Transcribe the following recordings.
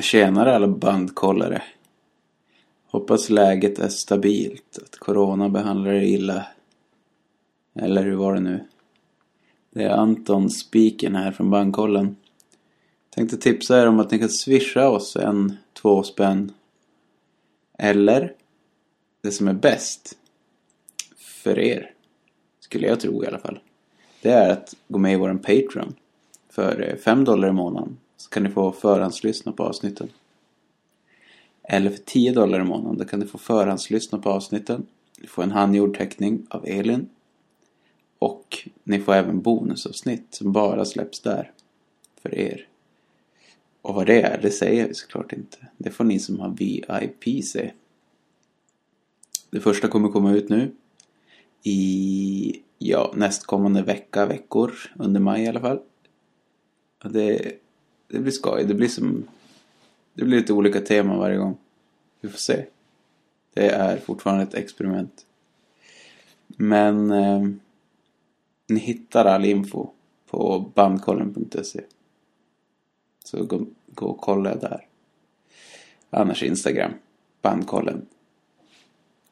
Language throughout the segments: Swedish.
Tjenare alla bandkollare. Hoppas läget är stabilt, att corona behandlar er illa. Eller hur var det nu? Det är Anton Spiken här från Bandkollen. Tänkte tipsa er om att ni kan swisha oss en, två spänn. Eller, det som är bäst för er, skulle jag tro i alla fall. Det är att gå med i våran Patreon. För 5 dollar i månaden så kan ni få förhandslyssna på avsnitten. Eller för 10 dollar i månaden då kan ni få förhandslyssna på avsnitten. Ni får en handgjord teckning av Elin. Och ni får även bonusavsnitt som bara släpps där. För er. Och vad det är, det säger vi såklart inte. Det får ni som har VIP se. Det första kommer komma ut nu. I, ja, nästkommande vecka, veckor. Under maj i alla fall. Och det, det blir skoj. Det blir som... Det blir lite olika teman varje gång. Vi får se. Det är fortfarande ett experiment. Men eh, ni hittar all info på bandkollen.se. Så gå, gå och kolla där. Annars Instagram, bandkollen.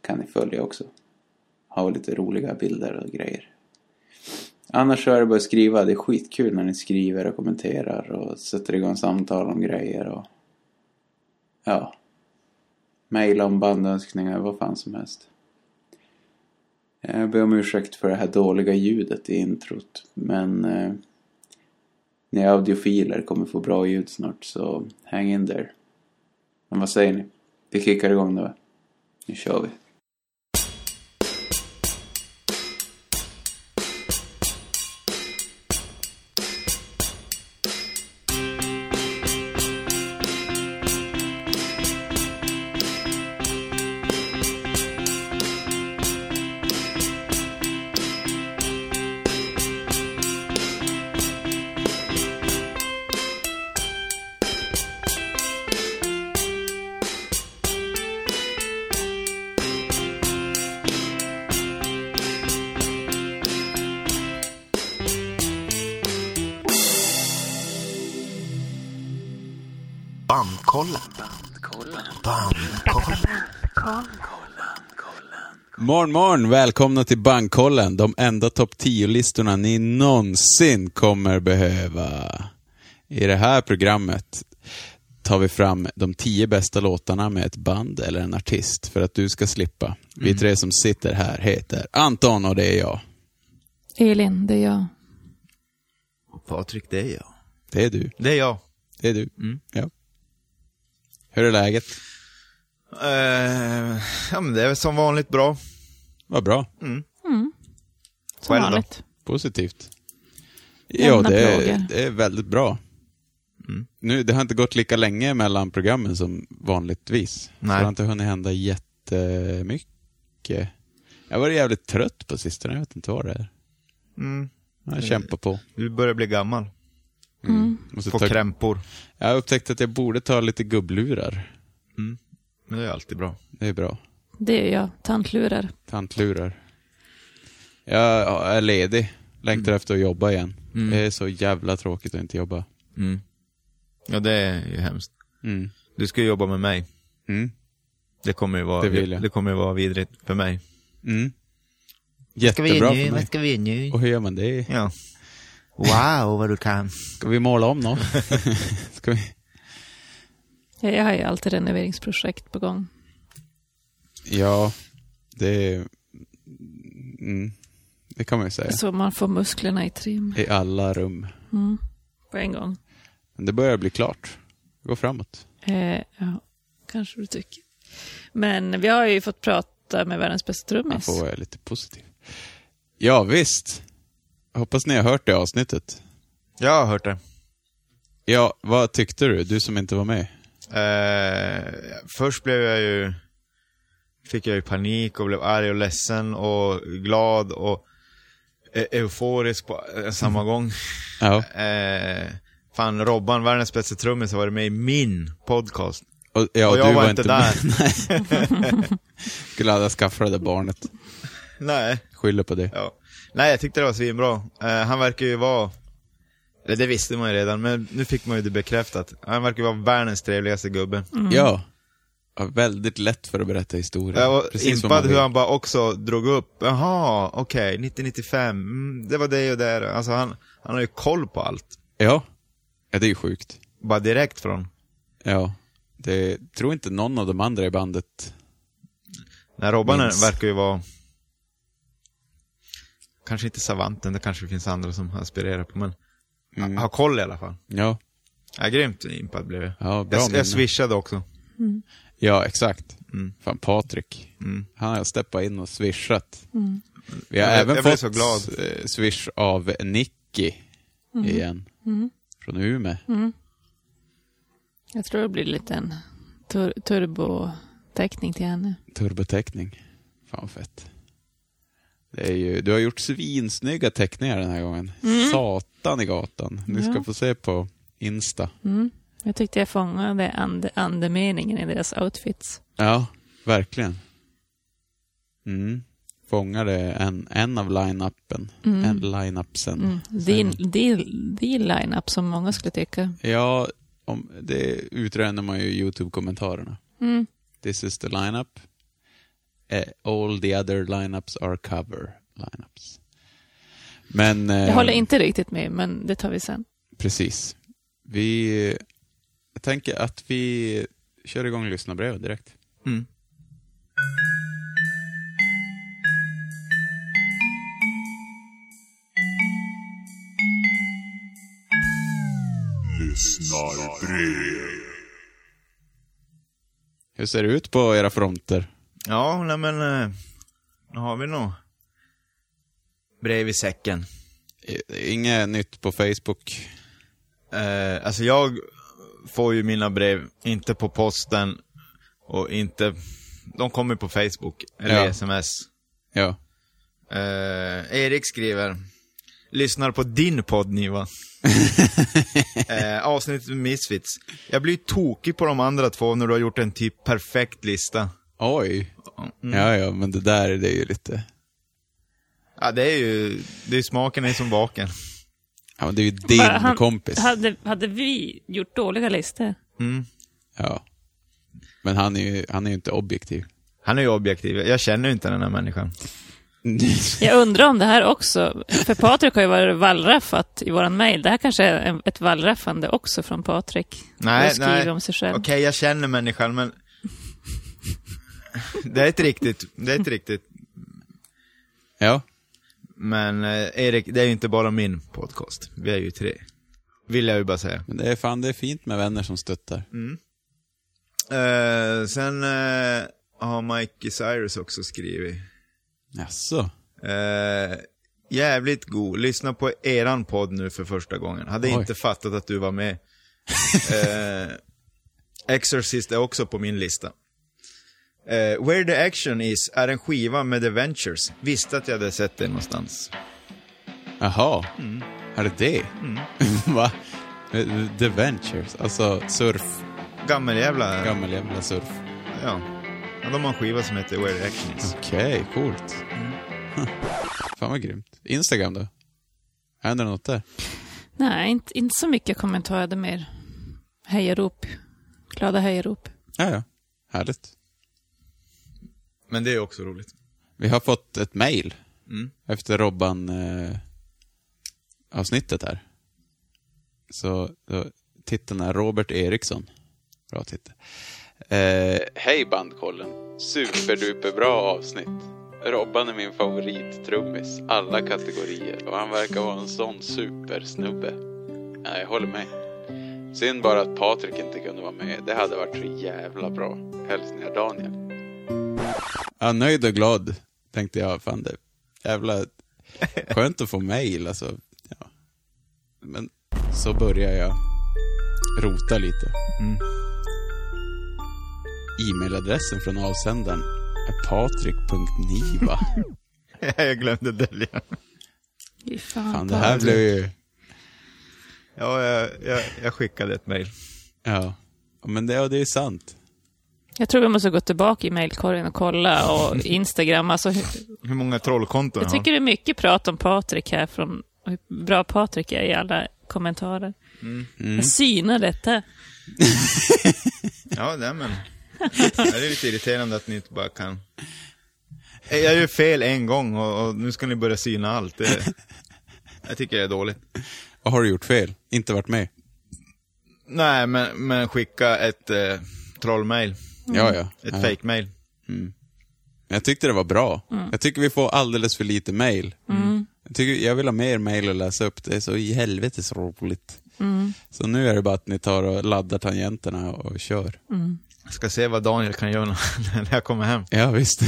Kan ni följa också. Ha lite roliga bilder och grejer. Annars så är det bara att skriva. Det är skitkul när ni skriver och kommenterar och sätter igång samtal om grejer och ja. Maila om bandönskningar, vad fan som helst. Jag ber om ursäkt för det här dåliga ljudet i introt. Men eh, ni audiofiler kommer få bra ljud snart så hang in there. Men vad säger ni? Vi kickar igång då. Nu kör vi. Morgon, morgon! Välkomna till Bankkollen, de enda topp 10-listorna ni någonsin kommer behöva. I det här programmet tar vi fram de tio bästa låtarna med ett band eller en artist för att du ska slippa. Vi tre som sitter här heter Anton och det är jag. Elin, det är jag. Och Patrik, det är jag. Det är du. Det är jag. Det är du. Ja. Hur är läget? Eh, ja, men det är som vanligt bra. Vad bra. Som Själv då? vanligt. Positivt. Jämna Ja, det är, det är väldigt bra. Nu, det har inte gått lika länge mellan programmen som vanligtvis. Så Nej. det har inte hunnit hända jättemycket. Jag varit jävligt trött på sistone, jag vet inte vad det är. Mm. Jag kämpar på. Du börjar bli gammal. Måste Få ta, krämpor. jag har upptäckt att jag borde ta lite gubblurar. Men det är alltid bra. Det är bra. Det är jag. Tantlurar. Tantlurar. Jag är ledig. Längtar efter att jobba igen. Det är så jävla tråkigt att inte jobba. Mm. Ja, det är ju hemskt. Mm. Du ska ju jobba med mig. Mm. Det kommer ju vara, Det vill jag. det kommer ju vara vidrigt för mig. Mm. Jättebra för mig. ska vi göra nu? Och hur gör man det? Ja. Wow, vad du kan. Ska vi måla om något? Ska vi? Ja, Jag har ju alltid renoveringsprojekt på gång. Ja, det är... Mm, det kan man ju säga. Så man får musklerna i trim I alla rum. på en gång. Men det börjar bli klart. Går framåt. Eh, ja, kanske du tycker. Men vi har ju fått prata med världens bästa Man trummis. får vara lite positiv. Ja, visst. Hoppas ni har hört det avsnittet. Jag har hört det. Ja, vad tyckte du? Du som inte var med. Eh, först blev jag ju, fick jag ju panik och blev arg och ledsen och glad och e- euforisk på eh, samma gång. Ja. Eh, fan, Robban, världens bästa trummis, har varit med i min podcast. Och, ja, och jag du var, inte där. Nej. Skulle aldrig skaffa det där barnet. Nej. Skyller på det. Ja. Nej, jag tyckte det var svinbra. Eh, han verkar ju vara Det, det visste man ju redan, men nu fick man ju det bekräftat. Han verkar vara världens trevligaste gubbe. Ja. ja. Väldigt lätt för att berätta historier. Jag var Precis impad hur han bara också drog upp, jaha, okej, 1995, mm, det var det och det. Alltså han, han har ju koll på allt. Ja. ja, det är ju sjukt. Bara direkt från. Ja. Det tror inte någon av de andra i bandet Nej, Robban Minns. verkar ju vara... Kanske inte savanten, det kanske finns andra som aspirerar på, men Mm. har koll i alla fall. Ja, Ja, grymt impad blev jag. ja bra Jag, minne. jag swishade också. Ja, exakt. Mm. Fan, Patrik. Mm. Han har steppat in och swishat. Vi har Jag- även jag fått så glad. eh, swish av Nicky igen. Från Umeå. Jag tror det blir lite en tur turboteckning till henne. Turboteckning. Fan fett. Ju, du har gjort svinsnygga teckningar den här gången. Satan i gatan. Ni ska Ja. få se på Insta. Mm. Jag tyckte jag fångade ande, andemeningen i deras outfits. Ja, verkligen. Mm. Fångade en, en av line-upen. Mm. En line-upsen. Mm. Din line-up som många skulle tycka. Ja, om, det utröner man ju i YouTube-kommentarerna. Mm. This is the lineup. Eh, all the other lineups are cover lineups. Men... Eh, Jag håller inte riktigt med, men det tar vi sen. Precis. Vi... Jag tänker att vi kör igång lyssnarbrevet direkt. Mm. Hur ser det ut på era fronter? Ja, nej men, eh, nu har vi nog brev i säcken. Inget nytt på Facebook? Eh, alltså jag får ju mina brev, inte på posten och inte, de kommer på Facebook eller Ja. sms. Ja. Eh, Erik skriver, lyssnar på din podd Niva. eh, avsnittet med Misfits. Jag blir tokig på de andra två när du har gjort en typ perfekt lista. Oj. Mm. Ja, ja, men det där det är ju lite... Ja, det är ju, det är smaken är som baken. Ja, men det är ju din Va, han- kompis. Hade, hade vi gjort dåliga listor? Mm. Ja. Men han är ju, han är ju inte objektiv. Han är ju objektiv, jag känner ju inte den här människan. Jag undrar om det här också, för Patrik har ju varit wallraffat i våran mail. Det här kanske är ett wallraffande också från Patrik. Nej, nej. om sig själv. Okej, jag känner människan, men... det är ett riktigt, det är ett riktigt. ja. Men eh, Erik, det är ju inte bara min podcast. Vi är ju tre. Vill jag ju bara säga. Men det är fan, det är fint med vänner som stöttar. Eh, sen eh, har Mikey Cyrus också skrivit. Jaså? Eh, jävligt god. Lyssna på eran podd nu för första gången. Hade Oj. inte fattat att du var med. eh, Exorcist är också på min lista. Eh, Where the Action Is är en skiva med The Ventures. Visste att jag hade sett det någonstans. Jaha. Mm. Är det det? Va? The Ventures, alltså surf. Gammal jävla... Gammal jävla surf. Ja. ja. De har en skiva som heter Where the Action Is. Okej, coolt. Mm. Fan vad grymt. Instagram då? Händer det något där? Nej, inte, inte så mycket kommentarer. hade mer hejarop. Glada hejarop. Ja, ja. Härligt. Men det är också roligt. Vi har fått ett mail Mm. efter Robban eh, avsnittet här. Så då, titeln är Robert Eriksson. Bra titel. Eh, Hej bandkollen. Superduper bra avsnitt. Robban är min favorittrummis, alla kategorier och han verkar vara en sån supersnubbe. Ja, jag håller med. Synd bara att Patrik inte kunde vara med. Det hade varit så jävla bra. Hälsningar Daniel. Ja, nöjd och glad, tänkte jag. Fan, det jävla skönt att få mail, alltså. Ja. Men så börjar jag rota lite. Mm. E-mailadressen från avsändaren är patrik.niva. jag glömde dölja. Fan, Fan, det här blev ju... Ja, jag, jag, jag skickade ett mejl. Ja. Men det, ja, det är sant. Jag tror vi måste gå tillbaka i mejlkorgen och kolla och Instagram. Alltså, hur- Hur många trollkonton jag tycker det är mycket prat om Patrik här från och hur bra Patrik är i alla kommentarer. Mm. Jag synar detta. Ja, nej men. Det är lite irriterande att ni inte bara kan... Jag gör fel en gång och, och nu ska ni börja syna allt. Det, jag tycker det är dåligt. Vad har du gjort fel? Inte varit med? Nej, men, men skicka ett eh, trollmail. Ja, ja. Ett ja. fake-mail. Jag tyckte det var bra. Jag tycker vi får alldeles för lite mail. Jag, tycker, jag vill ha mer mail att läsa upp. Det är så i helvetes roligt. Så nu är det bara att ni tar och laddar tangenterna och kör. Jag ska se vad Daniel kan göra när jag kommer hem. Ja, visst.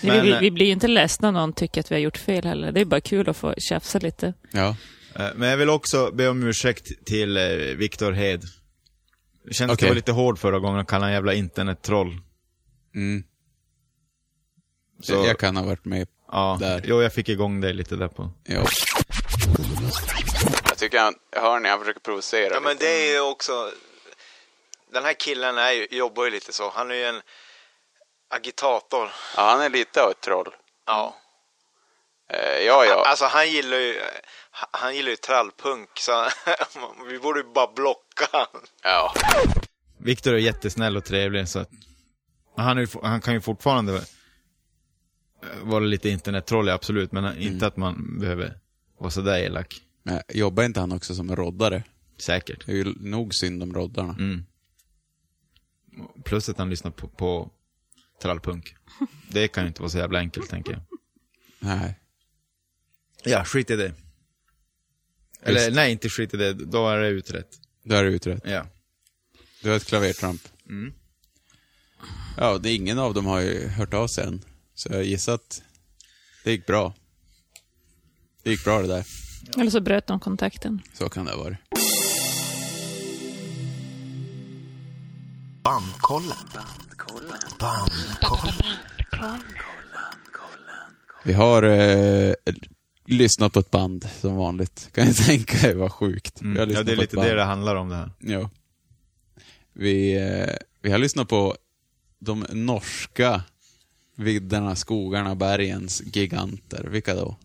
Men, vi, eh, vi blir ju inte ledsna om någon tycker att vi har gjort fel heller. Det är bara kul att få tjafsa lite. Ja. Eh, Men jag vill också be om ursäkt till eh, Viktor Hed. Det kändes att Okej. jag var lite hård förra gången och kallade han jävla internettroll. Mm. Så, Jag kan ha varit med. ja, där. Jo, jag fick igång dig lite där på. Ja. Jag tycker han, hör ni, han försöker provocera Ja, men lite. det är ju också... Den här killen är ju, jobbar ju lite så. Han är ju en agitator. Ja, han är lite av ett troll. Ja. Eh, ja, ja. Alltså han gillar ju, han gillar ju trallpunk så vi borde ju bara blocka han. ja. Viktor är jättesnäll och trevlig så att han, är, ju- han kan ju fortfarande eh, vara lite internettrollig absolut men inte att man behöver vara sådär elak. Men jobbar inte han också som roddare? Säkert. Det är ju nog synd om roddarna. Mm. Plus att han lyssnar på, på trallpunk. Det kan ju inte vara så jävla enkelt tänker jag. Nej. Ja, skit i det. Eller Visst. nej, inte skit i det. Då är det utrett. Då är det utrett. Ja. Du har ett klavertramp. Mm. Ja, det, ingen av dem har ju hört av sig än. Så jag gissar att det gick bra. Det gick bra det där. Eller så bröt de kontakten. Så kan det ha varit. Bandkollen. Bandkollen. Vi har eh, lyssnat på ett band som vanligt. Kan jag tänka er vad sjukt. Mm. Ja, det är lite det det handlar om det här. Ja. Vi, eh, vi har lyssnat på de norska vidderna, skogarna, bergens giganter. Vilka då?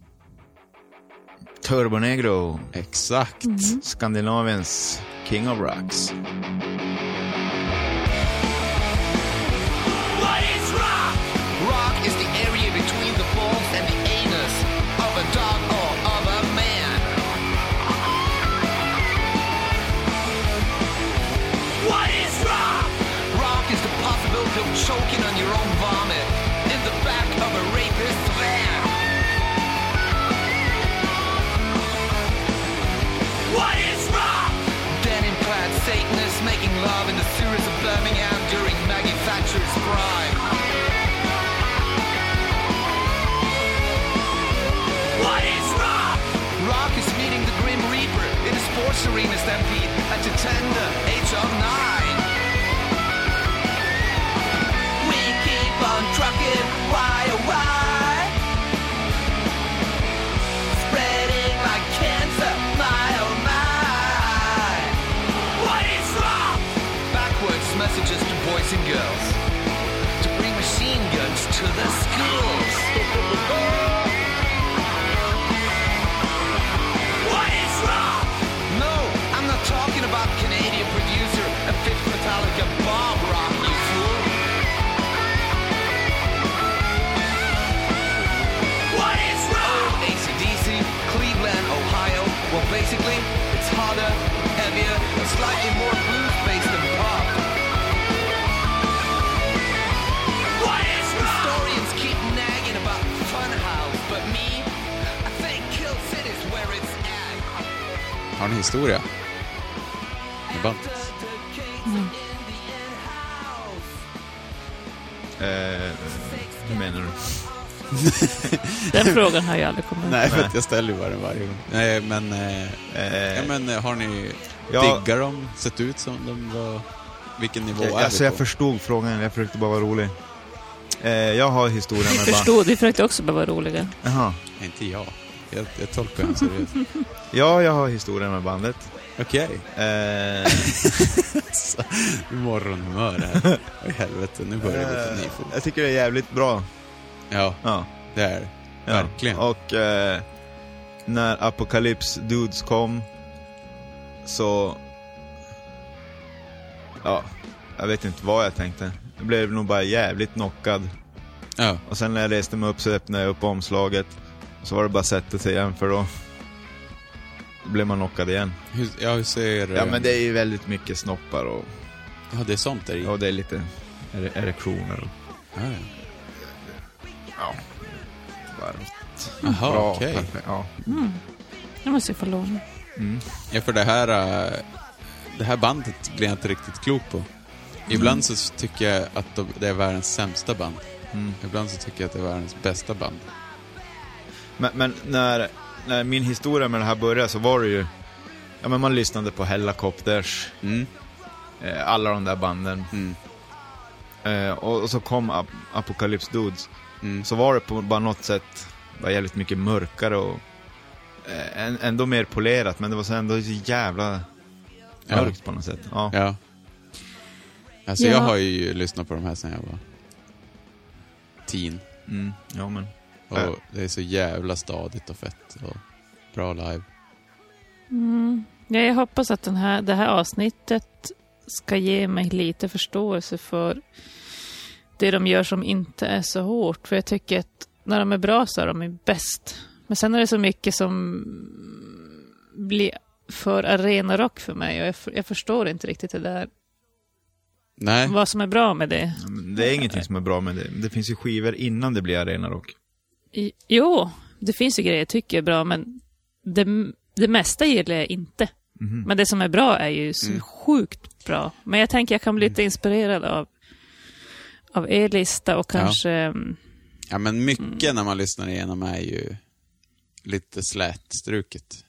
Turbonegro, Exakt. Skandinaviens King of Rocks. In a sports arena stampede at the tender age of nine. Slightly more blues-based than pop. What is rock? Historians keep nagging about Funhouse, but me, I think Kill City's where it's at. Har ni historia? Med bandet? Eh, hur menar du? Den frågan har jag aldrig kommit. Nej, för att jag ställer ju bara den varje gång. Nej, men... Eh, Eh, ja, men eh, har ni... Ja. Diggar de? Sett ut som de var... Vilken nivå jag, är alltså vi jag på? förstod frågan, jag försökte bara vara rolig. Eh, jag har historien Vi med band. förstod, vi försökte också bara vara roliga. Jaha. Inte jag. Jag, jag tolkar honom seriöst. Ja, jag har historien med bandet. Okej. Eh, Morgonhumör här. Oj, helvete, nu börjar det gå på ny fot. jag tycker det är jävligt bra. Ja, Ja. det är det. ja. Verkligen. Och eh, när Apocalypse Dudes kom så... Ja, jag vet inte vad jag tänkte. Jag blev nog bara jävligt knockad. Ja. Och sen när jag reste mig upp så öppnade jag upp omslaget. Så var det bara att sätta sig igen för då... Då blev man knockad igen. Hur, ja, hur ser... Ja eh, men det är ju väldigt mycket snoppar och, Ja, det är sånt där i. och det är lite ere- erektioner. och- Ja, ja. Ja. Varmt. Jaha, Bra, okej. perfekt. Ja. Jag måste få låna. Ja, för det här, eh, det här bandet blir jag inte riktigt klok på. Ibland så tycker jag att de- det är världens sämsta band. Mm. Ibland så tycker jag att det är världens bästa band. Men, men när, när min historia med det här började så var det ju... Ja men man lyssnade på Hellacopters, Mm. eh, alla de där banden. Mm. Eh, och, och så kom Ap Apocalypse Dudes. Mm. Så var det på bara något sätt var jävligt mycket mörkare och ändå mer polerat, men det var så ändå så jävla Ja. mörkt på något sätt. Ja. Ja. Alltså Ja. jag har ju lyssnat på de här sedan jag var teen. Mm, ja men. Och Ja. det är så jävla stadigt och fett och bra live. Mm. Ja, jag hoppas att den här, det här avsnittet ska ge mig lite förståelse för det de gör som inte är så hårt. För jag tycker att när de är bra så är de bäst. Men sen är det så mycket som blir för arenarock för mig och jag, för- jag förstår inte riktigt det där. Nej, Vad som är bra med det. Ja, Det är ingenting som är bra med det. Det finns ju skivor innan det blir arenarock. Jo, det finns ju grejer jag tycker är bra, men det, det mesta gillar jag inte. Mhm. Men det som är bra är ju så Mm. sjukt bra. Men jag tänker jag kan bli lite inspirerad av, av er lista och Ja. kanske... mm, ja men mycket när man lyssnar igenom är ju lite slätstruket.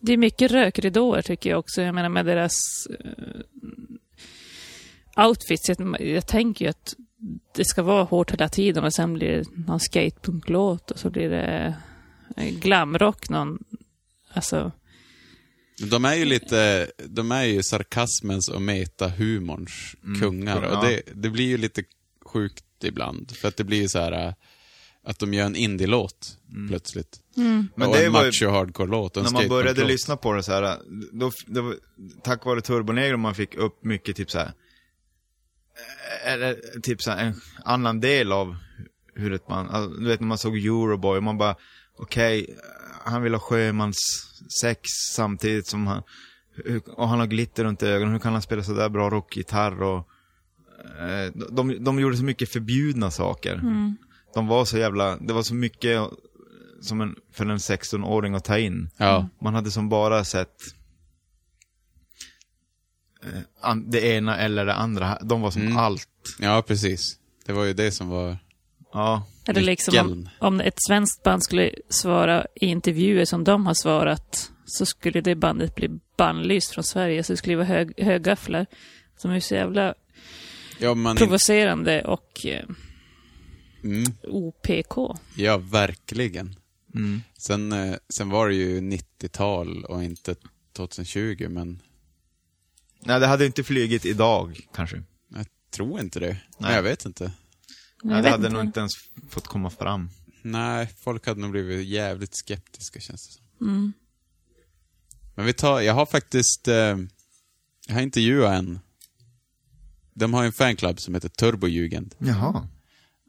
Det är mycket rökridåer tycker jag också. Jag menar med deras uh, outfits. Jag, jag tänker ju att det ska vara hårt hela tiden och sen blir det någon skatepunklåt och så blir det eh, glamrock någon... Alltså, De är ju lite, de är ju sarkasmens och metahumorns kungar. ja. Och det, det blir ju lite sjukt ibland. För att det blir ju så här äh, att de gör en indie-låt plötsligt. Men och det en var ju- macho hardcore-låt När man började lyssna på det så här, då, då, tack vare Turbonegro man fick upp mycket typ så här. eh, Eller typ så här, en annan del av hur ett man, alltså, du vet när man såg Euroboy, och man bara, okej, han vill ha sjömanssex samtidigt som han, och han har glitter runt ögonen, hur kan han spela så där bra rockgitarr och eh, de, de gjorde så mycket förbjudna saker. De var så jävla, det var så mycket som en, för en 16-åring att ta in. Ja, Man hade som bara sett eh, det ena eller det andra. De var som Mm. allt. ja, precis. Det var ju det som var... Ja. Eller liksom om, om ett svenskt band skulle svara i intervjuer som de har svarat så skulle det bandet bli bannlyst från Sverige. Så det skulle vara hög, högafflar som är så jävla Ja, man... provocerande och eh, Mm, OPK. ja, verkligen. Mm. Sen, eh, sen var det ju 90-tal och inte 2020, men Nej, det hade inte flygit idag, kanske. jag tror inte det. Nej. Nej. Jag vet inte. Jag Nej, det vet hade inte. nog inte ens fått komma fram. Nej, folk hade nog blivit jävligt skeptiska känns det som. Mm. Men vi tar, jag har faktiskt, eh, jag har intervjuat en. De har ju en fanclub som heter Turbojugend. Jaha.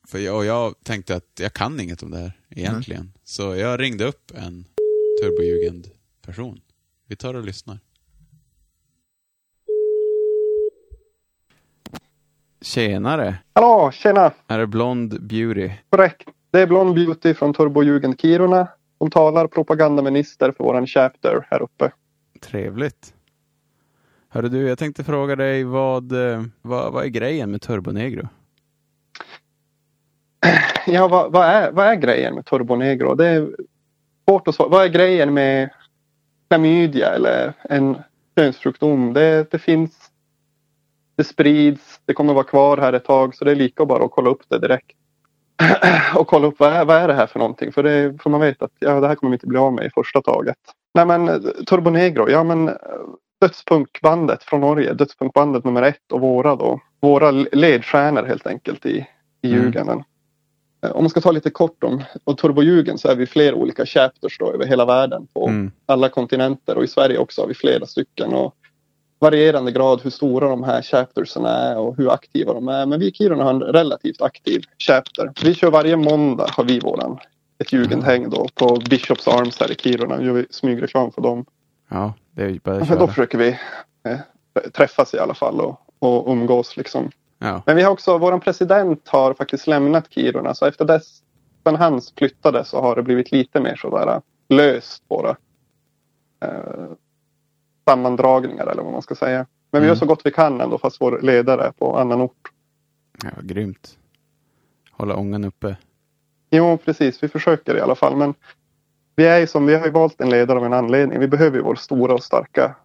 För jag, och jag tänkte att jag kan inget om det här egentligen. Så jag ringde upp en Turbojugend-person. Vi tar och lyssnar. Tjenare! Hallå, tjena! Är det Blond Beauty? Korrekt. Det är Blond Beauty från Turbojugend Kiruna som talar propagandaminister för våran chapter här uppe. Trevligt. Hörru du, jag tänkte fråga dig vad, eh, vad, vad är grejen med Turbonegro? Ja, vad, vad, är, vad är grejen med Turbonegro? Det är svårt att svara. Vad är grejen med klamydia eller en könssjukdom? Det, det finns, det sprids, det kommer vara kvar här ett tag så det är lika bara att kolla upp det direkt. och kolla upp vad är, vad är det här för någonting? För, det, för man vet att ja, det här kommer vi inte bli av med i första taget. Nej men eh, Turbonegro, ja men eh, dödspunkbandet från Norge, dödspunkbandet nummer ett och våra då. Våra ledstjärnor helt enkelt i, i Mm. Eh, om man ska ta lite kort om och Turbojugend så är vi flera olika chapters då över hela världen på Mm. alla kontinenter och i Sverige också har vi flera stycken. Och varierande grad hur stora de här chaptersen är och hur aktiva de är. Men vi i Kiruna har en relativt aktiv chapter. Vi kör varje måndag har vi våran ett jugendhäng då på Bishops Arms här i Kiruna. Gör vi smygreklam för dem. Ja, det är bara att Då köra. försöker vi eh, träffas i alla fall och, och umgås liksom. Ja. Men vi har också, våran president har faktiskt lämnat Kiruna så efter dess, sen han flyttade så har det blivit lite mer sådär löst våra eh, sammandragningar eller vad man ska säga. Men vi Mm. gör så gott vi kan ändå fast vår ledare är på annan ort. ja, grymt. Hålla ångan uppe. Jo precis, vi försöker i alla fall men vi är ju som, vi har ju valt en ledare av en anledning. Vi behöver ju vår stora och starka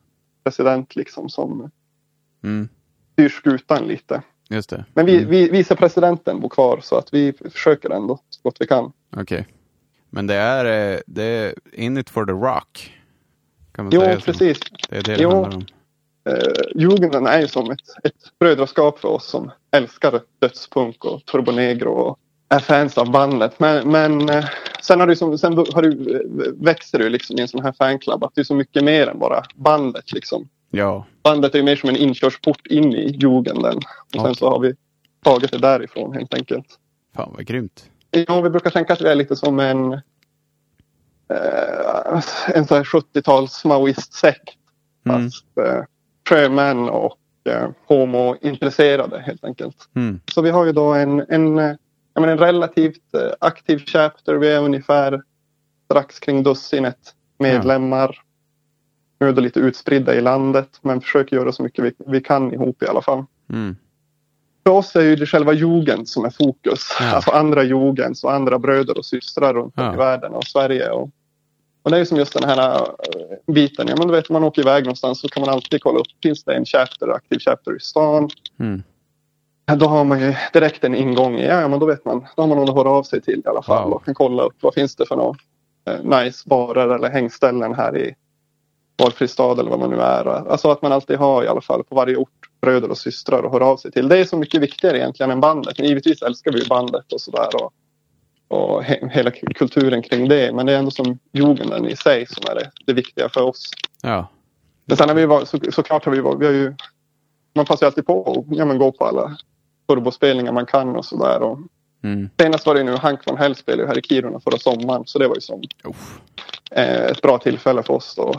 president liksom som Mm. styr skutan lite. Just det. Men vi, Mm. vi, vicepresidenten bor kvar så att vi försöker ändå så gott vi kan. Okej. Men det är, eh, det är in it for the rock. Kan man Jo, säga precis. Det är det det Jo. handlar om. Eh, Jugenden är ju som ett, ett brödraskap för oss som älskar dödspunk och turbonegro och är fans av bandet. Men, men eh, sen, har det ju som, sen har det, ju- växer det ju liksom i en sån här fanclub att det är så mycket mer än bara bandet. Liksom. Ja. Bandet är mer som en inkörsport in i jugenden. Och sen Okej. så har vi tagit det därifrån helt enkelt. Fan vad grymt. Ja, vi brukar tänka att vi är lite som en, eh, en sån här 70-tals maoist-sekt. Mm. Fast eh, sjömän och eh, homointresserade helt enkelt. Mm. Så vi har ju då en, en, menar, en relativt eh, aktiv chapter. Vi är ungefär strax kring dussinet medlemmar. Nu är det lite utspridda i landet men försöker göra så mycket vi, vi kan ihop i alla fall. Mm. För oss är ju det själva jugend som är fokus. Ja. Alltså andra jugens och andra bröder och systrar runt om Ja. i världen och Sverige. Och, och det är ju som just den här äh, biten. Ja, men du vet, man åker iväg någonstans så kan man alltid kolla upp. Finns det en chapter, aktiv chapter i stan? Mm. Då har man ju direkt en ingång. i- Ja, ja, men då vet man. Då har man någon att höra av sig till i alla fall. Wow. Och kan kolla upp vad finns det för några eh, nice barer eller hängställen här i valfri stad eller vad man nu är. Alltså att man alltid har i alla fall på varje ort bröder och systrar att höra av sig till. Det är så mycket viktigare egentligen än bandet. Men givetvis älskar vi bandet och sådär. Och, och he- hela kulturen kring det. Men det är ändå som jugenden i sig som är det, det viktiga för oss. Ja. Men sen har vi varit, så, såklart har vi varit, vi har ju, man passar ju alltid på att ja, men gå på alla turbospelningar man kan och sådär. Och Mm. senast var det nu Hank von Hell spelade här i Kiruna förra sommaren. Så det var ju som Uff. eh, ett bra tillfälle för oss att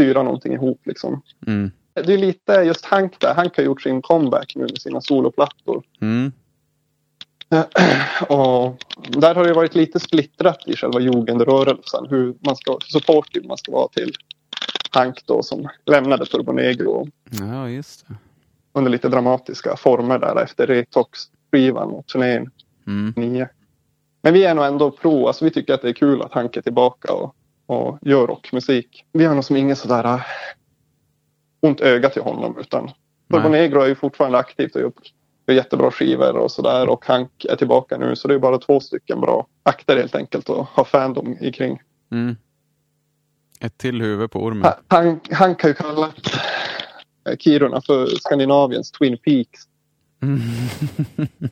styra någonting ihop liksom. Mm. Det är lite just Hank där. Hank har gjort sin comeback nu med sina soloplattor. Mm. Och där har det varit lite splittrat i själva jugendrörelsen. Hur man ska, supportive man ska vara till Hank då som lämnade Turbonegro Ja, just det. under lite dramatiska former där efter Retox-skivan och turnén Mm. 9. Men vi är nog ändå pro. Alltså vi tycker att det är kul att Hank är tillbaka och, och gör rockmusik. Vi har nog som ingen sådär äh, ont öga till honom utan Turbo är ju fortfarande aktivt och gör, gör jättebra skivor och sådär och Hank är tillbaka nu så det är bara två stycken bra akter helt enkelt att ha fandom i kring. Mm. Ett till huvud på ormen. Ha- Hank, har ju kallat eh, Kiruna för Skandinaviens Twin Peaks. Mm.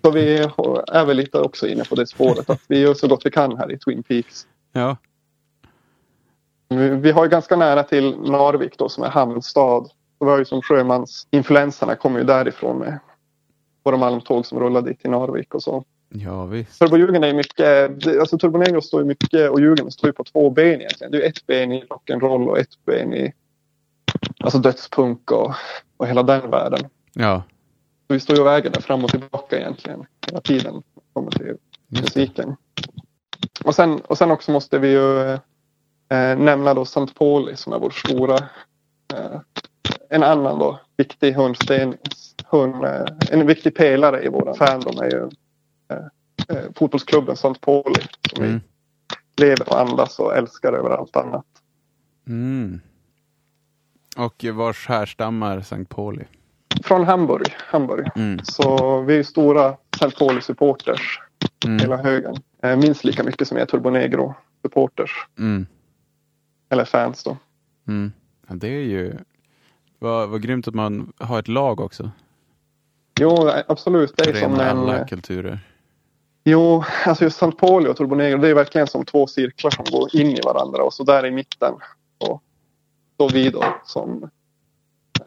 Så vi är väl lite också inne på det spåret att vi gör så gott vi kan här i Twin Peaks. Ja. Vi har ju ganska nära till Narvik då som är hamnstad. Det var ju som sjömansinfluenserna kommer ju därifrån med våra malmtåg som rullar dit till Narvik och så. Ja, visst. Turbojugend är mycket, alltså Turbonegro står ju mycket och Jugend står ju på två ben egentligen. Det är ju ett ben i rock'n'roll och ett ben i alltså dödspunk och, och hela den världen. Ja. Så vi står ju och väger där fram och tillbaka egentligen hela tiden. Kommer till musiken. Och sen, och sen också måste vi ju eh, nämna då St. Pauli som är vår stora eh, en annan då viktig hörnsten, hörn, eh, en viktig pelare i våran fandom är ju eh, eh, fotbollsklubben St. Pauli som Mm. vi lever och andas och älskar över allt annat. Mm. Och vars härstammar Sankt Pauli? Från Hamburg, Hamburg. Mm. Så vi är stora St. Pauli-supporters Mm. hela högen. Eh, minst lika mycket som jag är Turbonegro-supporters. Eller fans då. Mm. Ja, det är ju... Vad, vad grymt att man har ett lag också. Jo, absolut. Det är som Förenar en... alla kulturer. Jo, alltså just St. Pauli och Turbo Negro det är verkligen som två cirklar som går in i varandra och så där i mitten. Och står vi då som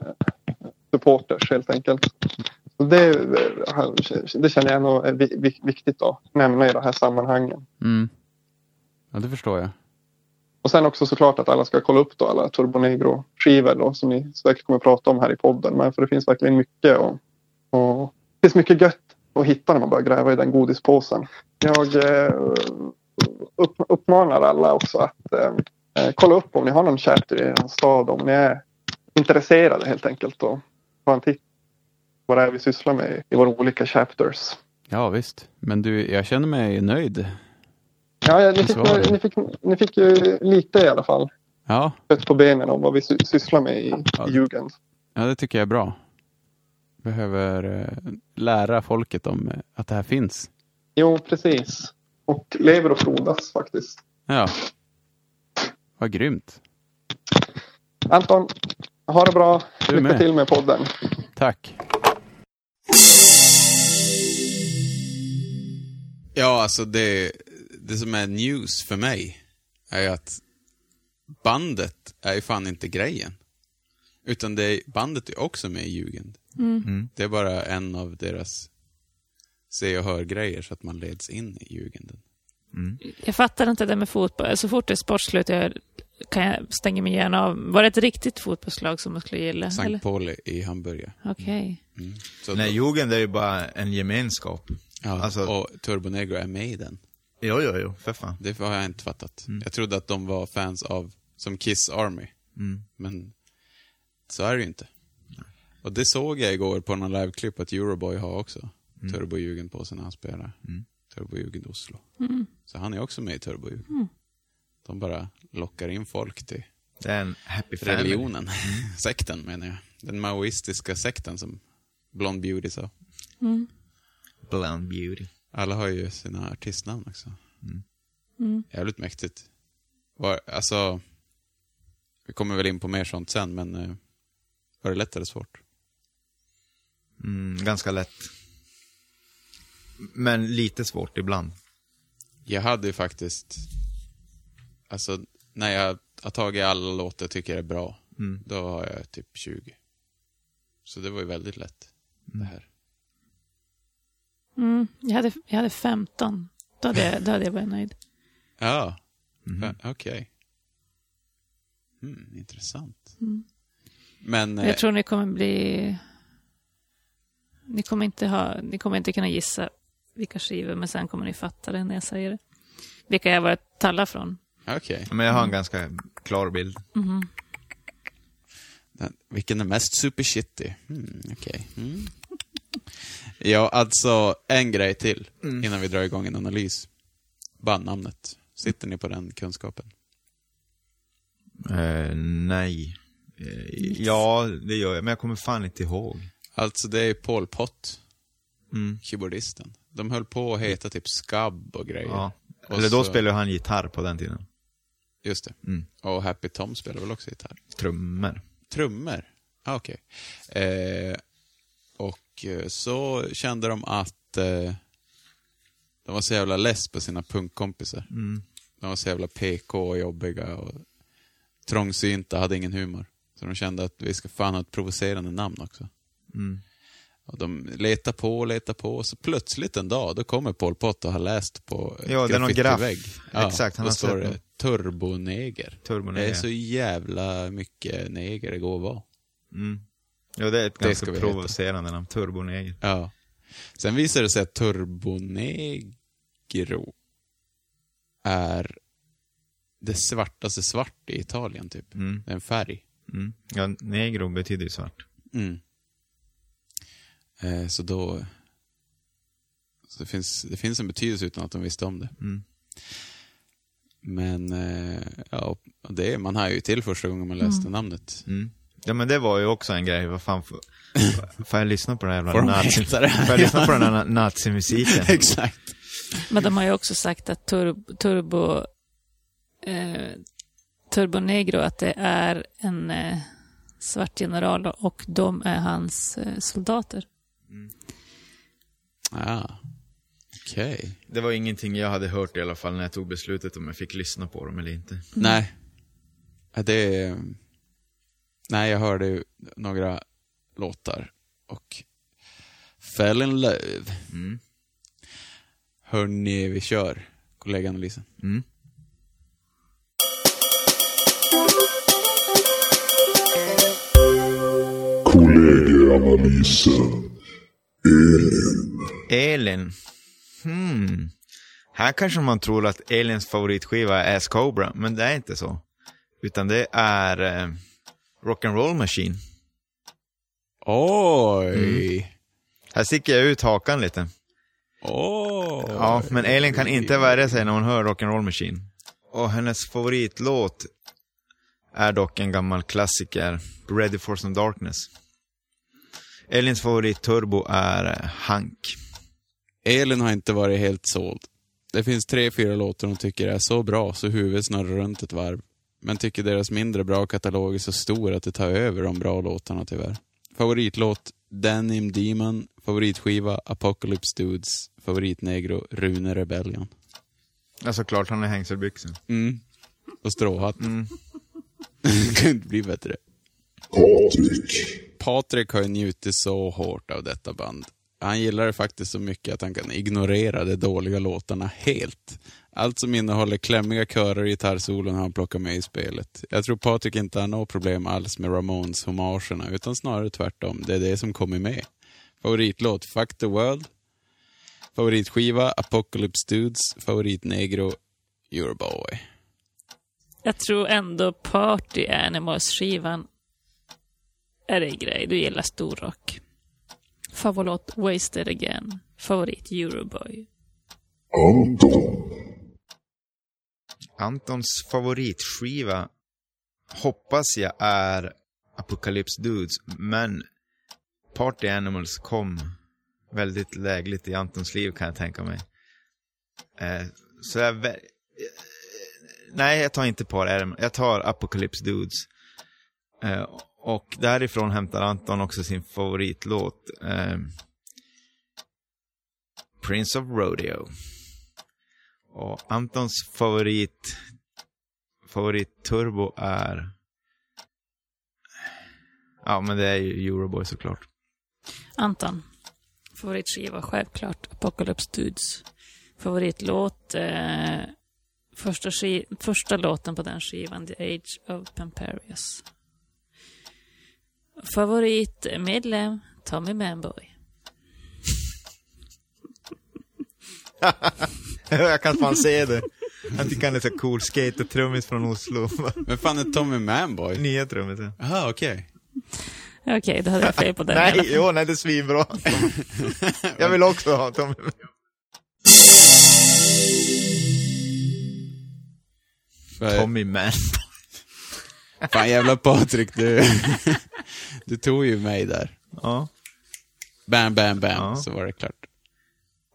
eh, supporters helt enkelt. Så det, eh, det känner jag nog är vi- vi- viktigt att nämna i de här sammanhangen. Mm. Ja, det förstår jag. Och sen också såklart att alla ska kolla upp då alla Turbonegro skivor då som ni säkert kommer att prata om här i podden. Men för det finns verkligen mycket och, och det finns mycket gött att hitta när man börjar gräva i den godispåsen. Jag eh, upp, uppmanar alla också att eh, eh, kolla upp om ni har någon chapter i er stad om ni är intresserade helt enkelt och ta en titt på vad det är vi sysslar med i våra olika chapters. Ja, visst. Men du, jag känner mig nöjd. Ja, ja, ni, fick, ni, fick, ni fick ju lite i alla fall Ja, kött på benen om vad vi sy- sysslar med i, Ja. i Jugend. ja det tycker jag är bra. Behöver eh, lära folket om eh, att det här finns. Jo, precis. Och lever och frodas faktiskt. Ja. Vad grymt. Anton, ha det bra. Du Lycka med. till med podden. Tack. Ja, alltså det, det som är news för mig är att bandet är ju fan inte grejen. Utan det är, bandet är också med i Jugend. Det är bara en av deras se och hör-grejer så att man leds in i Jugenden. Jag fattar inte det med fotboll. Så fort det är sportslut jag, kan jag stänga mig gärna av. Var det ett riktigt fotbollslag som man skulle gilla? eller? Sankt Pauli i Hamburg. Okej. Mm. Så Nej, då- jugend är ju bara en gemenskap. ja, alltså- och Turbo Negro är med i den. Jo, jo, jo, för fan. Det har jag inte fattat. Jag trodde att de var fans av, som Kiss Army. Mm. Men så är det ju inte. Och det såg jag igår på någon liveklipp att Euroboy har också Turbojugend på sig när han spelar. Turbojugend Oslo. Så han är också med i Turbojugend. De bara lockar in folk till Det är en happy family. religionen. sekten menar jag. Den maoistiska sekten som Blond Beauty sa. Blonde beauty. Alla har ju sina artistnamn också. Jävligt mäktigt. Var, alltså, vi kommer väl in på mer sånt sen, men eh, var det lätt eller svårt? Mm, ganska lätt. Men lite svårt ibland. Jag hade ju faktiskt, alltså när jag har tagit alla låtar jag tycker är bra, Mm. då har jag typ 20. Så det var ju väldigt lätt, det här. Mm, jag, hade, jag hade 15. Då hade då hade jag varit nöjd. Ja, Fa- okej. Mm, intressant. Men, eh, Jag tror ni kommer bli... Ni kommer, inte ha, ni kommer inte kunna gissa vilka skivor, men sen kommer ni fatta det när jag säger det. Vilka jag var talla från. okej. Men jag har en ganska klar bild. Den- Vilken är mest super shitty? Mm, okej. Mm. Ja, alltså en grej till innan vi drar igång en analys. Bandnamnet. Sitter ni på den kunskapen? Eh, nej. Eh, ja, det gör jag, men jag kommer fan inte ihåg. Alltså det är Paul Pott, Mm. keyboardisten. De höll på att heta typ Skabb och grejer. Ja. Och Eller då så- spelade han gitarr på den tiden. Just det. Mm. Och Happy Tom spelar väl också gitarr? Trummor. Trummor? Ah, Okej. Och eh, så kände de att eh, de var så jävla less på sina punkkompisar. Mm. De var så jävla PK och jobbiga och trångsynta, hade ingen humor. Så de kände att vi ska fan ha ett provocerande namn också. Mm. Och de letar på och letar på, och så plötsligt en dag, då kommer Pol Pot och har läst på ett Ja, det är någon graf. graffitivägg. Exakt, han har står det turboneger. Turboneger. Det är så jävla mycket neger det går att vara. Mm. Ja, det är ett ganska provocerande namn. Turboneger. Ja. Sen visar det sig att turbonegro är det svartaste svart i Italien, typ. Mm. Det är en färg. Mm. Ja, negro betyder ju svart. Mm. Eh, så då... Så det, finns, det finns en betydelse utan att de visste om det. Mm. Men, eh, ja, det, man har ju till första gången man läste namnet. Mm. Ja, men det var ju också en grej. Vad fan får, får jag lyssna på den här jävla nazi... Får jag lyssna på den här na- nazimusiken? Exakt. Men de har ju också sagt att tur, Turbo... Eh, Turbo Negro, att det är en eh, svart general och de är hans eh, soldater. Ja. Okej. Det var ingenting jag hade hört i alla fall när jag tog beslutet om jag fick lyssna på dem eller inte. Nej. Det är... Nej, jag hörde ju några låtar och fell in love. Mm. Hörni, vi kör. Kollegaanalysen. Mm. Kollegieanalysen. Elin. Hmm. Här kanske man tror att Elins favoritskiva är Ass Cobra, men det är inte så. Utan det är eh, Rock'n'Roll Machine. Oj! Här sticker jag ut hakan lite. Oj! Ja, men Elin kan inte värja sig när hon hör Rock'n'Roll Machine. Och hennes favoritlåt är dock en gammal klassiker, Ready for some darkness. Elins favoritturbo är Hank. Elin har inte varit helt såld. Det finns tre, fyra låtar hon tycker är så bra så huvudet snurrar runt ett varv. Men tycker deras mindre bra katalog är så stor att det tar över de bra låtarna tyvärr. Favoritlåt Denim Demon, favoritskiva Apocalypse Dudes, favoritnegro Rune Rebellion. Ja, såklart, han är hängselbyxor. Mm. Och stråhatt. Mm. kan inte bli bättre. Patrik. Patrik har ju njutit så hårt av detta band. Han gillar det faktiskt så mycket att han kan ignorera de dåliga låtarna helt. Allt som innehåller klämmiga körer och gitarrsolon har han plockat med i spelet. Jag tror Patrik inte har något problem alls med Ramones-homagerna, utan snarare tvärtom. Det är det som kommer med. Favoritlåt Fuck the World. Favoritskiva Apocalypse Dudes. Favoritnegro Euroboy. Jag tror ändå Party Animals-skivan är din grej. Du gillar storrock. Favorit Wasted Again. Favorit Euroboy. Anton. Antons favoritskiva hoppas jag är Apocalypse Dudes, men Party Animals kom väldigt lägligt i Antons liv kan jag tänka mig. Eh, så jag... vä- eh, Nej, jag tar inte Party Animals. Jag tar Apocalypse Dudes. Eh, och därifrån hämtar Anton också sin favoritlåt. Eh, Prince of Rodeo. Och Antons favorit favorit turbo är Ja, men det är ju Euroboy såklart. Anton. Favoritskiva, självklart. Apocalypse Dudes. Favoritlåt. Eh, första, första låten på den skivan, The Age of Pamparius. Favoritmedlem, Tommy Manboy. Jag kan fan se det. Han tycker han är så cool. Skater-trummis från Oslo. Men fan är Tommy Manboy? Nya trummisen. Jaha, okej. Okej, då hade jag fel på den. Nej, jo, nej, det är svinbra. Jag vill också ha Tommy. Är- Tommy Man. Fan jävla Patrik, du, du tog ju mig där. Ja. Bam, bam, bam, Ja. så var det klart.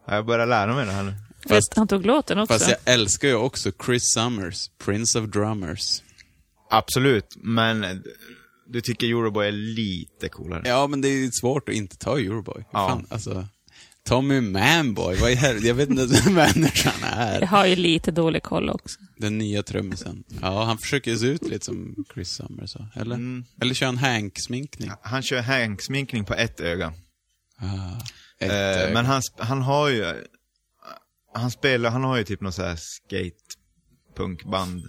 Jag börjar lära mig det här nu. Fast han tog låten också. Fast jag älskar ju också Chris Summers, Prince of Drummers. Absolut, men du tycker Euroboy är lite coolare. Ja, men det är svårt att inte ta Euroboy. Ja. Fan, alltså, Tommy Manboy, vad i helvete, jag vet inte vem människan Jag är. har ju lite dålig koll också. Den nya trummisen. Ja, han försöker se ut lite som Chris Summers, eller? Mm. Eller kör han Hank-sminkning? Han kör Hank-sminkning på ett öga. Ah, ett Eh, öga. men han, han har ju... Han spelar, han har ju typ något så här skate punkband.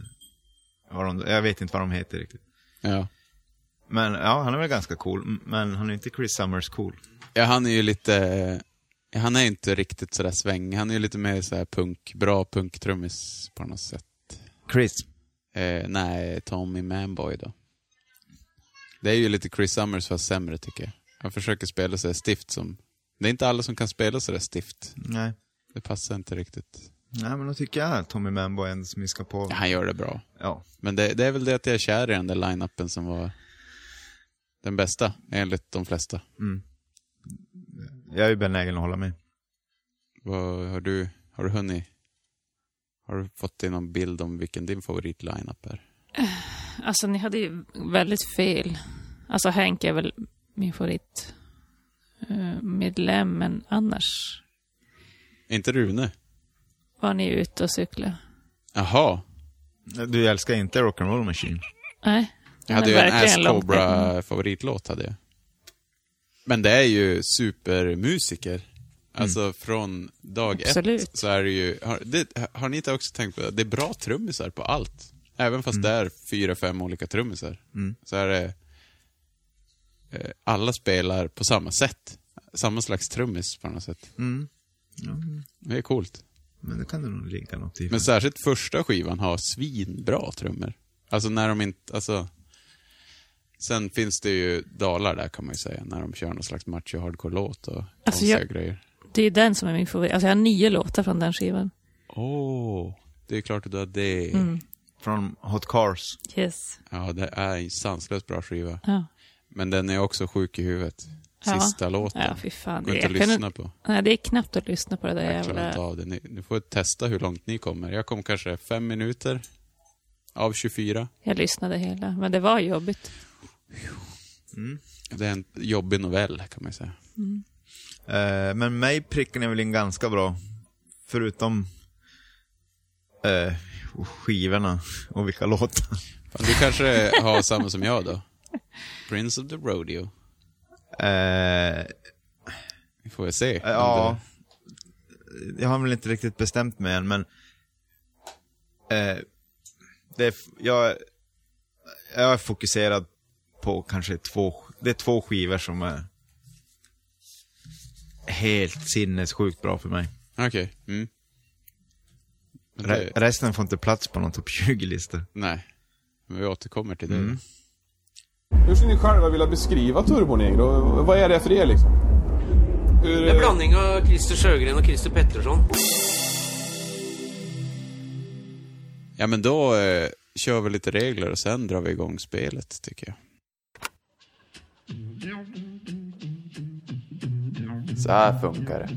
Vad de, jag vet inte vad de heter riktigt. Ja. Men ja, han är väl ganska cool. Men han är inte Chris Summers cool. ja, han är ju lite... Han är inte riktigt sådär svängig. Han är ju lite mer såhär punk, bra punktrummis på något sätt. Chris. Eh, nej, Tommy Manboy då. Det är ju lite Chris Summers fast sämre tycker jag. Han försöker spela sig stift som... Det är inte alla som kan spela sådär stift. Nej. Det passar inte riktigt. Nej, men då tycker jag att Tommy Manboy ändå som vi ska på. Han gör det bra. Ja. Men det, det är väl det att jag är kär i den där line-upen som var den bästa, enligt de flesta. Mm. Jag är ju benägen att hålla med. Vad har du, har du hunnit... Har du fått dig någon bild om vilken din favorit-line-up är? Alltså, ni hade ju väldigt fel. Alltså, Hank är väl min favorit medlem, men annars... Inte Rune? Var ni ute och cykla? Jaha. Du älskar inte Rock'n'Roll Machine? Nej. Jag hade ju en Ass. Cobra favoritlåt hade jag. Men det är ju supermusiker. Alltså från dag Absolut. ett så är det ju, har, det, har ni inte också tänkt på det? Det är bra trummisar på allt. Även fast det är fyra, fem olika trummisar. Så är det, eh, alla spelar på samma sätt. Samma slags trummis på något sätt. Mm. Det är coolt. Men det kan du nog ligga något i. Men särskilt första skivan har svinbra trummor. Alltså när de inte, alltså... Sen finns det ju dalar där kan man ju säga, när de kör någon slags macho hardcore-låt och Alltså, jag- grejer. Det är den som är min favorit. Alltså jag har nio låtar från den skivan. Åh, det är klart att du har det. Mm. Från Hot Cars. Yes. Ja, det är en sanslöst bra skiva. Ja. Men den är också sjuk i huvudet. Ja. Sista låten. Ja, fy fan. Går Det, inte att lyssna på. Nej, det är knappt att lyssna på det där Jag jävla... av det. Ni, ni får testa hur långt ni kommer. Jag kom kanske fem minuter av 24. Jag lyssnade hela, men det var jobbigt. Det är en jobbig novell kan man säga. Eh, men mig prickar ni väl in ganska bra. Förutom eh, skivorna och vilka låtar. Fan, du kanske har samma som jag då? Prince of the Rodeo. Eh, Vi får väl se. ja, jag har väl inte riktigt bestämt mig än, men eh, det är, jag, jag är fokuserad på kanske två, det är två skivor som är helt sinnessjukt bra för mig. Okej. Mm. Men Re- det, resten får inte plats på någon topp 20-lista. nej. Men vi återkommer till det. Mm. Hur skulle ni själva vilja beskriva Turbonegro? Vad är det för er liksom? Hur, Det är en blandning av Christer Sjögren och Christer Pettersson. Ja, men då eh, kör vi lite regler och sen drar vi igång spelet, tycker jag. Så här funkar det.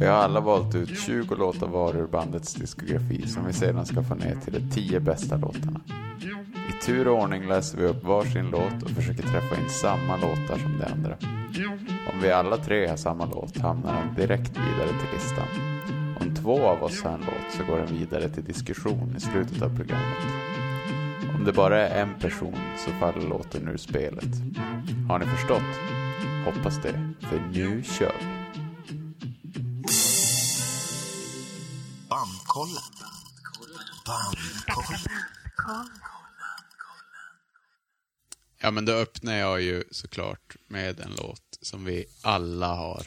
Vi har alla valt ut 20 låtar var ur bandets diskografi som vi sedan ska få ner till de 10 bästa låtarna. Tur och ordning läser vi upp varsin låt och försöker träffa in samma låtar som de andra. Om vi alla tre har samma låt hamnar den direkt vidare till listan. Om två av oss har en låt så går den vidare till diskussion i slutet av programmet. Om det bara är en person så faller låten ur spelet. Har ni förstått? Hoppas det, för nu kör vi. Bandkollen. Bandkollen. Ja, men då öppnar jag ju såklart med en låt som vi alla har.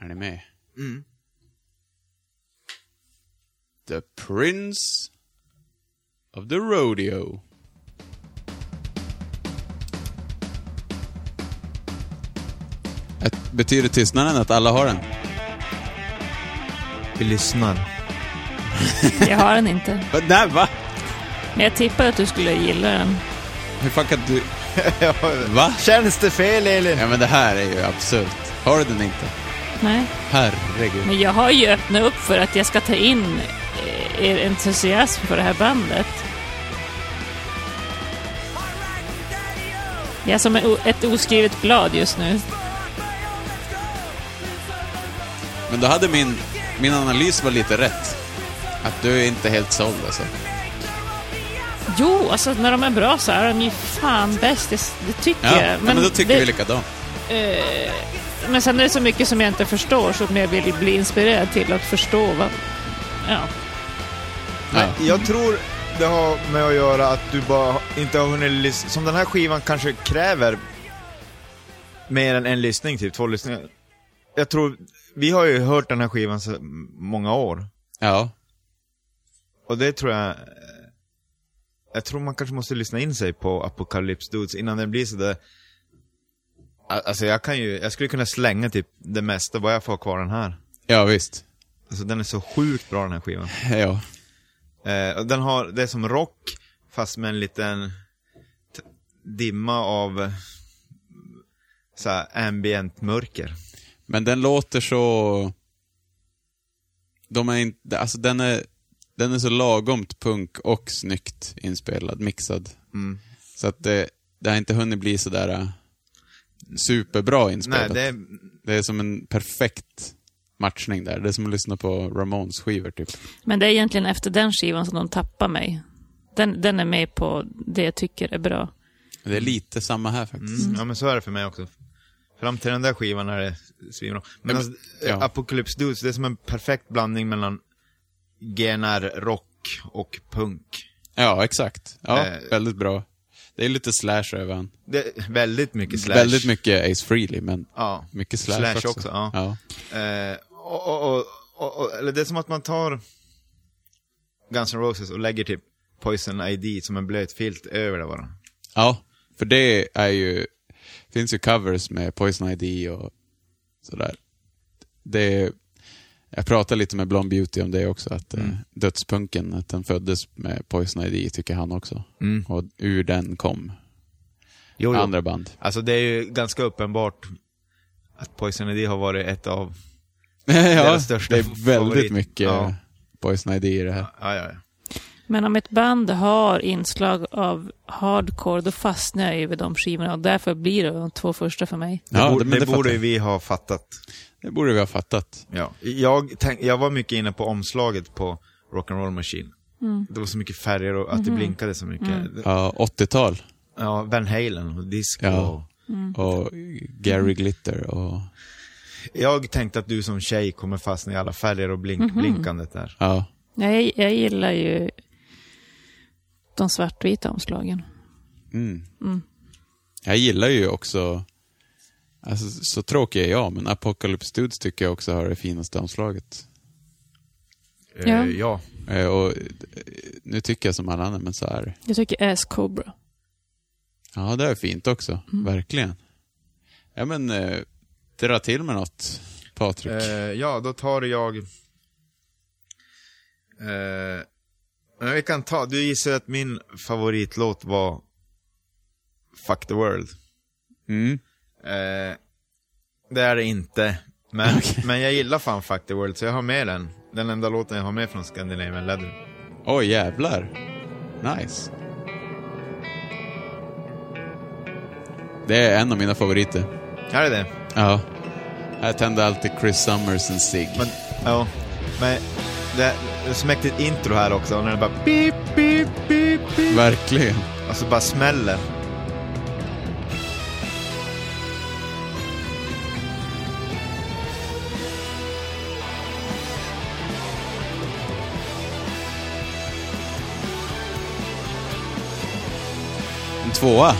Är ni med? Mm. The Prince of the Rodeo. Ett, betyder tystnaden att alla har den? Vi lyssnar. Jag har den inte. Nej, va? Men jag tippade att du skulle gilla den. Hur fan kan du... Va? Känns det fel Elin? Ja, men det här är ju absurt. Har du den inte? Nej. Herregud. Men jag har ju öppnat upp för att jag ska ta in eh, er entusiasm för det här bandet. Jag är som ett oskrivet blad just nu. Men då hade min, min analys var lite rätt. Att du är inte helt såld alltså. Jo, alltså när de är bra så är de ju fan bäst. Det, det tycker Ja, jag. men, men då tycker det, vi likadant. eh, Men sen är det så mycket som jag inte förstår som jag vill bli inspirerad till att förstå. Vad, ja. Ja. Jag tror det har med att göra att du bara inte har hunnit lyssna. Som den här skivan kanske kräver mer än en lyssning, typ två lyssningar. Jag tror, vi har ju hört den här skivan så många år. ja. Och det tror jag... Jag tror man kanske måste lyssna in sig på Apocalypse Dudes innan det blir sådär... Alltså jag kan ju, jag skulle kunna slänga typ det mesta bara jag får kvar den här. Ja, visst. Alltså den är så sjukt bra den här skivan. Ja. Eh, och den har, det är som rock, fast med en liten dimma av eh, så här ambient mörker. Men den låter så... De är inte... Alltså den är... Den är så lagomt punk och snyggt inspelad, mixad. Mm. Så att det, det har inte hunnit bli sådär... äh, superbra inspelat. Nej, det... det är... är som en perfekt matchning där. Det är som att lyssna på Ramones skivor typ. Men det är egentligen efter den skivan som de tappar mig. Den, den är med på det jag tycker är bra. Det är lite samma här faktiskt. Mm. Ja, men så är det för mig också. Fram till den där skivan är det svinbra. Men men- alltså, ja. Apocalypse Dudes, det är som en perfekt blandning mellan GNR-rock och punk. Ja, exakt. Ja, Eh. väldigt bra. Det är lite slash över han. Väldigt mycket slash. Väldigt mycket Ace Frehley, men Ja. mycket slash, Slash också. också, ja. ja. Eh, och, och, och, och, och, eller det är som att man tar Guns N' Roses och lägger typ Poison ID som en blöt filt över det bara. Ja, för det är ju... finns ju covers med Poison ID och sådär. Det är, jag pratade lite med Blond Beauty om det också, att Mm. eh, dödspunken, att den föddes med Poison ID, tycker han också. Mm. Och ur den kom Jo, jo. andra band. Alltså det är ju ganska uppenbart att Poison ID har varit ett av... ja, Deras största det är väldigt favorit. mycket Ja. Poison ID i det här. Ja, ja, ja. Men om ett band har inslag av hardcore, då fastnar jag ju vid de skivorna och därför blir det de två första för mig. Det, Ja, borde, men det, det borde vi ha fattat. Det borde vi ha fattat. Ja. Jag, tänk, jag var mycket inne på omslaget på Rock'n'Roll Machine. Det var så mycket färger och att det blinkade så mycket. Ja, 80-tal. Ja, Van Halen och disco. Ja. Och Gary Glitter och... Jag tänkte att du som tjej kommer fastna i alla färger och blink, blinkandet där. Ja. Jag, jag gillar ju de svartvita omslagen. Mm. Jag gillar ju också, alltså, så tråkig är jag, men Apocalypse Dudes tycker jag också har det finaste omslaget. Eh, Ja. ja. Eh, och eh, nu tycker jag som alla andra, men så är det. Jag tycker Ass Cobra. Ja, det är fint också. Verkligen. Ja, men eh, dra till med något, Patrik. Eh, ja, då tar jag... Eh, vi kan ta, du gissar att min favoritlåt var Fuck the World. Mm. Eh, det är det inte. Men, men jag gillar fan Fuck the World, så jag har med den. Den enda låten jag har med från Scandinavian Leather. Oj, jävlar. Nice. Det är en av mina favoriter. Är det det? Ja. Jag tänder alltid Chris Summers en cigg. Men, ja. Men det är så mäktigt intro här också, när det bara beep, beep, beep, beep. Verkligen. Och så bara smäller. Tvåa.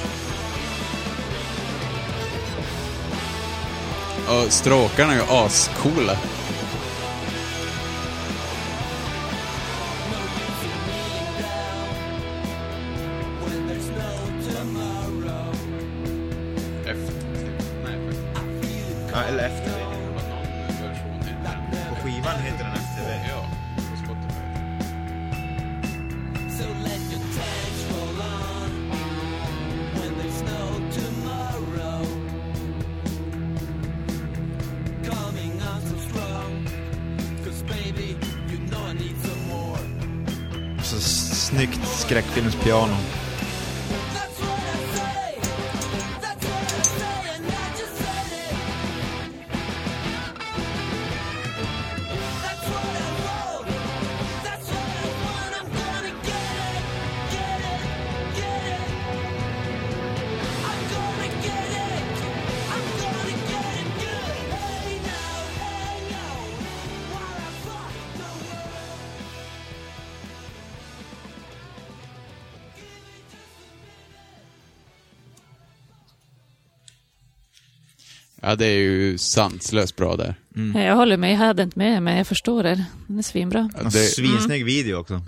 Och stråkarna är ju ascoola. Ja, det är ju sanslöst bra där. Jag håller med, jag hade inte med men jag förstår det. Den är svinbra. Ja, det, svinsnygg video också.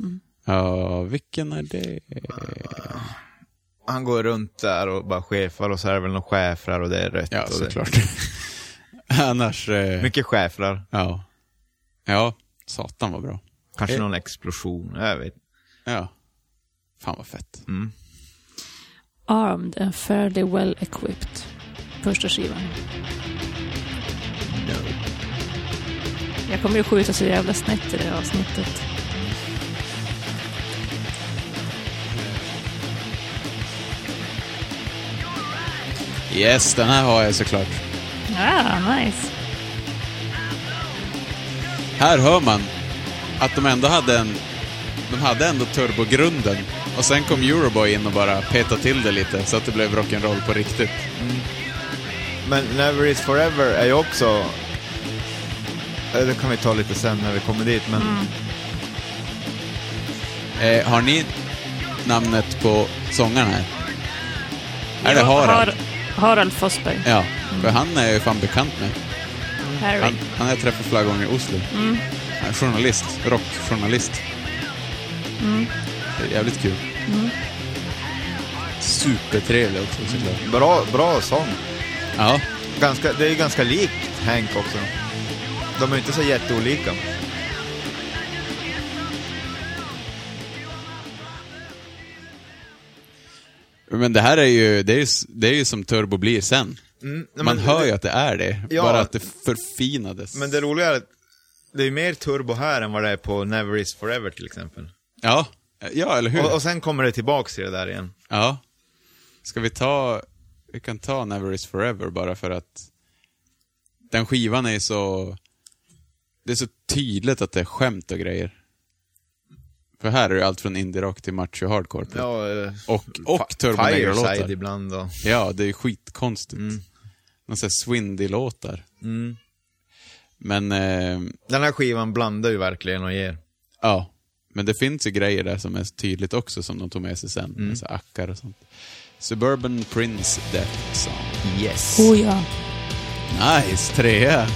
ja vilken är det? Han går runt där och bara chefar och så är det väl några schäfrar och det är rött. Ja, och det- såklart. Annars... Eh, Mycket schäfrar. ja. Ja, satan vad bra. Kanske Eh. någon explosion, jag vet. Ja. Fan vad fett. Mm. Armed and fairly well equipped. Första skivan. Jag kommer ju skjuta så jävla snett i det här avsnittet. Yes, den här har jag såklart. Ah, nice. Här hör man att de ändå hade en... De hade ändå turbogrunden. Och sen kom Euroboy in och bara petade till det lite så att det blev rock'n'roll på riktigt. Men Never Is Forever är ju också... eh, Det kan vi ta lite sen när vi kommer dit, men... Eh, har ni namnet på sångaren här? Är det Harald? Har, Harald Fossberg. Ja, för han är ju fan bekant med. Harry. Han, han har jag träffat flera gånger i Oslo. Han är journalist, rockjournalist. Det är jävligt kul. Supertrevlig också såklart. Bra, bra sång. Ja, Ganska, det är ju ganska likt Hank också. De är inte så jätteolika. men det här är ju, det är det är ju som Turbo blir sen. Mm, Man hör ju att det är det, Ja. bara att det förfinades. Men det roliga är att det är mer turbo här än vad det är på Never Is Forever till exempel. Ja, ja eller hur? Och, och sen kommer det tillbaks till det där igen. Ja. Ska vi ta, vi kan ta Never Is Forever bara för att den skivan är så, det är så tydligt att det är skämt och grejer. För här är det allt från indie-rock till macho hardcore. på. Ja, eh, Och, och Fi- Turbo Negro-låtar. Fireside ibland och... Ja, det är skitkonstigt. Mm. Någon sån här swindy-låtar. Mm. Men, eh, Den här skivan blandar ju verkligen och ger. ja. Men det finns ju grejer där som är tydligt också som de tog med sig sen. Mm. Så här ackar och sånt. Suburban Prince Death Song. Yes. Oh ja. Nice, trea.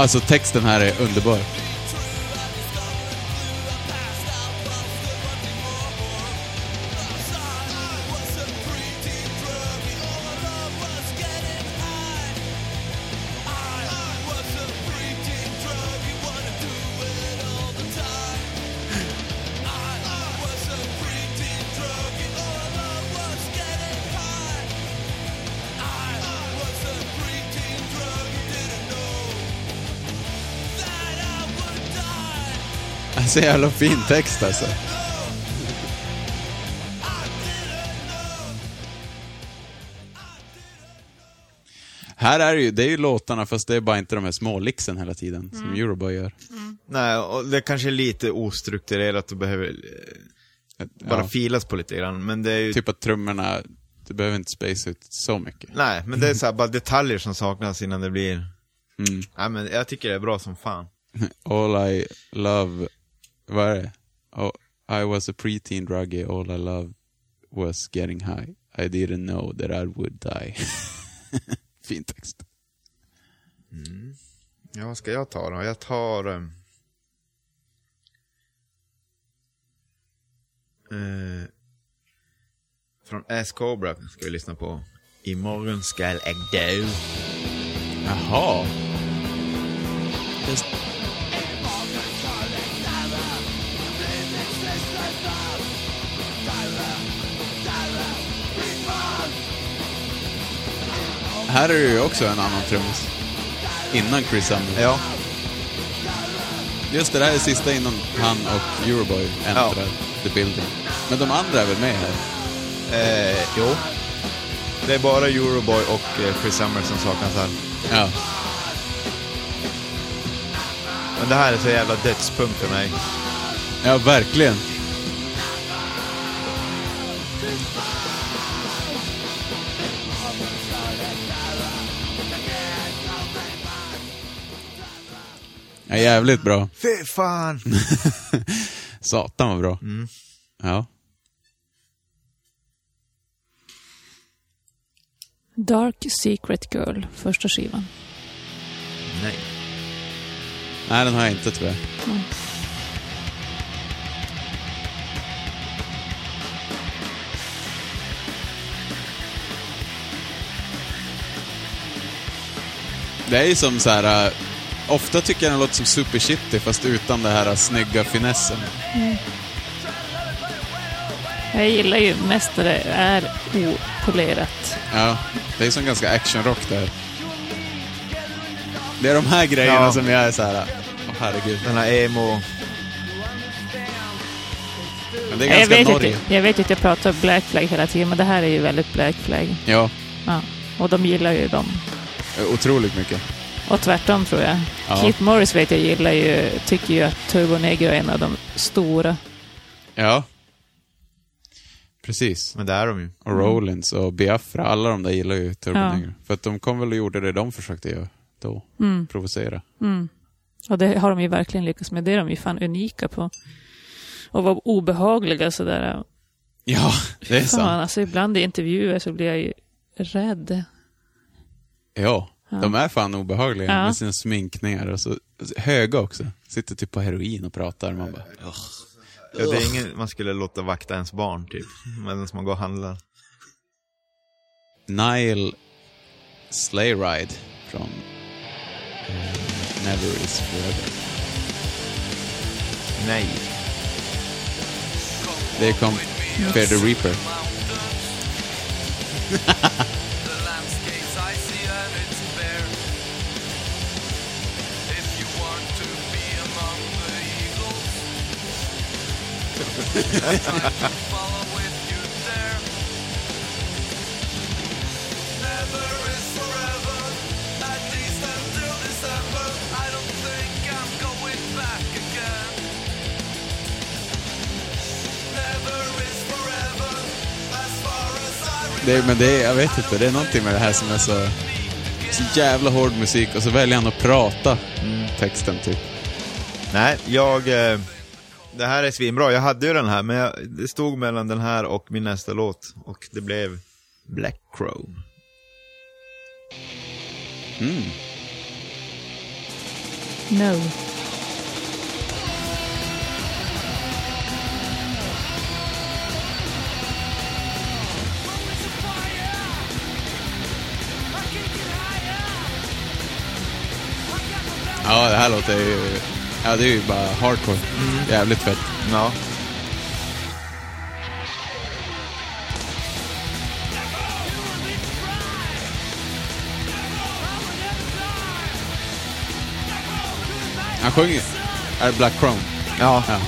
Alltså texten här är underbar. Alltså jävla fin text alltså. Här är det ju, det är ju låtarna fast det är bara inte de här smålixen hela tiden som Euroboy gör. Nej, och det kanske är lite ostrukturerat och behöver eh, bara Ja. filas på lite grann. Men det är ju... Typ att trummorna, du behöver inte space ut så mycket. Nej, men det är så här, bara detaljer som saknas innan det blir... Mm. Nej, men jag tycker det är bra som fan. All I love, vad är det? Oh, I was a preteen druggie, all I love was getting high. I didn't know that I would die. fin text. Ja, vad ska jag ta då? Jag tar... ehm, eh, från Ass Cobra ska vi lyssna på. Imorgon skall jag dö. Jaha. Just... Här är det ju också en annan trummis. Innan Chris Sumner. Ja. Just det, det här är sista innan han och Euroboy äntrar Ja. the building. Men de andra är väl med här? Eh, jo. Det är bara Euroboy och eh, Chris Summer som saknas här. Ja. Men det här är så jävla dödspunkt för mig. Ja, verkligen. Ja, jävligt bra. Fy fan! Satan vad bra. Ja. Dark Secret Girl, första skivan. Nej. Nej, den har jag inte tyvärr. Det är ju som så här. Ofta tycker jag den låter som Super Shitty fast utan det här snygga finessen. Jag gillar ju mest när det är opolerat. Ja, det är som ganska actionrock där. Det är de här grejerna Ja. som jag är så här. åh herregud. Den här emo... Men det är Jag ganska vet, Norge. inte, jag vet att jag pratar Black Flag hela tiden, men det här är ju väldigt Black Flag. Ja, Ja. Och de gillar ju dem. otroligt mycket. Och tvärtom tror jag. Ja. Keith Morris vet jag gillar ju, tycker ju att Turbo Negro är en av de stora. Ja. Precis. Men det är de ju. Och Rollins och Biafra, alla de där gillar ju Turbo Ja. Negro. För att de kom väl och gjorde det de försökte göra då. Mm. Provocera. Mm. Och det har de ju verkligen lyckats med. Det är de ju fan unika på. Och vara obehagliga sådär. Ja, det är Fan, sant. alltså ibland i intervjuer så blir jag ju rädd. Ja, Ja. De är fan obehagliga Ja. med sina sminkningar och så höga också. Sitter typ på heroin och pratar. Man bara, "Ugh." Ja, det är ingen man skulle låta vakta ens barn, typ. Medan man går och handlar. Nile Sleigh Ride från Never Is Forever. Nej. Det kom Fear the Reaper. Det, men det är, jag vet inte, det är någonting med det här som är så, så jävla hård musik och så väljer han att prata mm, texten typ. Nej, jag... Eh, det här är svinbra. Jag hade ju den här, men jag, det stod mellan den här och min nästa låt. Och det blev Black Crow. Mm. No. Ja, det här låter ju, ja det är ju bara hardcore. Jävligt fett. Ja. Han sjunger, är det Black Crown? Ja. Ja.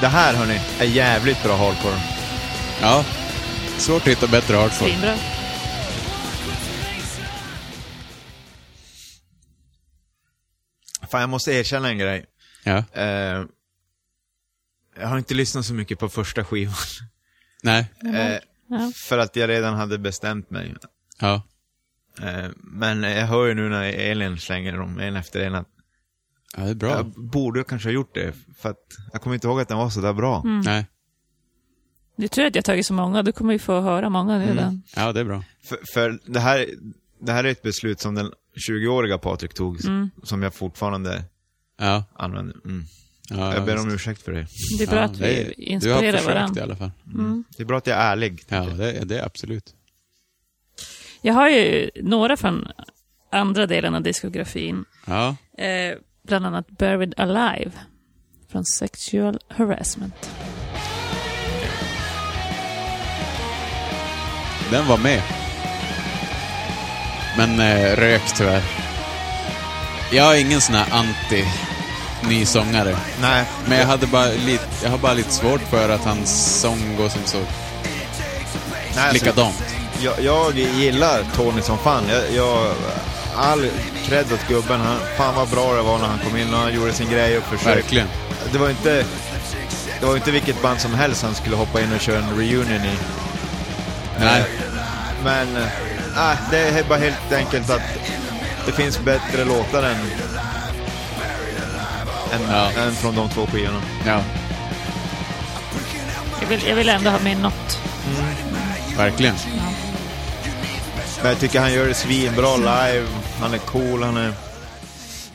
Det här, hörni, är jävligt bra hardcore. Ja. Svårt att hitta bättre hardcore. Svinbra. Fan, jag måste erkänna en grej. Ja. Eh, jag har inte lyssnat så mycket på första skivan. Nej. Eh, Ja. för att jag redan hade bestämt mig. Ja. Eh, men jag hör ju nu när Elin slänger dem en efter en att Ja, det är bra. jag borde kanske ha gjort det. För att jag kommer inte ihåg att den var så där bra. Nej. Det är tur att jag har tagit så många. Du kommer ju få höra många nu då. Ja, det är bra. För, för det, här, det här är ett beslut som den 20-åriga Patrik tog, Mm. som jag fortfarande Ja. använder. Mm. ja jag ber visst. om ursäkt för det. Det är bra ja, att det vi är- Du har inspirerar försökt i varandra. alla fall. Det är bra att jag är ärlig. Ja, det är det är absolut. Jag har ju några från andra delen av diskografin. Ja. Eh, bland annat Buried Alive från Sexual Harassment. Den var med. Men eh, rök tyvärr. Jag är ingen sån här anti ny sångare. Nej, Men jag hade bara lite, jag har bara lite svårt för att hans sång går som så nej alltså, likadant. jag, jag gillar Tony som fan. Jag, jag all cred åt gubben. Han, fan vad bra det var när han kom in och han gjorde sin grej och försökte. Verkligen. Det var inte... Det var inte vilket band som helst han skulle hoppa in och köra en reunion i. Nej. Men, äh, det är bara helt enkelt att det finns bättre låtar än, än, Ja. än från de två skivorna. Ja, Jag vill, jag vill ändå ha med något. verkligen. Men jag tycker han gör det svinbra live. Han är cool, han är...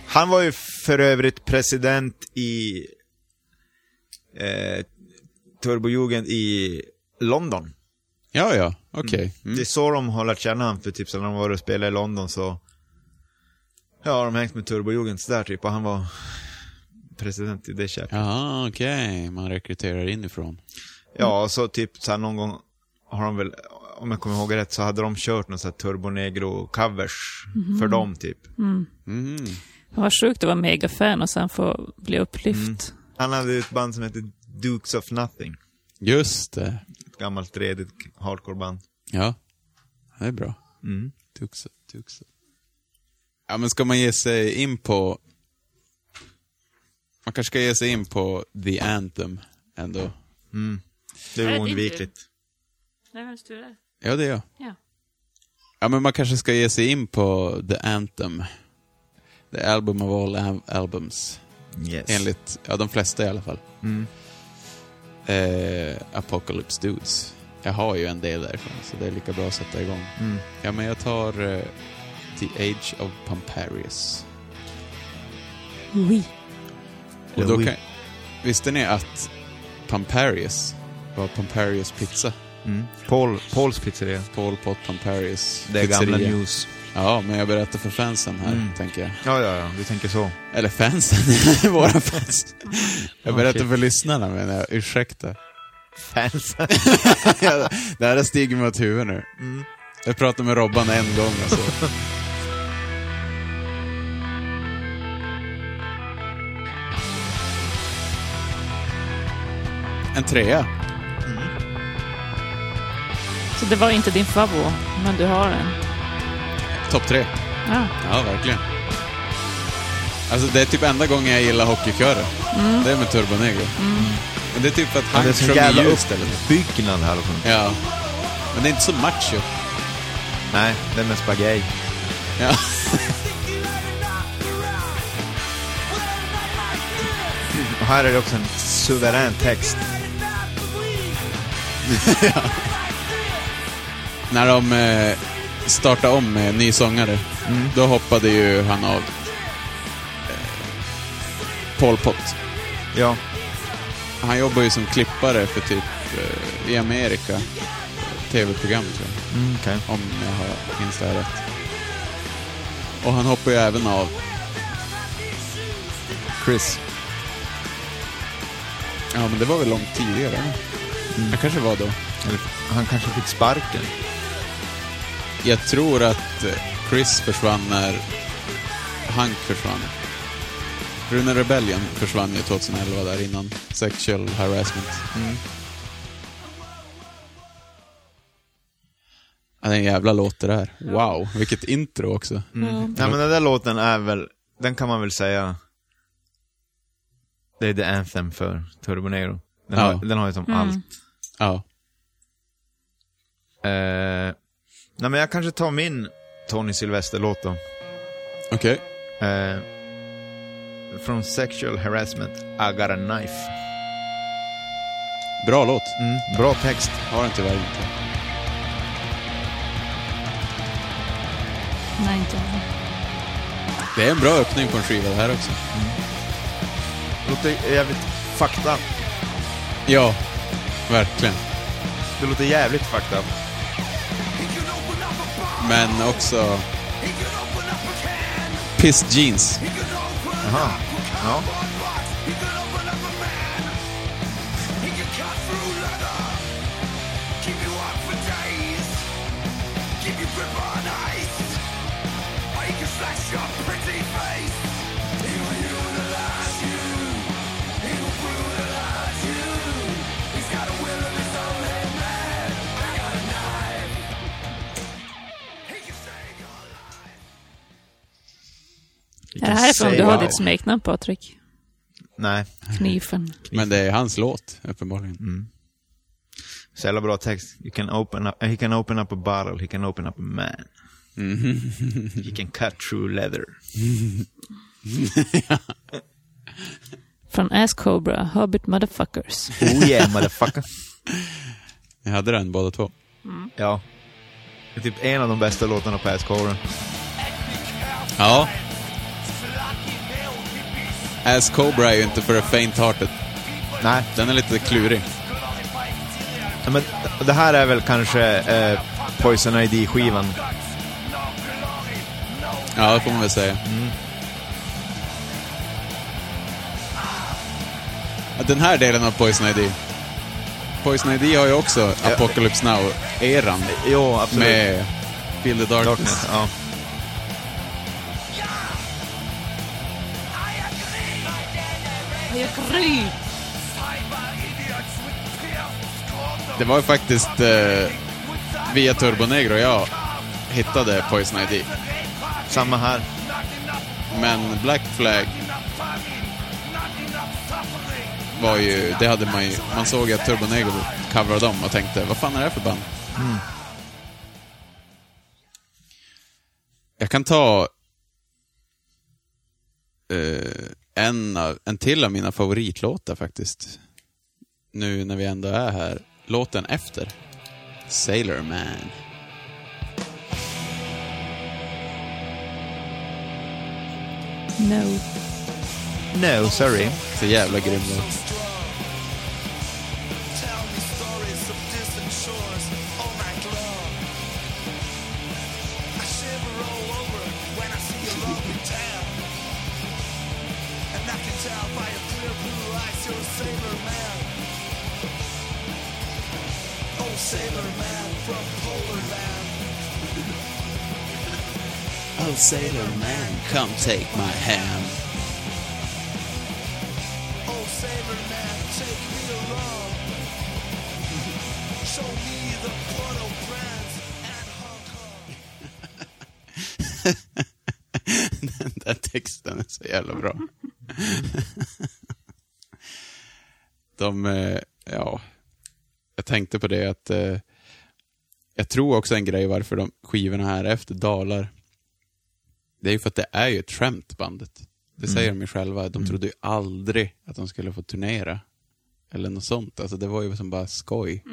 Han var ju för övrigt president i eh, Turbojugend i London. Ja, ja, okej. Det Mm. är så de har lärt känna honom, för typ så när de var och spelade i London så Ja, de hängt med Turbojugend där typ och han var president i det köpet. Jaha, okej. Man rekryterar inifrån. Ja, så typ så här någon gång har de väl, om jag kommer ihåg rätt, så hade de kört någon sån här Turbo Negro-covers för dem typ. Mhm. Det var sjukt att vara megafan och sen få bli upplyft. Han hade ett band som hette Dukes of Nothing. Just det. Gammalt redigt hardcore-band. Ja. Det är bra. Mm. Tuxa, tuxa. Ja, men ska man ge sig in på... Man kanske ska ge sig in på The Anthem ändå. Det är det är oundvikligt. Nej, vem står där? Ja, det är jag. Ja. Ja, men man kanske ska ge sig in på The Anthem. The album of all al- albums. Yes. Enligt, ja de flesta i alla fall. Mm. Eh, Apocalypse Dudes. Jag har ju en del därifrån, så det är lika bra att sätta igång. Mm. Ja, men jag tar eh, The Age of Pomparius. Oui. Och då kan, visste ni att Pomparius var Pomparius pizza? Mm. Paul, Pauls pizzeria. Paul Pot Pomparius Det är gamla news. Ja, men jag berättar för fansen här, Mm. tänker jag. Ja, ja, ja, du tänker så. Eller fansen, våra fans. Jag berättar för lyssnarna, men jag, ursäkta. Fans. Ja, det här stigit mig åt huvudet nu. Mm. Jag pratade med Robban en gång och så. En trea. Så det var inte din favorit, men du har den. Topp tre. Ja. Ja, verkligen. Alltså det är typ enda gången jag gillar hockeykörer. Det är med Turbo Negro. Men det är typ för att Ja, han så sjunger eller något. uppbyggnad här. Liksom. Ja. Men det är inte så macho. Nej, det är mest bara gay. Ja. Och här är det också en suverän text. När de eh, startade om med ny sångare, då hoppade ju han av eh, Pol Pot. Ja. Han jobbar ju som klippare för typ eh, i Amerika, tv-program tror jag. Mm, okej. Om jag har minns det här rätt. Och han hoppar ju även av Chris. Ja, men det var väl långt tidigare? Mm. Kanske var då. Eller, han kanske fick sparken. Jag tror att Chris försvann när Hank försvann. Rune Rebellion försvann ju 2011 där innan sexual harassment. Mm. Ja, det är en jävla låt det där. Wow, vilket intro också. Mm. Nej men den där låten är väl, den kan man väl säga, det är the anthem för Turbo Negro. Den, Ja. har, den har ju som Mm. allt. Ja. Eh, nej men jag kanske tar min Tony Sylvester-låt då. Okej. Eh, från Sexual Harassment, I got a knife. Bra låt. Mm, bra text. Har den tyvärr inte. Nej, inte jag. Det är en bra öppning på en skiva det här också. Låter jävligt fucked up. Ja, verkligen. Det låter jävligt fucked up. Men också... Piss Jeans. Aha. Ja. Är det härifrån du har Wow. ditt smeknamn, Patrik? Nej. Knifen. Men det är hans låt, uppenbarligen. Mm. Så jävla bra text. You can open up, he can open up a bottle, he can open up a man. He can cut through leather. Från Ass Cobra, Hobbit Motherfuckers. Oh yeah, motherfucker. Jag hade den båda två. Ja. Det är typ en av de bästa låtarna på Ass-coren. Ja. Ass Cobra är ju inte för the faint-hearted. Nej, Den är lite klurig. men det här är väl kanske eh, Poison ID-skivan. Ja, det får man väl säga. Ja, Den här delen av Poison ID. Poison ID har ju också Apocalypse Now-eran Jo, absolut. med Feel the Darkness. Darkness, ja. Det var ju faktiskt eh, via Turbo Negro jag hittade Poison ID. Samma här. Men Black Flag var ju, det hade man ju, man såg att Turbo Negro coverade dem och tänkte, vad fan är det här för band? Jag kan ta eh, en, av, en till av mina favoritlåtar faktiskt. Nu när vi ändå är här. Låten efter. Sailor Man. No. No, sorry. Så jävla grym låt. I can tell by your clear blue eyes you're a sailor man. Oh, sailor man from polar land. Oh, sailor man, come take my hand. De, eh, ja, jag tänkte på det att eh, jag tror också en grej varför de skivorna här efter dalar. Det är ju för att det är ju ett skämt bandet. Det säger de ju själva. De trodde ju aldrig att de skulle få turnera. Eller något sånt. Alltså det var ju som bara skoj.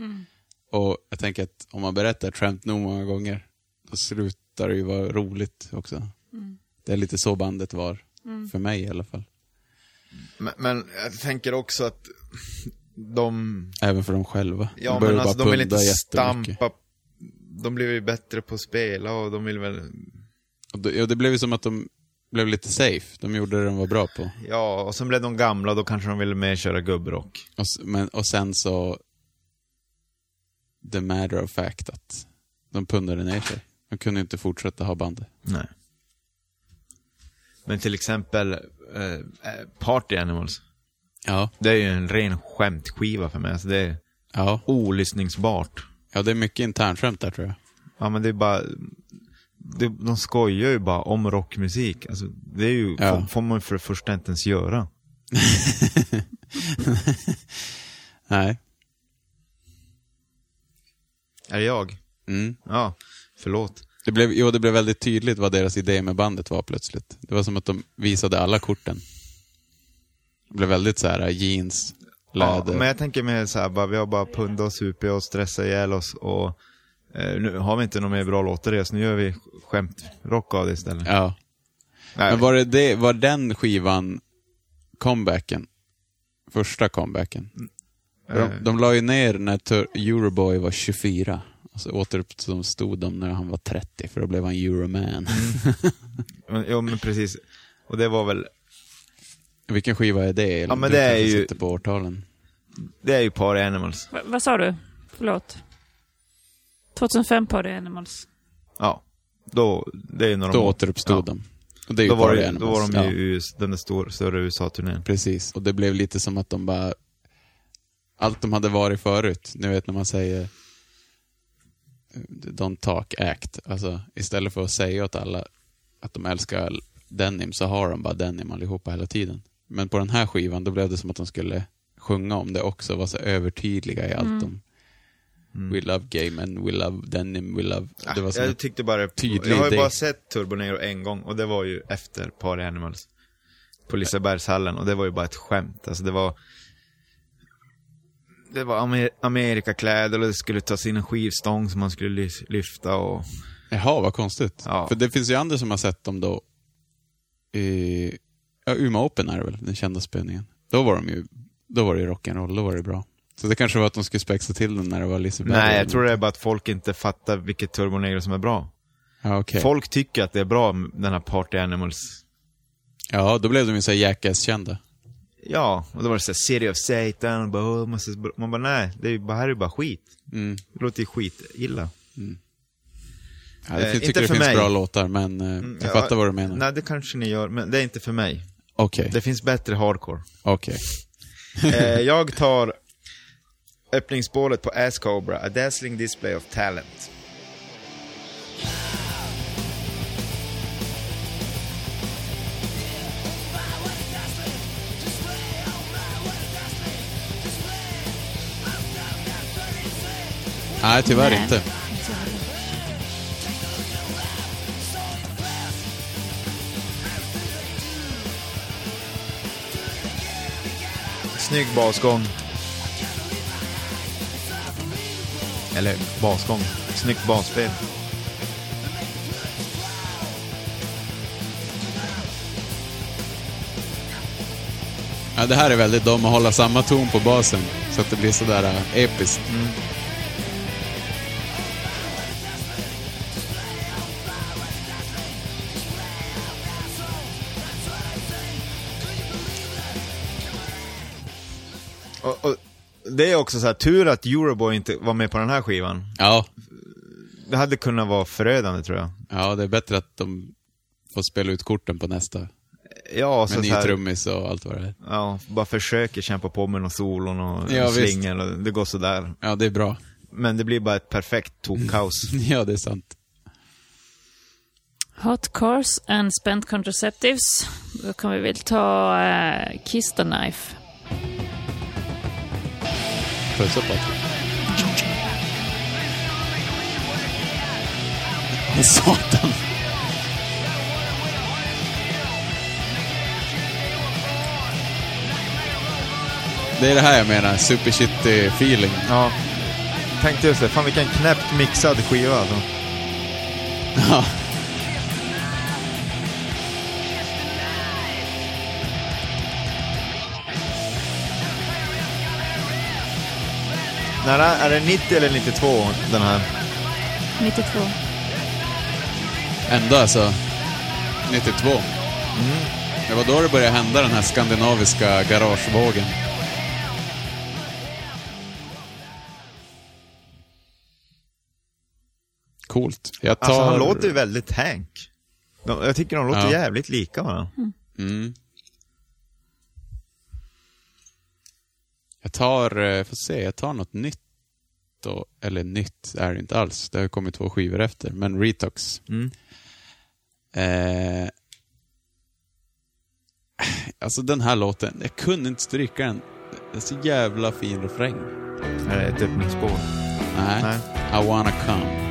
Och jag tänker att om man berättar ett skämt nog många gånger, då slutar det ju vara roligt också. Det är lite så bandet var. För mig i alla fall. Men, men jag tänker också att de... Även för dem själva. Ja, de men alltså de vill inte stampa. De blev ju bättre på att spela och de vill väl... Och det, ja, det blev ju som att de blev lite safe. De gjorde det de var bra på. Ja, och sen blev de gamla, då kanske de ville mer köra gubbrock. Och, men, och sen så... The matter of fact att de pundade ner sig. De kunde inte fortsätta ha bandet. Nej. Men till exempel eh, eh, Party Animals. Ja. Det är ju en ren skämtskiva för mig. Alltså det är Ja. olyssningsbart. Ja, det är mycket internskämt där tror jag. Ja, men det är bara... Det, de skojar ju bara om rockmusik. Alltså, det är ju, Ja. får, får man för det första inte ens göra. Nej. Är det jag? Mm. Ja, förlåt. Det blev, jo, det blev väldigt tydligt vad deras idé med bandet var plötsligt. Det var som att de visade alla korten. Det blev väldigt så här jeans, Ja, läder. men jag tänker mer så här, bara, vi har bara pundat och supit och stressat ihjäl oss och eh, nu har vi inte några mer bra låtar i så nu gör vi skämtrock av det istället. Ja. Nej, Men var, det det, var den skivan comebacken? Första comebacken? Eh, De, de la ju ner när Euroboy var 24. Och så återuppstod de när han var 30, för då blev han Euroman. men, jo, men precis. Och det var väl, Vilken skiva är det? Ja, men Du det är ju- sitter på årtalen. det är ju Party Animals. Va, vad sa du? Förlåt. 2005 Party Animals. Ja. Då, det är när de... Då återuppstod ja. de. Och det är ju Då var, det, då var de ju Ja. US, den där stor, större USA-turnén. Precis. Och det blev lite som att de bara... Allt de hade varit förut, ni vet när man säger Don't talk, act. Alltså istället för att säga åt alla att de älskar denim så har de bara denim allihopa hela tiden. Men på den här skivan då blev det som att de skulle sjunga om det också, vara så övertydliga i allt de... We love gay men, we love denim, we love... Det var jag tyckte bara, tydlig jag har ju bara sett Turbo Negro en gång och det var ju efter Party Animals. På Lisebergshallen och det var ju bara ett skämt. Alltså det var... Det var Amer Amerikakläder och det skulle tas in en skivstång som man skulle ly- lyfta och... Jaha, vad konstigt. Ja. För det finns ju andra som har sett dem då i ja, Umeå Open är det väl, den kända spelningen. Då var de ju, då var det ju rock'n'roll, då var det bra. Så det kanske var att de skulle spexa till den när det var Liseberg. Nej, jag tror det är bara att folk inte fattar vilket Turbo Negro som är bra. Ja, okej. Folk tycker att det är bra, den här Party Animals. Ja, då blev de ju så här Jackass-kända. Ja, och då var det såhär City of Satan, och bara, "Åh, måste... man bara nej, det är ju bara, här är ju bara skit. Mm. Det låter ju skitilla. Ja, jag Eh, tycker inte det för finns mig. bra låtar, men eh, jag Mm, Ja, fattar vad du menar. Nej, det kanske ni gör, men det är inte för mig. Okej, Det finns bättre hardcore. okej. eh, jag tar öppningsspåret på Ass Cobra, A Dazzling Display of Talent. Nej, tyvärr Nej. inte. Snygg basgång. Eller basgång. Snyggt basspel. Ja, det här är väldigt dum att hålla samma ton på basen, så att det blir sådär äh, episkt. Och, och det är också så här tur att Euroboy inte var med på den här skivan. Ja, Det hade kunnat vara förödande tror jag. ja, det är bättre att de får spela ut korten på nästa. Ja, så, Med ny så här, trummis och allt vad det är. ja, bara försöker kämpa på med någon solon och Ja, slingor och det går sådär. Ja, det är bra. Men det blir bara ett perfekt tokkaos. Ja, det är sant. Hot Cars and Spent Contraceptives. Då kan vi väl ta uh, Kiss the Knife. Puss upp Patrik. Satan. Det är det här jag menar, super shitty feeling. ja. Tänkte just det, fan vilken knäppt mixad skiva alltså. Ja. När är, är det 90 eller 92 den här? 92. Ändå alltså, 92. Det var då det började hända den här skandinaviska garagevågen. Coolt. Jag tar... Alltså han låter ju väldigt Hank. De, jag tycker de låter Ja. jävligt lika varandra. Mm. Jag tar, eh, får se, jag tar något nytt då. Eller nytt är det inte alls. Det har kommit två skivor efter. Men Retox. Mm. Eh, alltså den här låten, jag kunde inte stryka den. Det är så jävla fin refräng. Är det ett öppningsspår? Nej. Nej. I wanna come.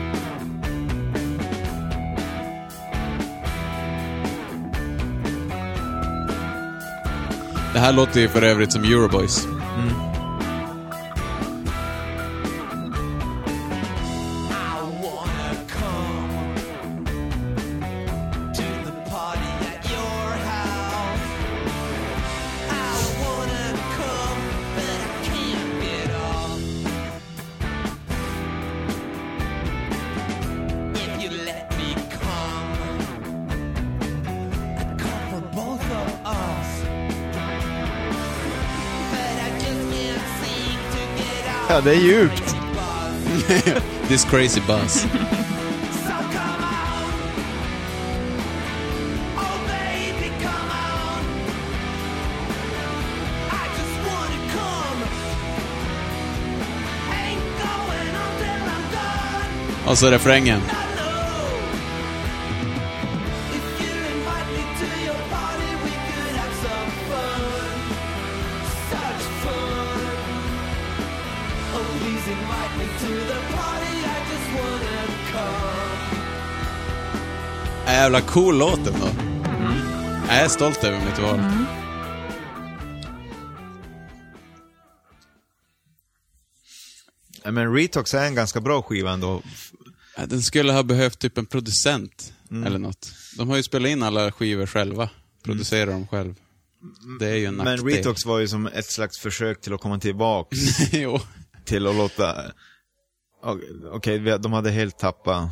Det här låter ju för övrigt som Euroboys. Ja, det är djupt. This crazy buzz. Och så refrängen. Jävla cool låt ändå. Jag är stolt över mitt val. Ja, Men Retox är en ganska bra skiva ändå. Ja, Den skulle ha behövt typ en producent eller något. De har ju spelat in alla skivor själva. Producerar dem själv. Det är ju en Men nackdel. Retox var ju som ett slags försök till att komma tillbaks jo. till att låta... Okej, vi- de hade helt tappat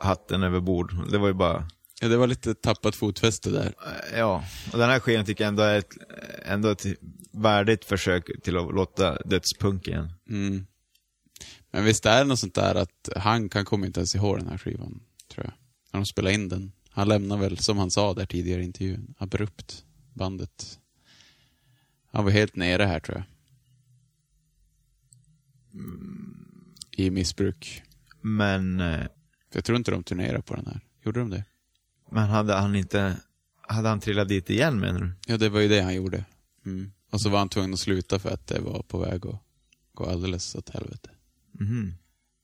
hatten över bord. Det var ju bara, Ja, det var lite tappat fotfäste där. eh, ja. Och den här skivan tycker jag ändå är ett, ändå ett värdigt försök till att låta dödspunk igen. Mm. Men visst är det något sånt där att han kan komma inte ens ihåg den här skivan, tror jag. När de spelade in den. Han lämnar väl, som han sa där tidigare i intervjun, abrupt bandet. Han var helt nere här, tror jag. I missbruk. Men, eh, jag tror inte de turnerade på den här. Gjorde de det? men hade han inte, hade han trillat dit igen menar du? Ja, det var ju det han gjorde. Mm. Och så var han tvungen att sluta för att det var på väg att gå alldeles åt helvete. Mhm.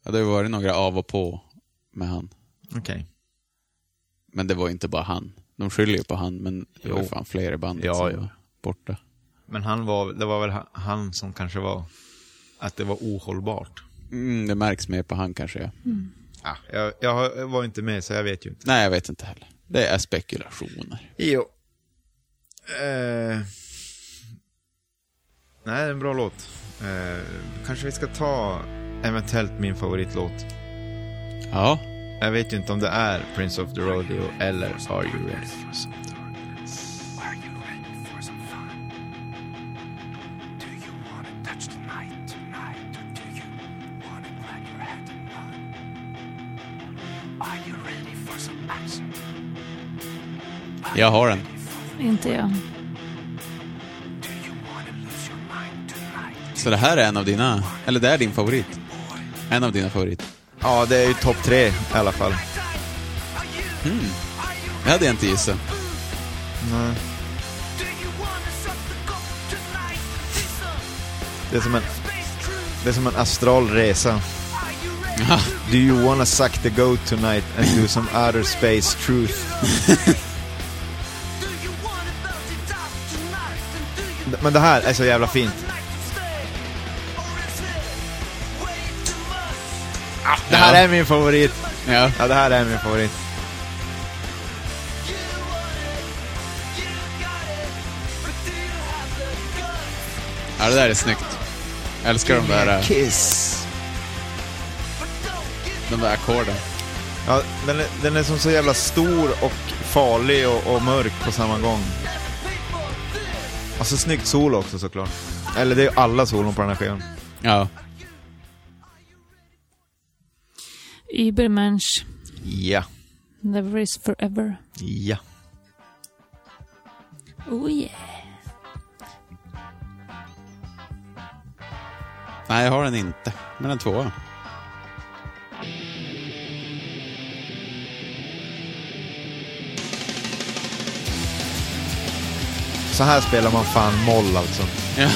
Ja, det har varit några av och på med han. Okej. Men det var inte bara han. De skyller ju på han, men det var fan fler i bandet Ja, som ja. var borta. Men han var, det var väl ha- han som kanske var, att det var ohållbart. Mm, det märks mer på han kanske, ja. Ja, jag, jag jag var inte med så jag vet ju inte. Nej, jag vet inte heller. Det är spekulationer. Jo. Eh, nej, det är en bra låt. Eh, kanske vi ska ta eventuellt min favoritlåt. Ja. Jag vet ju inte om det är Prince of the Rodeo eller Are You Ready Jag har den. Inte jag. Så det här är en av dina, eller det är din favorit? En av dina favoriter? Ja, det är ju topp tre i alla fall. Det hade jag inte gissat. Nej. Det är som en, det är som en astral resa. Do you wanna suck the goat tonight and do some outer space truth? Men det här är så jävla fint. Ah, det här Ja. är min favorit. Ja. Ja, det här är min favorit. ja, det där är snyggt. Jag älskar de där, äh, Kiss. De där ackorden. Ja, den är, den är som så jävla stor och farlig och, och mörk på samma gång. Alltså snyggt solo också såklart. Eller det är ju alla solon på den här skivan. Ja. Übermensch. Ja. Never is forever. Ja. Oh yeah. Nej, jag har den inte. Men en tvåa. Så här spelar man fan moll alltså. Ja.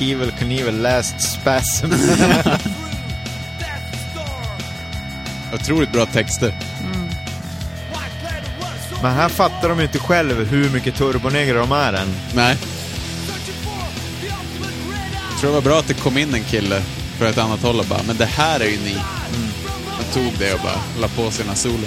Evil Knievel Last Spasm. Otroligt bra texter. Men här fattar de ju inte själv hur mycket turbonegrer de är än. Nej. Jag tror det var bra att det kom in en kille från ett annat håll och bara, men det här är ju ni. Jag tog det och bara la på sina solo.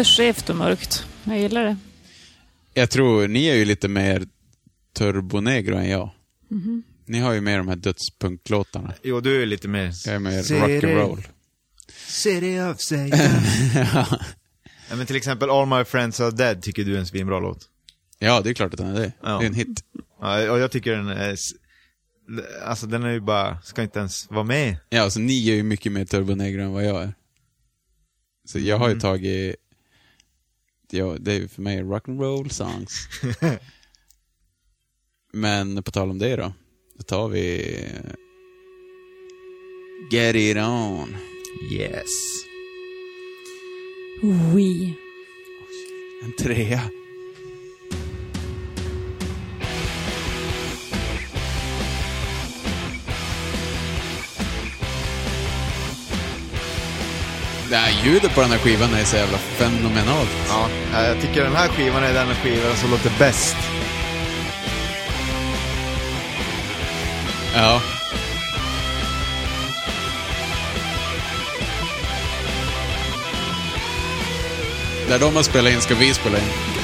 Både skevt och mörkt. Jag gillar det. Jag tror, ni är ju lite mer turbonegro än jag. Ni har ju mer de här dödspunklåtarna. Jo, du är lite mer... Jag är mer rock'n'roll. City of Satan. ja, men till exempel All My Friends Are Dead tycker du är en svinbra låt. Ja, det är klart att den är det. Ja. Det är en hit. Ja, och jag tycker den är... Alltså den är ju bara, ska inte ens vara med. Ja, alltså ni är ju mycket mer turbonegro än vad jag är. Så jag har ju Mm. tagit... Ja, det är för mig rock'n'roll songs. Men på tal om det då. Då tar vi... Get it on. Yes. Oui. En trea. Här ljudet på den här skivan är så jävla fenomenalt. Ja, jag tycker den här skivan är den skivan som låter bäst. Ja. Där de har spelat in ska vi spela in.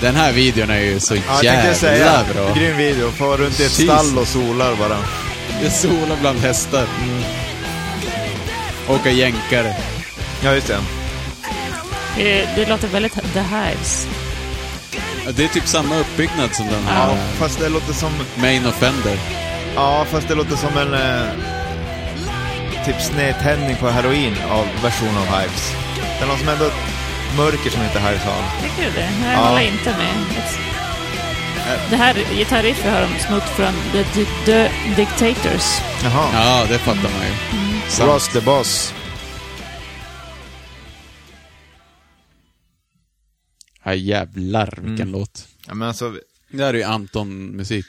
Den här videon är ju så Ja, jag tänkte säga, jävla bra. grym video. Få runt i ett Jesus. stall och solar bara. Det solar bland hästar. Åka jänkare. Ja, just det. Det, det låter väldigt The Hives. Ja, Det är typ samma uppbyggnad som den Ja, här fast det låter som... Main Offender. Ja, fast det låter som en... Eh, typ snedtändning på heroin av version av Hives. Den har som ändå mörker som inte Hives har. Tycker du det? Jag Ja. håller inte med. Det här gitarriffet har de snott från The, the, the Dictators. Jaha. Ja, det fattar man ju. Sant. Ross the Boss. Ja, jävlar vilken låt. Ja, men alltså... Det här är ju Anton-musik.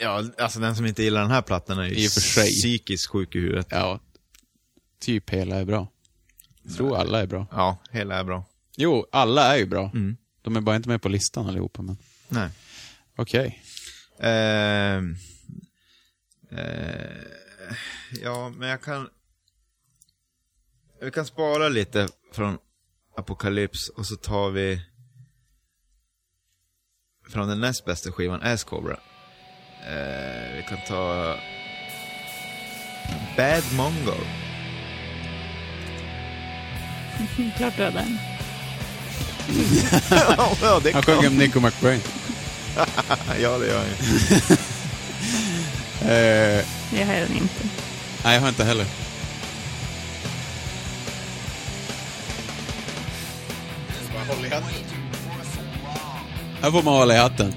Ja, alltså den som inte gillar den här plattan är ju I och för sig. psykiskt sjuk i huvudet. Ja, typ hela är bra. Jag tror alla är bra. Ja, hela är bra. Jo, alla är ju bra. Mm. De är bara inte med på listan allihopa, men Nej. okej. Ehm, eh, ja, men jag kan... Vi kan spara lite från Apocalypse och så tar vi från den näst bästa skivan, Ass Cobra. Eh, vi kan ta Bad Mongol. Klart du har den. ja, det Han sjöng om Nico McBrain. ja, det gör jag. Eh, Jag har den inte. nej, jag har inte heller. Här får man hålla i hatten.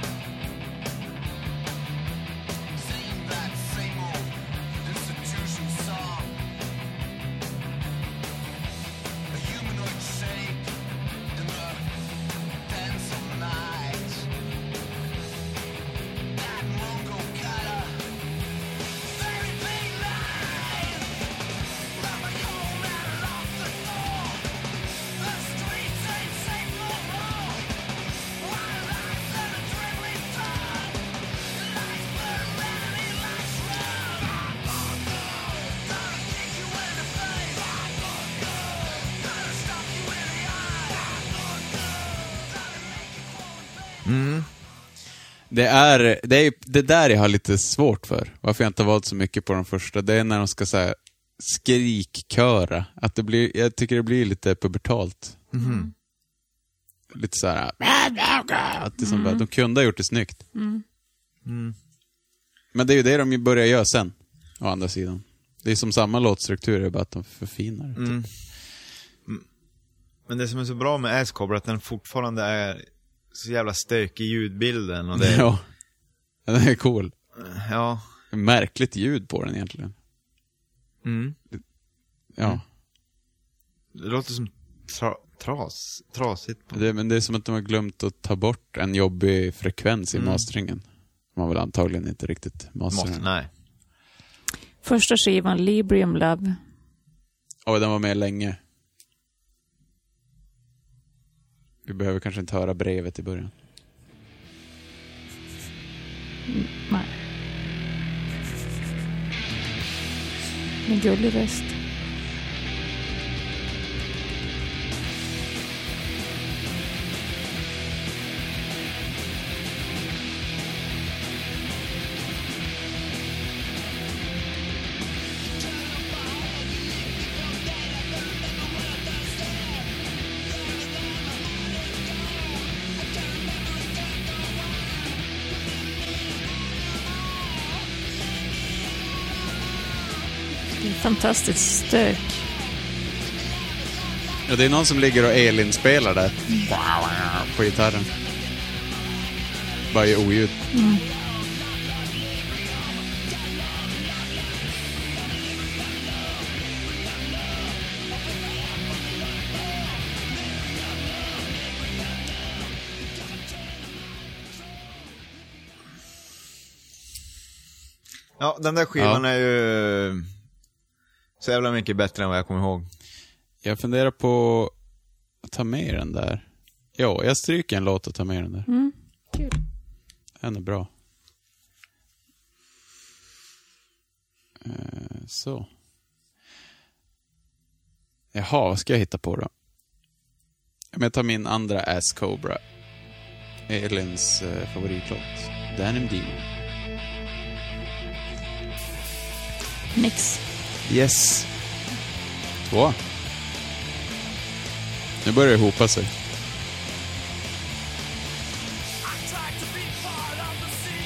Är, det är det där jag har lite svårt för. Varför jag inte har valt så mycket på de första. Det är när de ska säga skrikköra. Att det blir, jag tycker det blir lite pubertalt. Lite så här. Att det är som bara, de kunde ha gjort det snyggt. Men det är ju det de börjar göra sen. Å andra sidan. Det är som samma låtstruktur, det är bara att de förfinar det. Mm. Men det som är så bra med Ass Cobra är att den fortfarande är så jävla stökig ljudbilden och det... Ja. Den är cool. ja. Märkligt ljud på den egentligen. Mm. Ja. Det låter som tra tras, trasigt. På. Det, men det är som att de har glömt att ta bort en jobbig frekvens i Mm. masteringen. Har väl antagligen inte riktigt masterat Måste, nej. Första skivan, Librium Love. Oj, den var med länge. Vi behöver kanske inte höra brevet i början. Nej. En gullig röst. Fantastiskt stök. Ja, det är någon som ligger och Elin-spelar där. På gitarren. bara gör oljud. Ja, den där skivan Ja. är ju så jävla mycket bättre än vad jag kommer ihåg. Jag funderar på att ta med den där. Jo, jag stryker en låt och tar med den där. Mm. Kul. Den är bra. Eh, så. Jaha, vad ska jag hitta på då? Jag tar min andra Ass Cobra. Elins eh, favoritlåt. Denim Demon. Nix. Yes. Två. Nu börjar det hopa sig.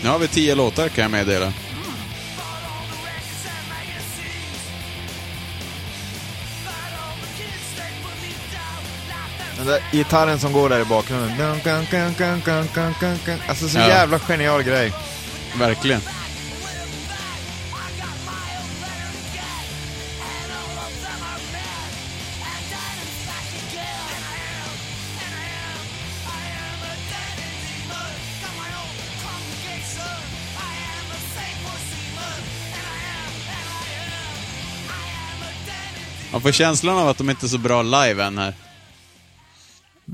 Nu har vi tio låtar kan jag meddela. Den där gitarren som går där i bakgrunden. Alltså så jävla genial grej. Verkligen. Man får känslan av att de inte är så bra live än här.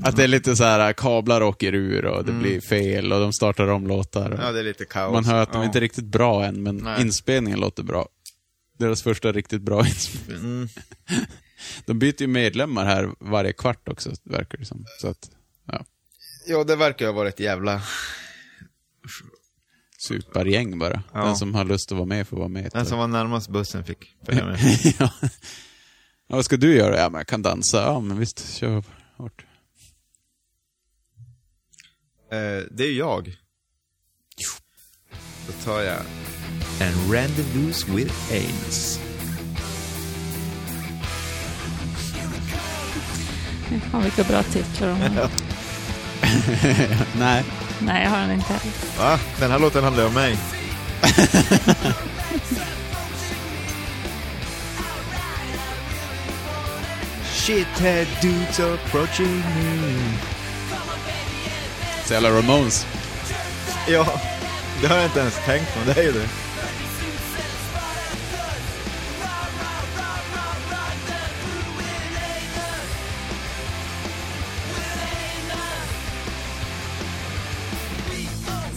Att det är lite så här kablar åker ur och det blir fel och de startar om låtar. Ja, det är lite kaos. Man hör att de ja. inte är riktigt bra än, men Nej. inspelningen låter bra. Deras första riktigt bra inspelning. Mm. De byter ju medlemmar här varje kvart också, verkar det som. Så att, ja, Ja, det verkar ju ha varit ett jävla... supergäng bara. Ja. Den som har lust att vara med får vara med. Den som var närmast bussen fick följa med. ja. Ja. Vad ska du göra? Ja, men jag kan dansa. Ja, men visst, kör hårt. Eh, det är ju jag. Då tar jag en Rendezvous with Ains. Fan vilka bra titlar de har. Nej. Nej, jag har den inte heller. Va? Den här låten handlar om mig. Shithead dudes approaching me. Så jävla Ramones. Ja, det har jag inte ens tänkt på. Det är ju det.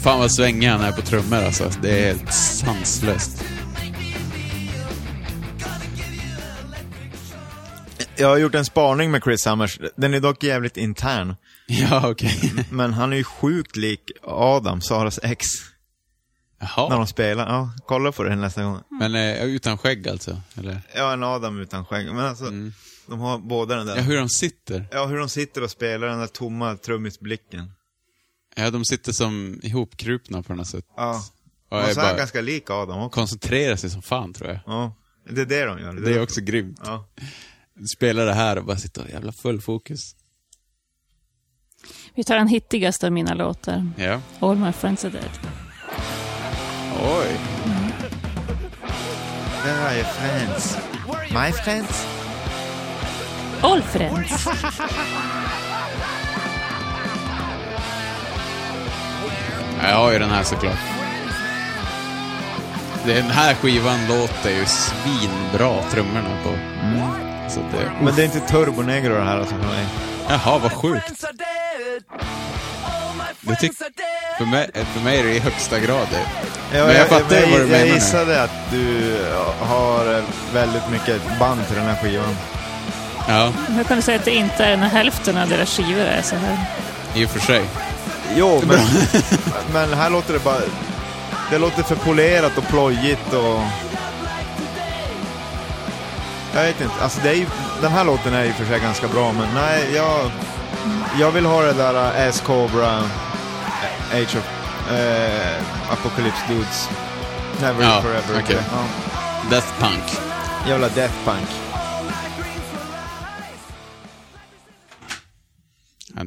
Fan vad svängig han är på trummor alltså. Det är helt sanslöst. Jag har gjort en spaning med Chris Summers. Den är dock jävligt intern. Ja, okej. Men han är ju sjukt lik Adam, Saras ex. När Jaha. de spelar. Ja, kolla på det nästa gång. Men eh, utan skägg alltså? Eller? Ja, en Adam utan skägg. Men alltså, de har båda den där... Ja, hur de sitter? Ja, hur de sitter och spelar, den där tomma trummisblicken. Ja, de sitter som ihopkrupna på något sätt. Ja. Och så är han ganska lik Adam också. koncentrerar sig som fan tror jag. Ja, det är det de gör. Det är också grymt. Ja. Spela det här och bara sitta och jävla full fokus. Vi tar den hittigaste av mina låtar. Ja. All my friends are dead. Oj. Where are your friends? My friends? All friends. Ja, Jag har ju den här såklart. Den här skivan låter ju svinbra, trummorna på. Så det, Men det är inte Turbo Negro det här alltså för mig. jaha, vad sjukt. Det tyck, för, mig, för mig är det i högsta grad det. Ja, Men jag fattar ju vad du jag, menar Jag nu. gissade att du har väldigt mycket band till den här skivan. Ja, Hur kan du säga att det inte är när hälften av deras skivor är så här? i och för sig. Jo, men, men här låter det bara... Det låter för polerat och plojigt och... Jag vet inte, alltså det är ju, den här låten är och för sig ganska bra, men nej, jag... Jag vill ha det där uh, Ass Cobra, uh, Age of... Uh, Apocalypse Dudes. Never Ja, Forever. okej. Ja. Death Punk. Jävla Death Punk.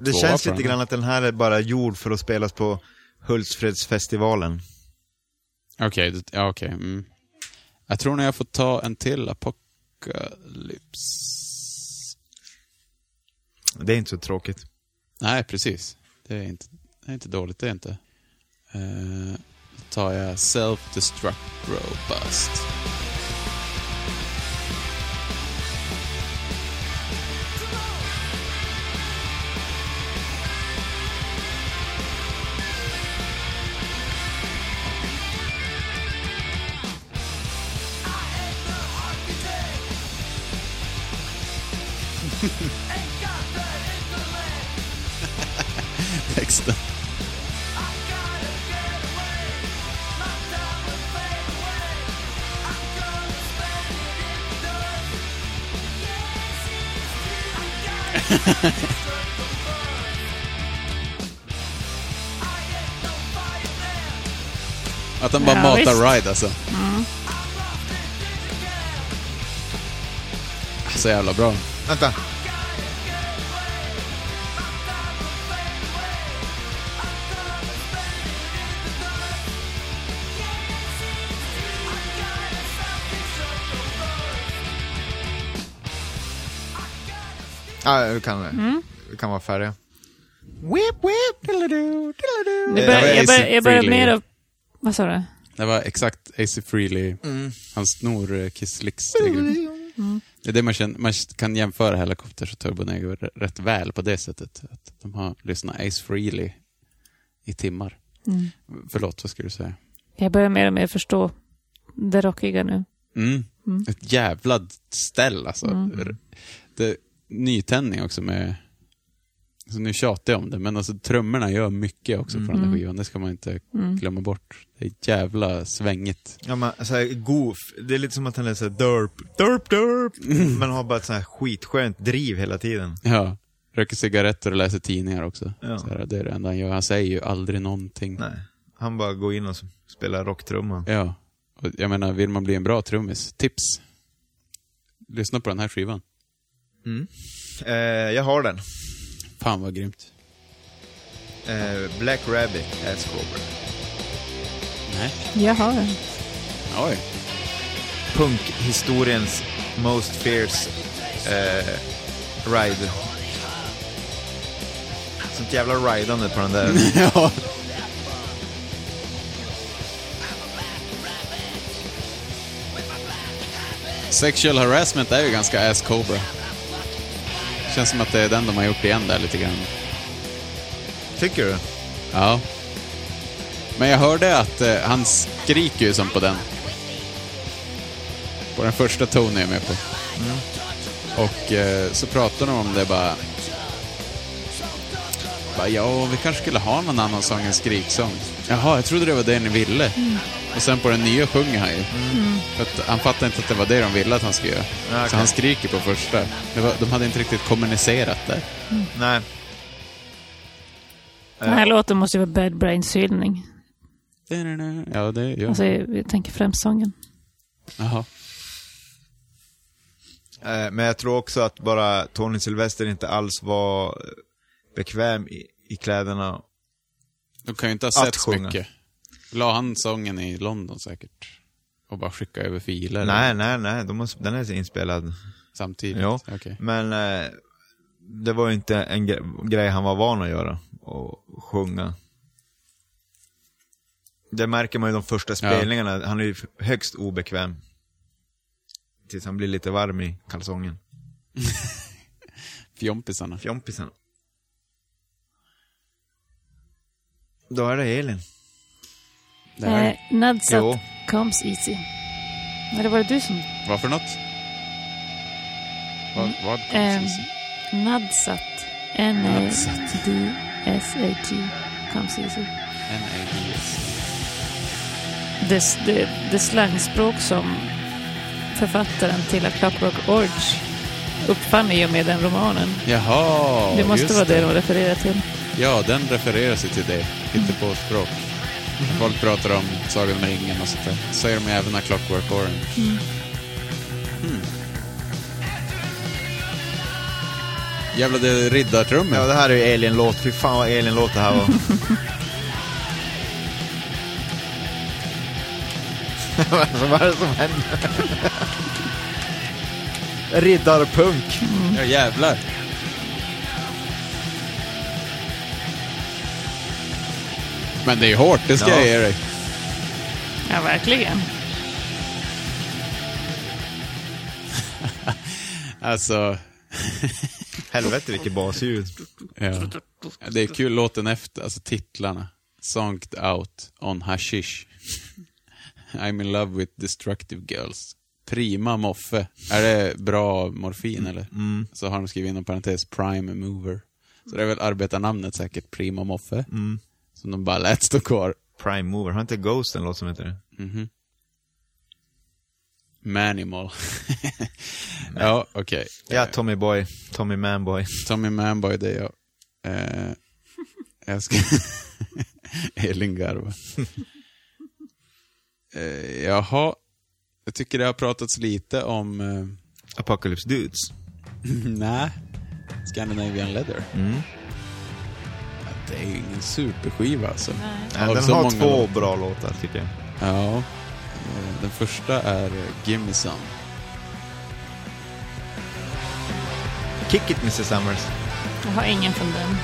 Det känns lite grann att den här är bara gjord för att spelas på Hultsfredsfestivalen. Okej, det- ja okej. Mm. Jag tror nog jag får ta en till Apocalypse. Det är inte så tråkigt. Nej, precis. Det är inte, det är inte dåligt, det är inte. Uh, då tar jag Self-Destruct Robust. Texten. Att han bara Ja, matar visst. ride alltså. Så jävla bra. Vänta. Ja, vi kan, vi kan vara färdiga. Whip, whip, diddle-doo, Eh, börjar, det jag, börjar, jag börjar mer av... Vad sa du? Det var exakt AC Frehley. Han snor uh, Kiss Licks. Det är- Det är det man, känner, man kan jämföra Helicopters och Turbo Negro r- rätt väl på det sättet. Att de har lyssnat Ace Frehley i timmar. Förlåt, vad skulle du säga? Jag börjar mer och mer förstå det rockiga nu. Mm. Ett jävla ställ alltså. R- Det, nytändning också med... Alltså nu tjatar jag om det, men alltså trummorna gör mycket också på den här skivan. Det ska man inte glömma bort. Det är jävla svängigt. Ja, men så här, goof. Det är lite som att han läser derp, derp, derp. Men har bara ett sånt här skitskönt driv hela tiden. Ja. Röker cigaretter och läser tidningar också. Ja. Så här, det är det enda han gör. Han säger ju aldrig någonting. Nej. Han bara går in och spelar rocktrumma. Ja. Och jag menar, vill man bli en bra trummis, tips. Lyssna på den här skivan. Eh, jag har den. Fan vad grymt. Eh, Black Rabbit, Ass Cobra. Nej. Jag har den. Oj. Punkhistoriens most fierce eh, ride. Sånt jävla ridande på den där. ja. Sexual harassment är ju ganska ass cobra. Känns som att det är den de har gjort igen där lite grann. Tycker du? Ja. Men jag hörde att eh, han skriker ju som på den. På den första Tony är jag med på. Och eh, så pratar de om det bara... bara. Ja, vi kanske skulle ha någon annan sång än skriksång. Jaha, jag trodde det var det ni ville. Och sen på den nya sjunger han ju. För att han fattade inte att det var det de ville att han skulle göra. Okej. Så han skriker på första. Det var, de hade inte riktigt kommunicerat där. Nej. Den här låten måste ju vara Bad Brains hyllning. Ja, det... Ja. Alltså, jag, tänker främst sången. Jaha. Eh, men jag tror också att bara Tony Sylvester inte alls var bekväm i, i kläderna. De kan ju inte ha sett sjunga. mycket. La han sången i London säkert? Och bara skicka över filer? Nej, nej, nej. De måste, den är inspelad. Samtidigt? Ja. Okej. Men eh, det var ju inte en gre- grej han var van att göra. Och sjunga. Det märker man ju de första spelningarna. Han är ju högst obekväm. Tills han blir lite varm i kalsongen. Fjompisarna. Fjompisen. Då är det Elin. Det här, Eh, Nadsat Jo. comes easy. Eller var det du som... vad för något? Vad? vad Ehm, precis? Nadsat. N-A-D-S-A-T. Comes easy. N-A-D-S. Det, det, det slangspråk som författaren till A Clockwork Orange uppfann i och med den romanen. Jaha, det måste vara det de refererar till. Ja, den refererar sig till det. Inte på språk. Mm. Folk pratar om Sagan om ringen och sånt där. Så säger de även A Clockwork Orange. Mm. Mm. Jävla det riddartrummen. Ja, det här är ju Alien-låt. Fy fan vad Alien-låt det här var. Vad är det som händer? Riddarpunk. Mm. Ja, jävlar. Men det är hårt, det ska Ja. jag ge dig. Ja, verkligen. Alltså, Helvete vilket basljud. ja. Det är kul låten efter, alltså titlarna. Sonked out on hashish. I'm in love with destructive girls. Prima moffe. Är det bra morfin eller? Så har de skrivit inom parentes prime mover. Så det är väl arbetarnamnet säkert, Prima moffe. Som de bara lät stå kvar. Prime Mover. Har inte Ghost en låt som heter det? Manimal. ja, okej. Ja, Tommy Boy. Tommy Manboy. Tommy Manboy, det är jag. Eh, jag ska... Elin garva. eh, jaha. Jag tycker det har pratats lite om... Eh, Apocalypse Dudes. nej. Scandinavian Leather. Mm. Det är ingen superskiva alltså. Av den så har många två bra låtar tycker jag. Ja. Eh, Den första är eh, Gimme Some. Kick It Mr Summers. Jag har ingen från den.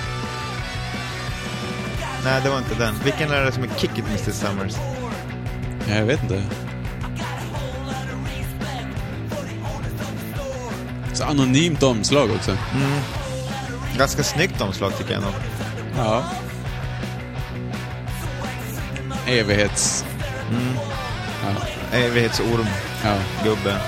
Nej, det var inte den. Vilken är det som är Kick It Mr Summers? Ja, jag vet inte. Så anonymt omslag också. Ganska snyggt omslag tycker jag nog. Ja. Evighets... Ja. Evighetsorm, ja. gubbe.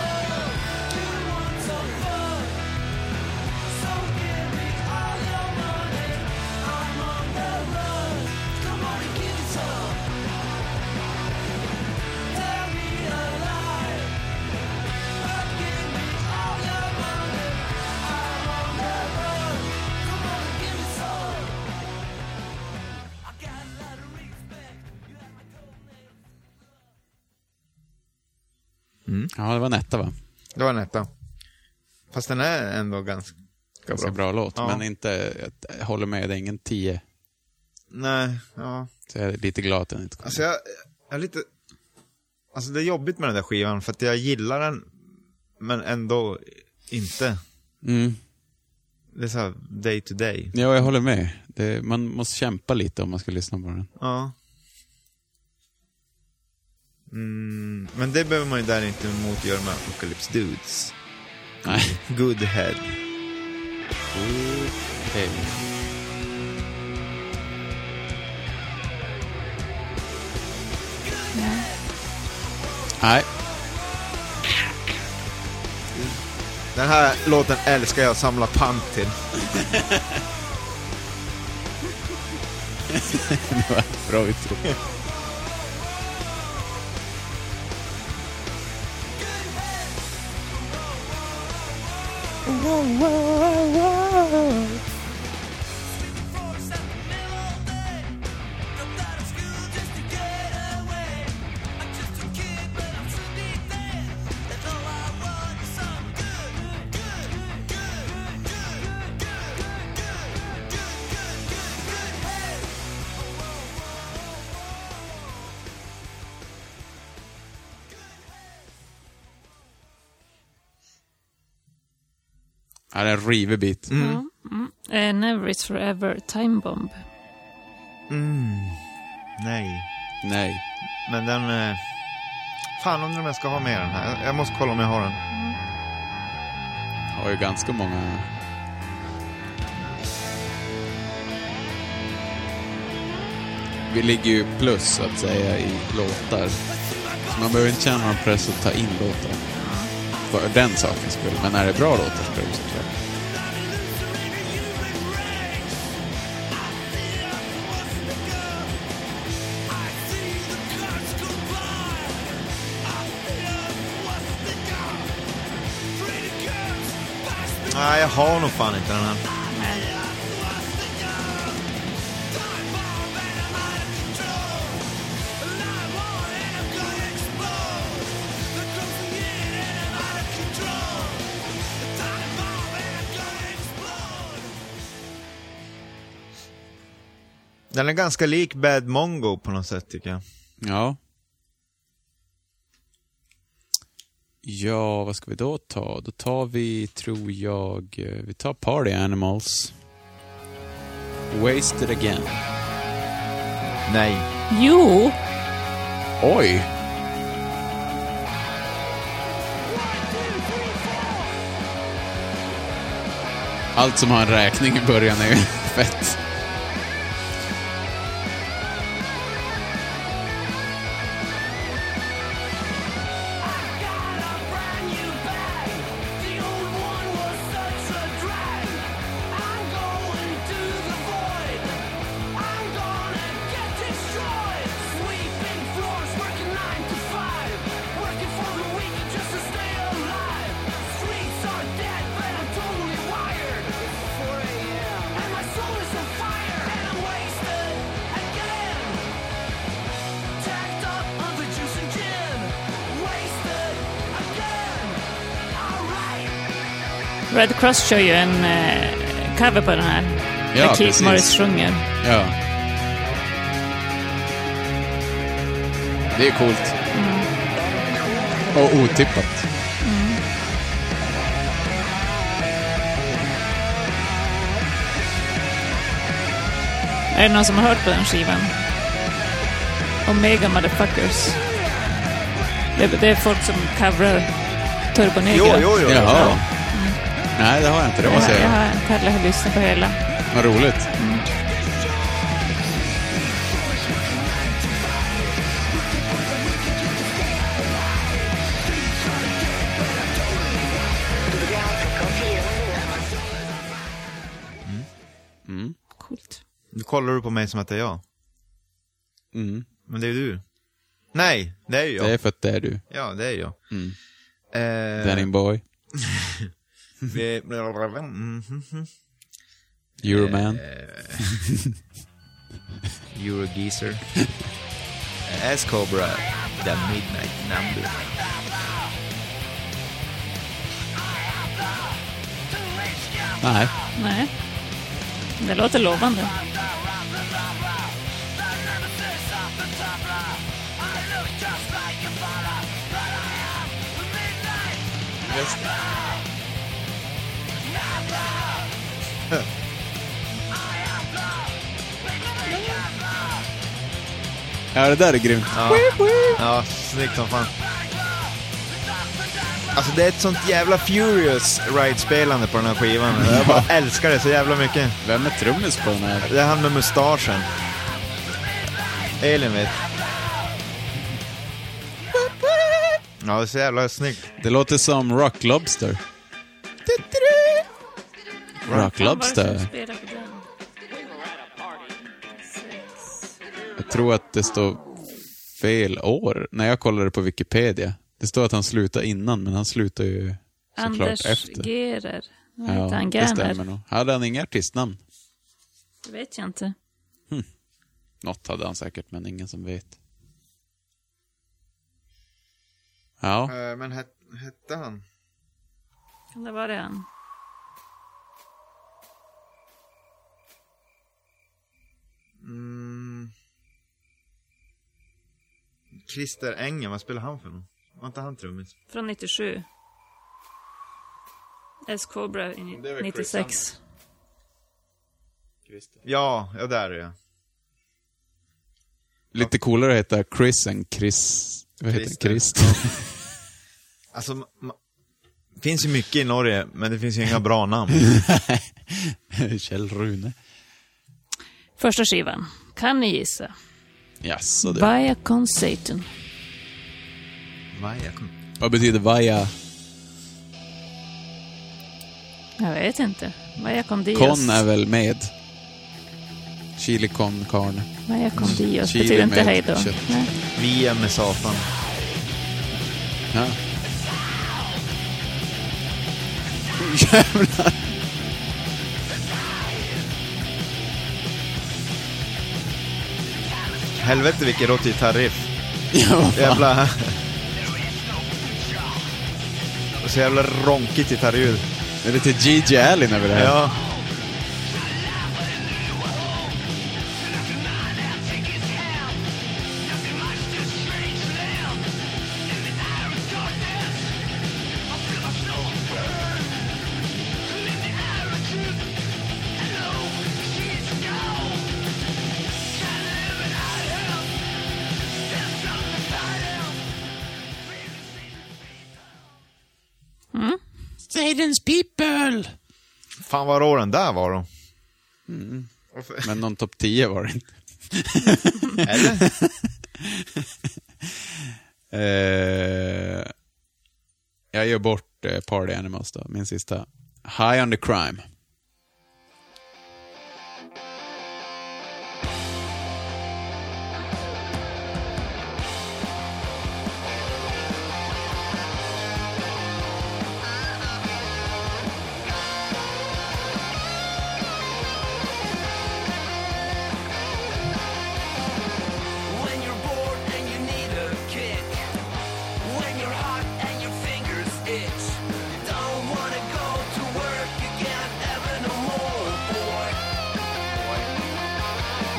Fast den är ändå ganska Ganska bra, låt, Ja. men inte... Jag håller med, det är ingen 10. Nej, ja. Så jag är lite glad att den inte kom. Alltså jag, jag är lite... Alltså det är jobbigt med den där skivan för att jag gillar den men ändå inte. Mm. Det är såhär day to day. Ja, jag håller med. Det, man måste kämpa lite om man ska lyssna på den. Ja. Mm, men det behöver man ju där inte emot göra med Apocalypse Dudes. Nej. Good head. Okej. Nej, Den här låten älskar jag att samla pant till. det var bra uttryck. whoa, whoa, whoa. Ja, det är en rivig bit. Eh, Never is forever, Time Bomb. Nej. Nej. Men den... Eh... Fan undrar om jag ska ha med den här. Jag måste kolla om jag har den. Har ju ganska många... Vi ligger ju plus, så att säga, i låtar. Så man behöver inte känna någon press att ta in låtar. För den sakens skull. Men när det är bra låtar så det Nej, jag har nog fan inte den här. Den är ganska lik Bad Mongo på något sätt tycker jag. Ja. Ja, vad ska vi då ta? Då tar vi, tror jag, eh, vi tar Party Animals. Wasted again. Nej. Jo, Oj! Allt som har en räkning i början är ju fett. Red Cross kör ju en eh, cover på den här. Ja, där Keith precis. Morris sjunger. Ja. Det är coolt. Och otippat. Är det någon som har hört på den skivan? Omega Motherfuckers. Det, det är folk som coverar Turbo Negro. Jo, jo, jo. Jaha. Nej, det har jag inte. Det måste jag jag göra. har, Kalle har lyssnat på hela. Vad roligt. Coolt. Nu kollar du på mig som att det är jag. Mm. Men det är du. Nej, det är ju jag. Det är för att det är du. Ja, det är jag. Mm. Eh, Denim boy. vi- Mhm. Euroman. Eurogeezer. S-Cobra, The Midnight Number. Nej. Nej. Det låter lovande. Ja, det där är grymt. Ja, ja snyggt som fan. Alltså det är ett sånt jävla Furious Ride-spelande på den här skivan. Jag bara älskar det så jävla mycket. Vem är trummis på den här? Det är han med mustaschen. Elin vet. Ja, det är så jävla snyggt. Det låter som Rock Lobster. Rock Lobster. Jag tror att det står fel år när jag kollade på Wikipedia. Det står att han slutade innan, men han slutar ju såklart Anders efter. Gerer. Vad heter Ja, han? det Gerner? stämmer nog. Hade han inga artistnamn? Det vet jag inte. Något hade han säkert, men ingen som vet. Ja, Eh, Men het, hette han? Kan det vara det han? Mm. Christer Engen, vad spelar han för någon? Var inte han trummis? Från 97. S-Cobra i ni- Det är väl Chris 96. Ja, ja där är jag. lite coolare att heta Chris än Chris... Vad heter Christer. det? Christ. Alltså, ma- finns ju mycket i Norge, men det finns ju inga bra namn. Kjell Rune. Första skivan. Kan ni gissa? Jaså du. Viacon Satan. Va, jag kom... Vad betyder vaja? Jag vet inte. Viacon Dios. Con är väl med? Chili con carne. Viacon Dios Chili betyder inte hej då. kött. Nej. Vi är med Satan. Ja. Jävlar. Helvete vilken rått gitarriff. Ja. Jävla... Och så jävla ronkigt gitarrljud. Det är lite Gigi Allen över det här. Ja. Satan's people! Fan vad rå den där var då. Men någon topp 10 var det inte. Eller? Eh, jag gör bort eh, Party Animals då, min sista. High on the crime.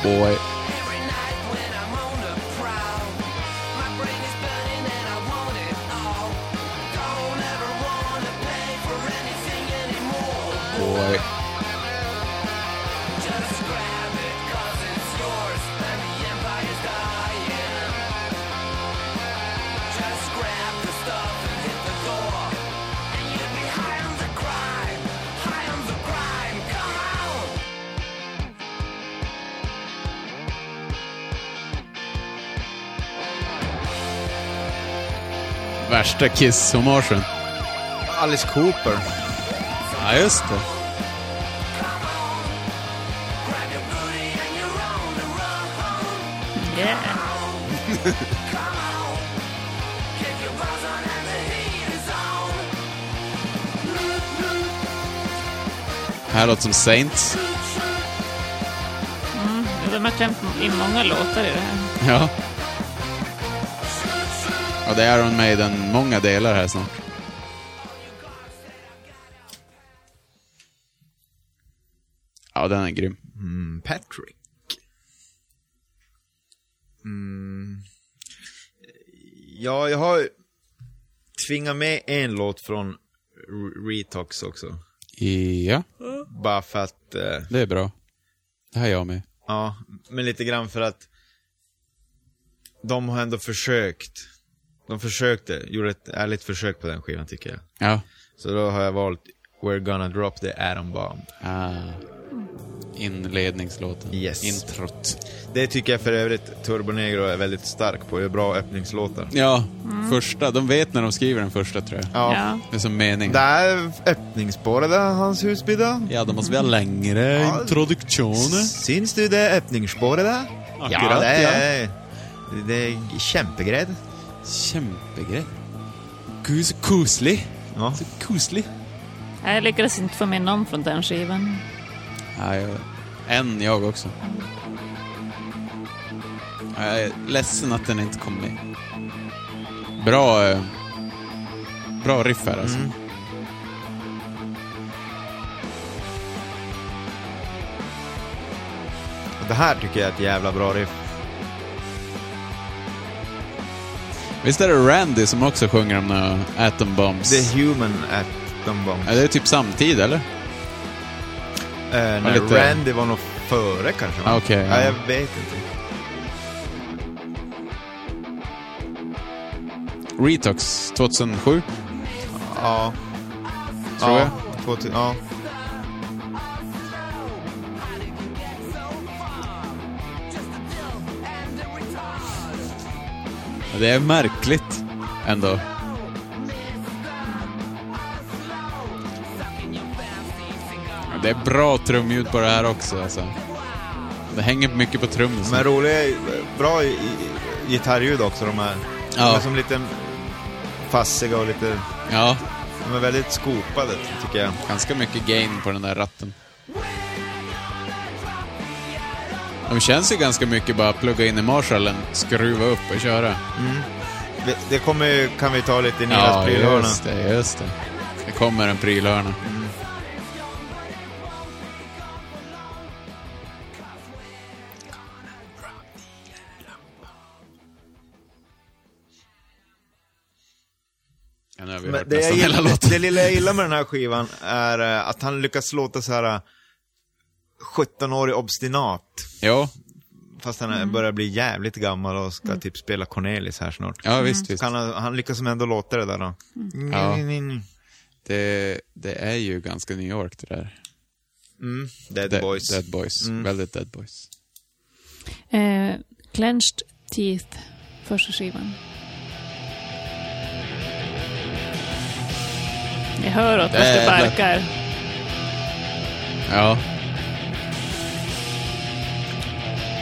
Boy. Värsta Kiss-hommagen. Alice Cooper. Ja, just det. Yeah. Här låter som Saints. De har klämt in många låtar i det här. Ja. Och det är Iron Maiden, många delar här snart. Ja, den är grym. Mm, Patrick. Mm. Ja, jag har tvingat med en låt från Re- Retox också. Ja, Bara för att, eh, det är bra. Det här är jag med. ja, men lite grann för att de har ändå försökt. De försökte, gjorde ett ärligt försök på den skivan tycker jag. Ja. Så då har jag valt We're gonna drop the atom bomb. Ah. Inledningslåten. Yes. Introt. Det tycker jag för övrigt Turbo Negro är väldigt stark på, gör bra öppningslåtar. Ja, första. De vet när de skriver den första tror jag. Ja. Ja. Det är som mening. Där öppningsspåret där, hans Husby då. Ja, då måste vi ha längre Ja. introduktioner. Syns du det öppningsspåret där? Akkurat, ja, det är, det är kämpegrej. Kämpegrej. Gud, så kuslig. Ja. Så kuslig. Jag lyckades inte få med någon från den skivan. Ja, jag, en jag också. Jag är ledsen att den inte kom med. Bra, eh, bra riff här alltså. Mm. Det här tycker jag är ett jävla bra riff. Visst är det Randy som också sjunger om några Atom Bombs? The Human Atom Bomb. Ja, det är typ samtid, eller? Eh, när lite- Randy var nog före kanske? okej, ja. ja. jag vet inte. Retox 2007, Ja. tror ja. jag. Två till, ja. Det är märkligt ändå. Det är bra trumljud på det här också alltså. Det hänger mycket på trummisen. Men roliga, bra gitarrljud också de här. De Ja. är som lite fassiga och lite, Ja, de är väldigt skopade tycker jag. ganska mycket gain på den där ratten. De känns ju ganska mycket bara plugga in i Marshallen, skruva upp och köra. Det, det kommer kan vi ta lite i Nilas Ja, prylhörna. just det, just det. Det kommer en prylhörna. Ja, nu har vi Men hört det, jag hela gillar, låten. det lilla jag gillar med den här skivan är eh, att han lyckas låta så här eh, 17-årig obstinat. Ja, Fast han är- börjar bli jävligt gammal och ska typ spela Cornelis här snart. ja visst, visst. Kan han, han lyckas som ändå låta det där då. Ja. Mm. Det, det är ju ganska New York det där. Mm. Dead Dead Boys. Dead Boys. Mm. Väldigt Dead Boys. Eh, Clenched Teeth, första skivan. Jag hör åt vart det barkar. Ja.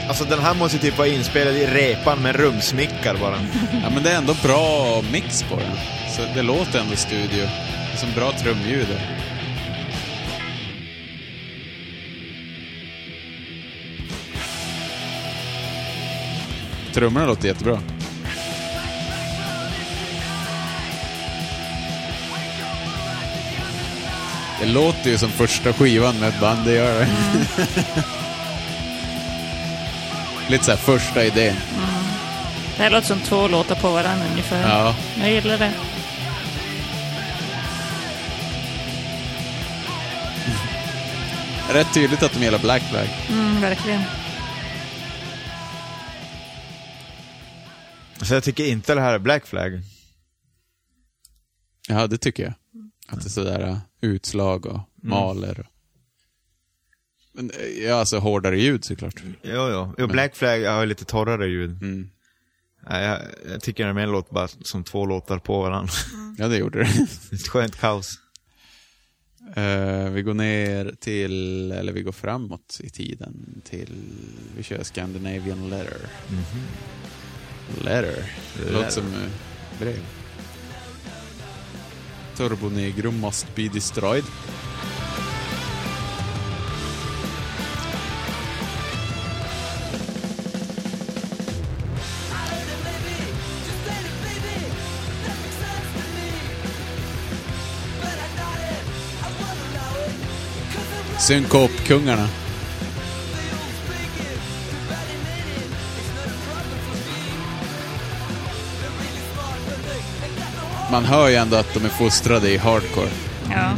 Alltså den här måste typ vara inspelad i repan med rumsmickar bara. ja, men det är ändå bra mix på den. Så det låter ändå studio. Som bra trumljud. Trummorna låter jättebra. Det låter ju som första skivan med ett band, det gör det. Lite såhär första idén. Det här låter som två låtar på varandra ungefär. Ja. Jag gillar det. Rätt tydligt att de gillar Black Flag. Mm, verkligen. Så jag tycker inte det här är Black Flag. Ja, det tycker jag. Att det är sådär uh, utslag och maler. Och... Men, eh, ja, alltså hårdare ljud såklart. Jo, jo. jo Black Flag har lite torrare ljud. Mm. Nej, jag, jag tycker den låter bara som två låtar på varandra. Ja, det gjorde det. Ett skönt kaos. Eh, vi går ner till, eller vi går framåt i tiden till, vi kör Scandinavian Letter. Letter. Det låter som uh, brev. Turbo Negro must be destroyed. Synkopkungarna. Man hör ju ändå att de är fostrade i hardcore. Ja. Ja,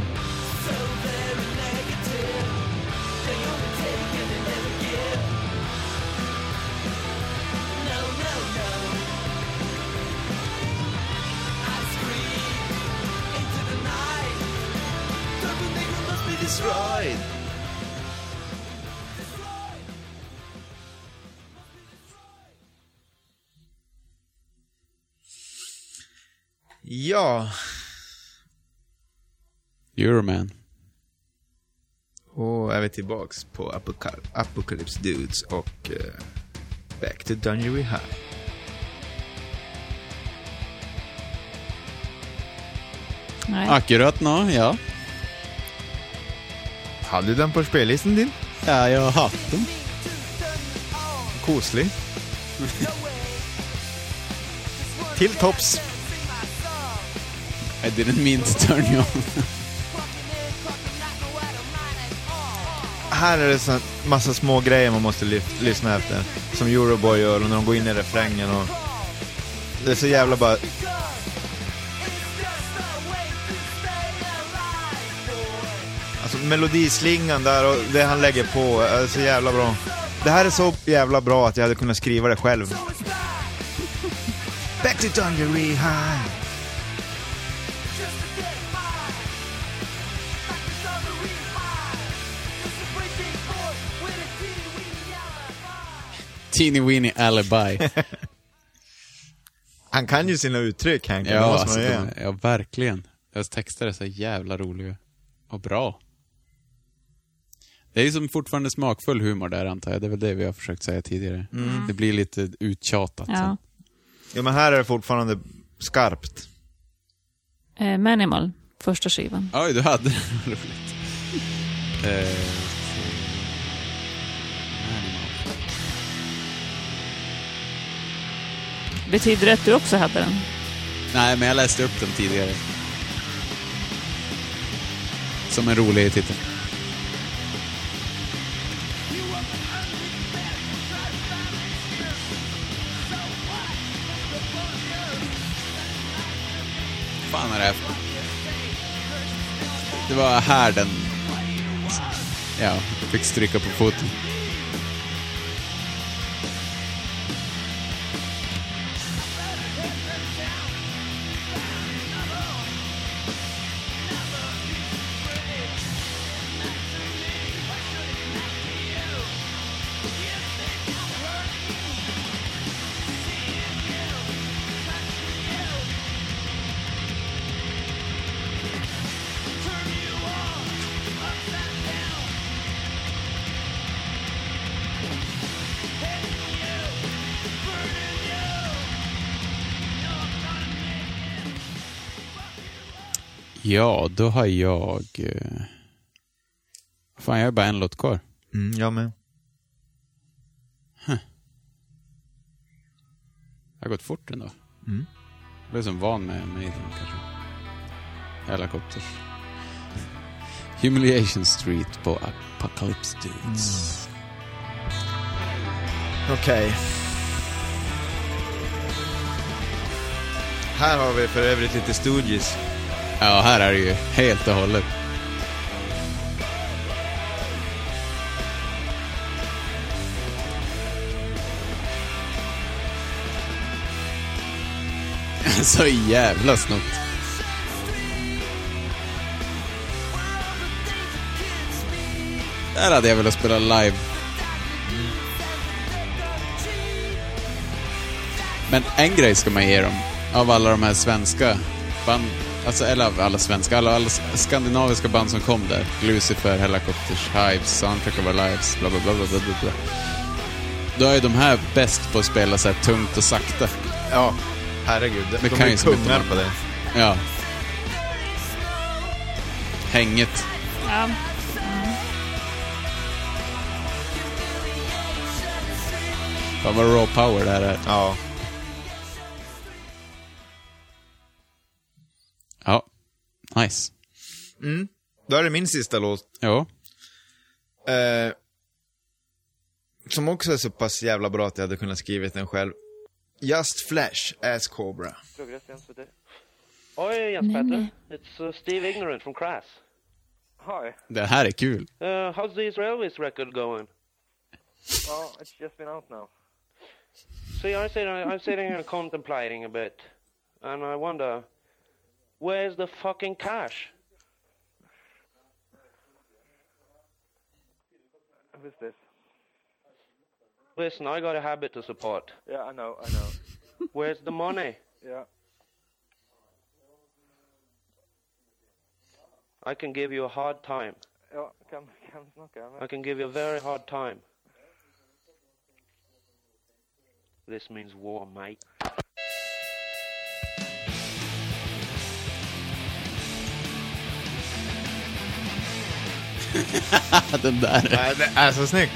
Euroman. och är vi tillbaks på Apoca- Apocalypse Dudes och eh, Back to Dungery High. Nej. Akkurat nå, ja. Hade du den på spellistan din? Ja, jag har haft dem. Koslig. Till tops. I didn't mean to turn you on. Här är det så massa små grejer man måste lyf- lyssna efter. Som Euroboy gör och när de går in i refrängen och... Det är så jävla bara... Alltså melodislingan där och det han lägger på är så jävla bra. Det här är så jävla bra att jag hade kunnat skriva det själv. Back to Dungery High. Teeny Weeny Alibi. Han kan ju sina uttryck Hank, ja, alltså, ja, verkligen. Deras texter är så jävla roliga. Och bra. Det är ju som fortfarande smakfull humor där antar jag. Det är väl det vi har försökt säga tidigare. Det blir lite uttjatat. Ja. sen. Ja men här är det fortfarande skarpt. Eh, Manimal, första skivan. Oj, du hade det. roligt. Eh, Betyder det att du också hade den? Nej, men jag läste upp den tidigare. Som en rolig titel. fan är det här för... Det var här den... Ja, fick stryka på foten. Ja, då har jag... eh, Fan, jag har bara en låt kvar. Mm, jag med. Det har gått fort ändå. Mm. Jag är som van med Maiden kanske. Helicopters. Humiliation Street på Apocalypse Dudes. Okej. Här har vi för övrigt lite Stooges. Ja, här är det ju helt och hållet. Så jävla snott. Där hade jag velat spela live. Men en grej ska man ge dem, av alla de här svenska band, alltså, eller alla svenska, alla, alla skandinaviska band som kom där. Lucifer, Helicopters, Hives, Soundtrack of Our Lives, bla bla bla bla bla bla. Då är de här bäst på att spela så här tungt och sakta. Ja, herregud. De, Det de kan är ju kungar på det. Ja. Hänget. Ja. Fan vad raw power det här är. Ja. Nice. Då är det min sista låt. Ja. Eh, som också är så pass jävla bra att jag hade kunnat skrivit den själv. Just Flash, Ass Cobra. Oi, Jens Petter. It's uh, Steve Ignorant from Crass. Hi. Det här är kul. Uh, how's the Israelis record going? Well, it's just been out now. See, I'm sitting, I'm sitting here contemplating a bit, and I wonder, where's the fucking cash? Who's this? Listen, I got a habit to support. Yeah, I know, I know. Where's the money? Yeah. I can give you a hard time. Ja, kan, kan snacka med. I can give you a very hard time. This means war, mate. Den där. Nej, det är så snyggt.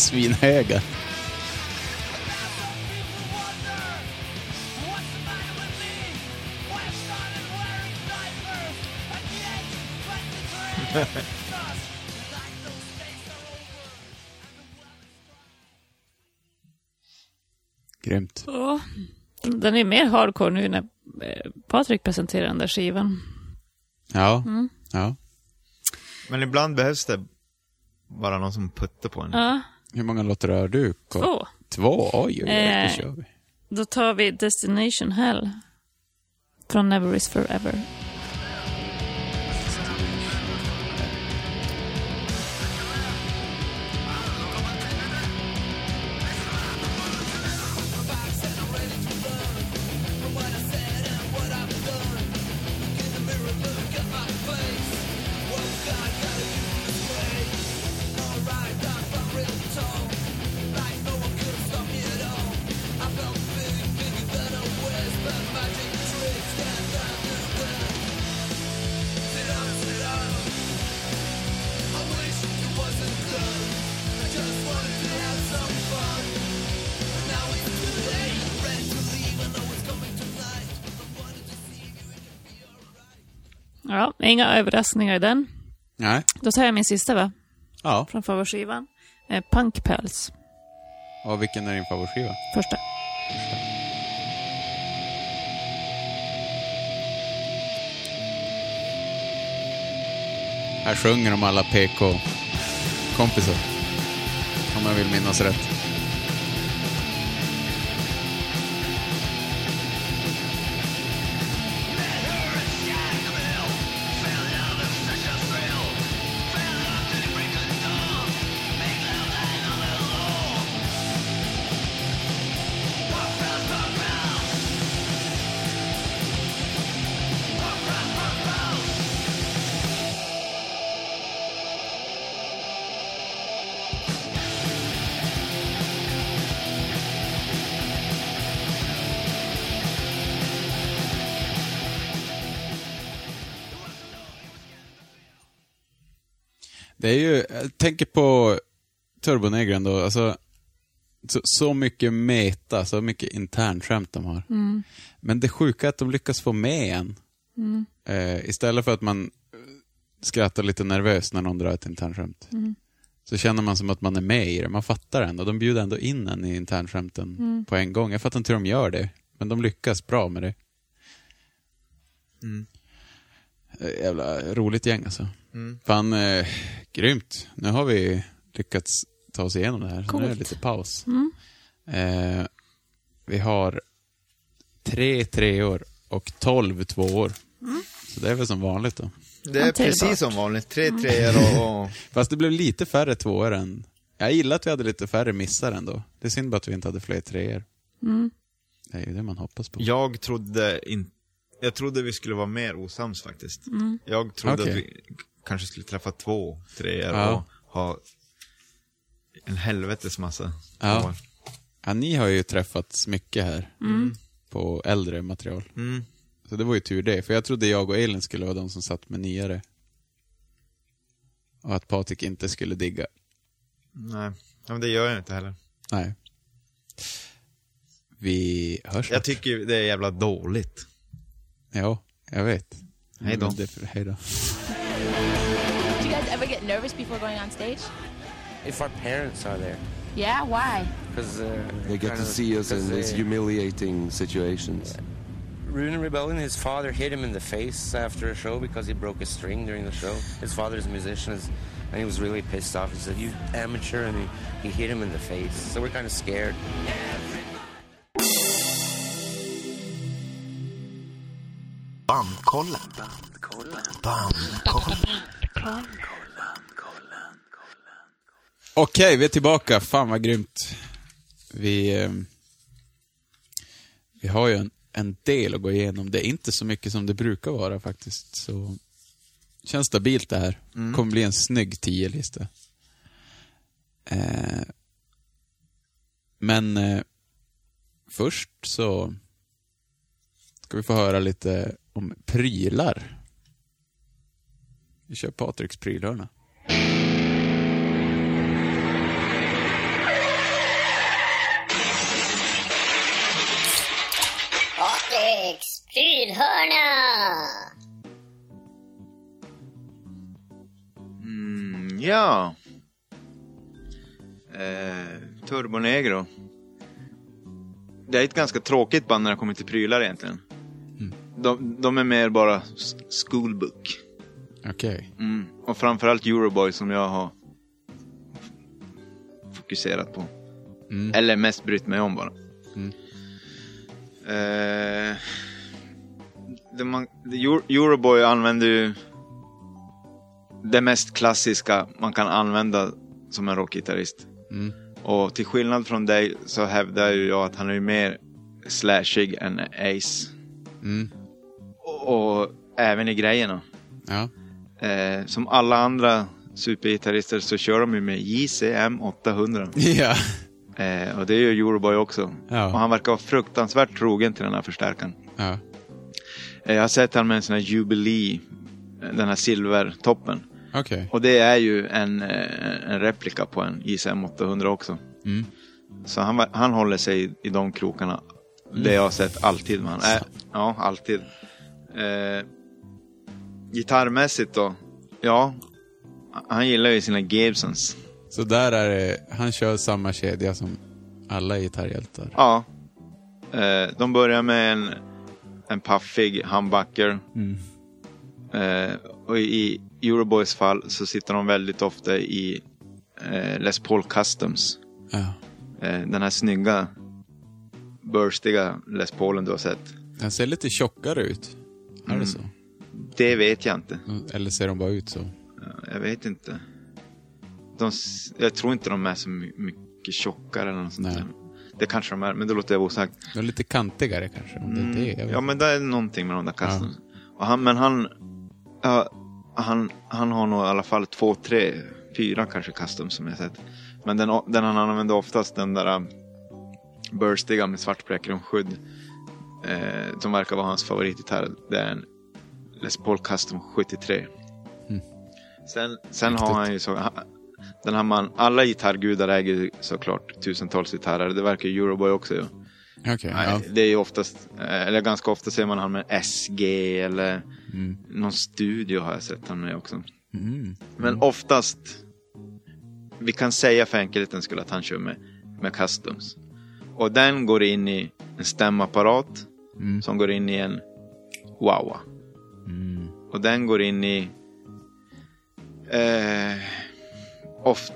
Svinhöga. Grymt. Ja. Den är mer hardcore nu när eh, Patrik presenterar den där skivan. Ja. Mm. ja. Men ibland behövs det bara någon som puttar på en. Ja, Hur många låtar har du? två. Två? Oj, oj, oj. Eh. Då kör vi. Då tar vi Destination Hell. Från Never Is Forever. Inga överraskningar i den. Nej. Då tar jag min sista va? Ja. Från favoritskivan. Eh, Punk Pals. Och vilken är din favoritskiva? Första. Här sjunger de alla PK-kompisar. Om jag vill minnas rätt. Är ju, jag tänker på Turbonegran då, alltså så, så mycket meta, så mycket internskämt de har. Mm. Men det sjuka är att de lyckas få med en. Mm. Eh, istället för att man eh, skrattar lite nervöst när någon drar ett internskämt. Mm. Så känner man som att man är med i det. Man fattar ändå. De bjuder ändå in en i internskämten Mm. på en gång. Jag fattar inte hur de gör det. Men de lyckas bra med det. Mm. Eh, Jävla roligt gäng alltså. Mm. Fan, eh, grymt. Nu har vi lyckats ta oss igenom det här. Så nu är det lite paus. Mm. Eh, vi har tre treor och tolv tvåor. Mm. Så det är väl som vanligt då. Det är precis som vanligt. Tre treor och, och... Fast det blev lite färre tvåor än... Jag gillar att vi hade lite färre missar ändå. Det är synd bara att vi inte hade fler treor. Mm. Det är ju det man hoppas på. Jag trodde inte... Jag trodde vi skulle vara mer osams faktiskt. Mm. Jag trodde Okej. att vi kanske skulle träffa två treor Ja. och ha en helvetes massa Ja. tvåor. Ja, ni har ju träffats mycket här Mm. på äldre material. Mm. Så det var ju tur det, för jag trodde jag och Elin skulle vara de som satt med nyare. Och att Patrik inte skulle digga. Nej, ja, men det gör jag inte heller. Nej. Vi hörs Jag tycker det är jävla dåligt. Ja, jag vet. Hej då. Hej då. Do you ever get nervous before going on stage? If our parents are there. Yeah, why? Because uh, They get to see us in these humiliating situations. Rune Rebellion, his father hit him in the face after a show because he broke a string during the show. His father's a musician, and he was really pissed off. He said, "You amateur," and he, he hit him in the face. So we're kind of scared. Bandkollen. Bandkollen. Okej, vi är tillbaka. Fan vad grymt. Vi, eh, vi har ju en, en del att gå igenom. Det är inte så mycket som det brukar vara faktiskt. Så känns stabilt det här. Mm. kommer bli en snygg 10-lista. Eh, men eh, först så ska vi få höra lite om prylar. Vi kör Patriks prylhörna. Prylhörna! Mm, ja. Eh, Turbonegro. Det är ett ganska tråkigt band när det kommer till prylar egentligen. De, de är mer bara schoolbook. Okej. Mm. Och framförallt Euroboy som jag har fokuserat på. Mm. Eller mest brytt mig om bara. Mm. Eh, det man, Euroboy använder ju det mest klassiska man kan använda som en rockgitarrist. Mm. Och till skillnad från dig så hävdar ju jag att han är ju mer slashig än Ace. Mm. Och, och även i grejerna. Ja. Eh, som alla andra supergitarrister så kör de ju med JCM 800. Ja. Eh, och det är ju Euroboy också. Ja. Och han verkar vara fruktansvärt trogen till den här förstärkaren. Ja. Eh, jag har sett han med en sån här Jubilee, eh, den här silvertoppen. Okej. Och det är ju en, eh, en replika på en JCM 800 också. Mm. Så han, han håller sig i, i de krokarna. Det jag har sett alltid med han. Äh, ja, alltid. Eh, gitarrmässigt då? Ja, han gillar ju sina Gibsons. Så där är det, han kör samma kedja som alla gitarrhjältar. Ja. Eh, de börjar med en, en paffig humbucker. Mm. Eh, och i Euroboys fall så sitter de väldigt ofta i eh, Les Paul Customs. Ja. Eh, den här snygga, burstiga Les Paulen du har sett. Den ser lite tjockare ut. Är Mm. det så? Det vet jag inte. Eller ser de bara ut så? Jag vet inte. De, jag tror inte de är så my- mycket tjockare eller något sånt Nej. där. Det kanske de är, men det låter jag vara osagt. De är lite kantigare kanske, om det är det. Ja, men det är någonting med de där customs. Och han, men han, ja, han, han har nog i alla fall två, tre, fyra kanske customs som jag sett. Men den, den han använder oftast, den där um, burstiga med svart plektrum-skydd, eh, som verkar vara hans favoritgitarr, det är en Les Paul Custom 73. Mm. Sen, sen Riktigt. har han ju så... Den här man, alla gitarrgudar äger såklart tusentals gitarrer. Det verkar Euroboy också göra. Okej, Nej, ja. Det är ju oftast, eh, eller ganska ofta ser man han med SG eller Mm. någon studio har jag sett han med också. Mm. Men oftast, vi kan säga för enkelhetens skull att han kör med, med customs. Och den går in i en stämapparat Mm. som går in i en Wawa. Mm. Och den går in i eh, of,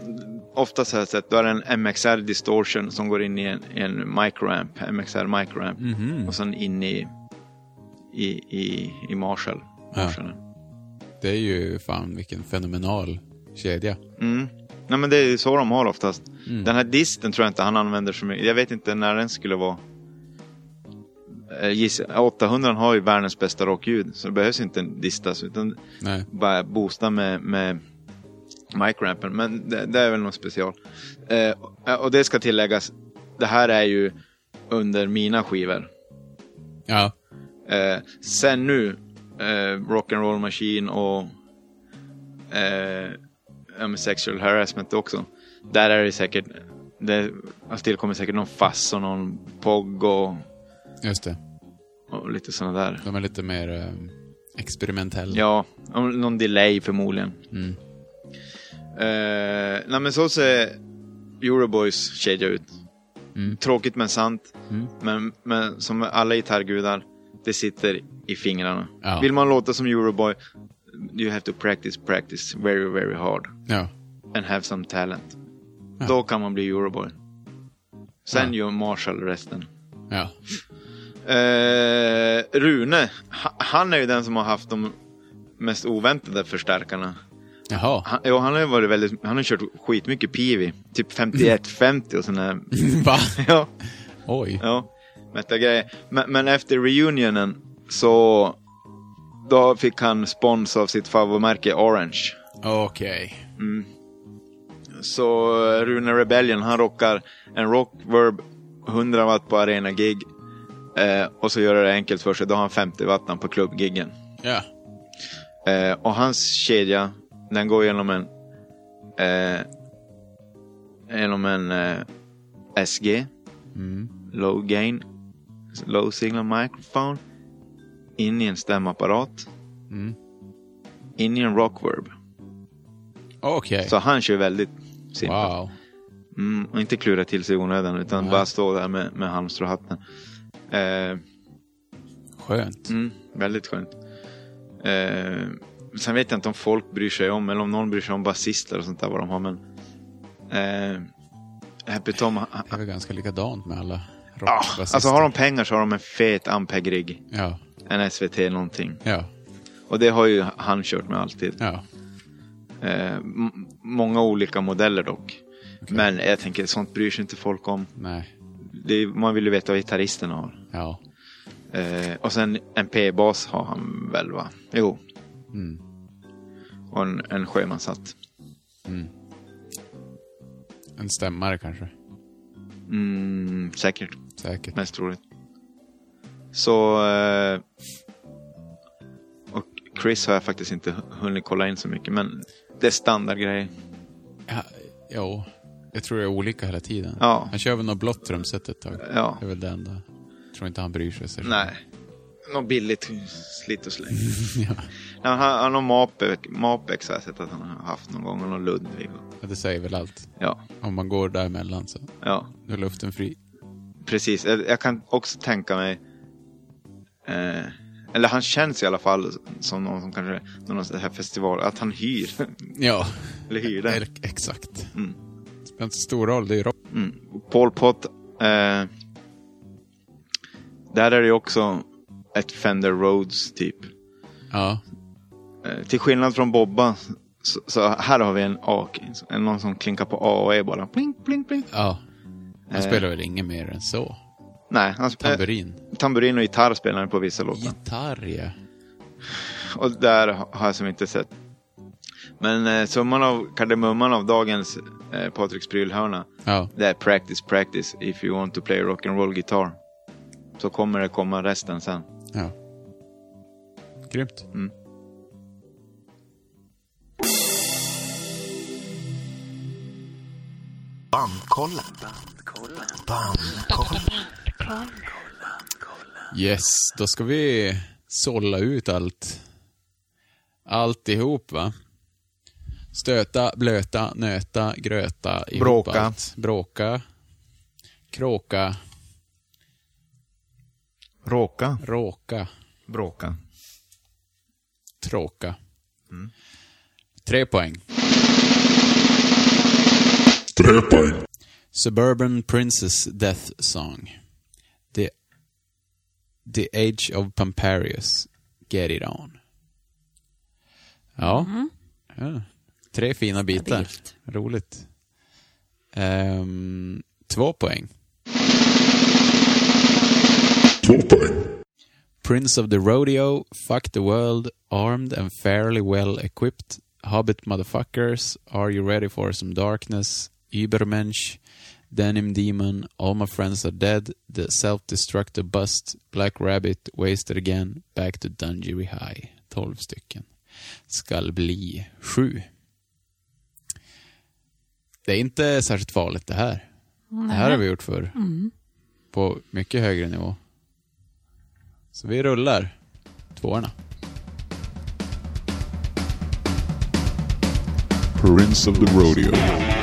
Oftast har jag sett, då är det en MXR distortion som går in i en, en microamp, MXR microamp. Mhm. Och sen in i, i, i, i Marshall. Ja. Det är ju fan vilken fenomenal kedja. Mm. Nej men det är ju så de har oftast. Mm. Den här disten tror jag inte han använder så mycket. Jag vet inte när den skulle vara. Eh, giss- 800 har ju världens bästa rockljud. Så det behövs inte en distas. Utan Nej. bara boosta med, med microampen. Men det, det är väl något special. Eh, och det ska tilläggas. Det här är ju under mina skivor. Ja. Eh, sen nu, eh, Rock'n'Roll Machine och eh, Sexual Harassment också. Där är det säkert, det har tillkommit säkert någon fass och någon POG och, Just det. och lite sådana där. De är lite mer eh, experimentella. Ja, någon delay förmodligen. Mm. Eh, nej men så ser Euroboys kedja ut. Mm. Tråkigt men sant. Mm. Men, men som alla gitarrgudar, det sitter i fingrarna. Ja. Vill man låta som Euroboy, you have to practice, practice very, very hard. Ja. And have some talent. Ja. Då kan man bli Euroboy. Sen Ja. gör Marshall resten. Ja. Eh, Rune, ha- han är ju den som har haft de mest oväntade förstärkarna. Jaha. Han, jo, han har varit väldigt, han har kört skitmycket Pivi. Typ 51-50 och sådana Va? ja, Oj. ja, mätta grejer. Men, men efter reunionen så då fick han spons av sitt favoritmärke Orange. Okej. Mm. Så Rune Rebellion, han rockar en Rockverb 100 watt på arena gig. Eh, och så gör det enkelt för sig, då har han 50 watt på klubbgiggen. Ja. Eh, och hans kedja, den går genom en eh, genom en eh, SG, Mm. low gain, low signal microphone, in i en stämapparat, Mm. in i en rockverb. Okej. Så han kör väldigt simpelt. Wow. Mm, och inte klura till sig i onödan utan Nej. bara stå där med, med halmstråhatten. Eh, Skönt. mm, väldigt skönt. Eh, sen vet jag inte om folk bryr sig om, eller om någon bryr sig om basister och sånt där vad de har, men eh, Happy Tom, han- Det är väl ganska likadant med alla ja, rockbasister. alltså har de pengar så har de en fet Ampeg-rigg. Ja. En SVT någonting. Ja. Och det har ju han kört med alltid. Ja. Eh, många olika modeller dock. Men jag tänker, sånt bryr sig inte folk om. Nej. Det man vill ju veta vad gitarristerna har. Ja. Eh, och sen en P-bas har han väl va? Jo. Mm. Och en, en sjömanshatt. Mm. En stämmare kanske. Mm, säkert. Säkert. Mest troligt. Så... Eh, och Chris har jag faktiskt inte hunnit kolla in så mycket. Men det är standardgrejer. Ja, jo. Jag tror det är olika hela tiden. Ja. Han kör väl något blått trumset ett tag. Ja. Det är väl det enda. Jag tror inte han bryr sig. särskilt. Nej. Något billigt slit och släng. ja. Han har, han har Mapex, Mapex har jag sett att han har haft någon gång. Och någon Ludvig. ja, det säger väl allt. Ja. Om man går däremellan så Ja. är luften fri. Precis, jag, kan också tänka mig eh, Eller han känns i alla fall som någon som kanske Någon sån här festival, att han hyr Ja. Eller hyr den Exakt. Mm. Det spelar inte så stor roll, det är rock. mm. Paul Pott eh, Där är det ju också Ett Fender Rhodes typ Ja. Eh, Till skillnad från Bobba så, så här har vi en A, en- någon som klinkar på A och E bara. Pling, pling, pling. Ja. Han Eh. spelar väl inget mer än så. Nej, han, Tamburin. Eh, tamburin och gitarr spelar han på vissa låtar. Gitarr, ja. Och där har jag som inte sett. Men eh, summan av kardemumman av dagens eh, Patriks prylhörna. Ja. Det är practice, practice if you want to play rock and roll guitar. Så kommer det komma resten sen. Ja. Grymt. Mm. Bandkollen. Bandkollen. Yes, då ska vi sålla ut allt. Alltihop va? Stöta, blöta, nöta, gröta, ihop Bråka. Allt. Bråka. Kråka. Råka. Råka. Bråka. Tråka. Tre poäng. Tre poäng. Suburban Princess Death Song. The, the Age of Pamparius. Get it on. Ja. ja. Tre fina bitar. Stabilt. Roligt. Ehm, två poäng. Två poäng. Prince of the Rodeo, Fuck the World, Armed and Fairly Well Equipped, Hobbit Motherfuckers, Are You Ready for Some Darkness, Übermensch, Denim Demon, All My Friends Are Dead, The Self-Destructive Bust, Black Rabbit, Wasted Again, Back to Dungery High. 12 stycken. Skall bli sju. Det är inte särskilt farligt det här. Det här har vi gjort förr. Mm. På mycket högre nivå. Så vi rullar tvåorna. Prince of the Rodeo.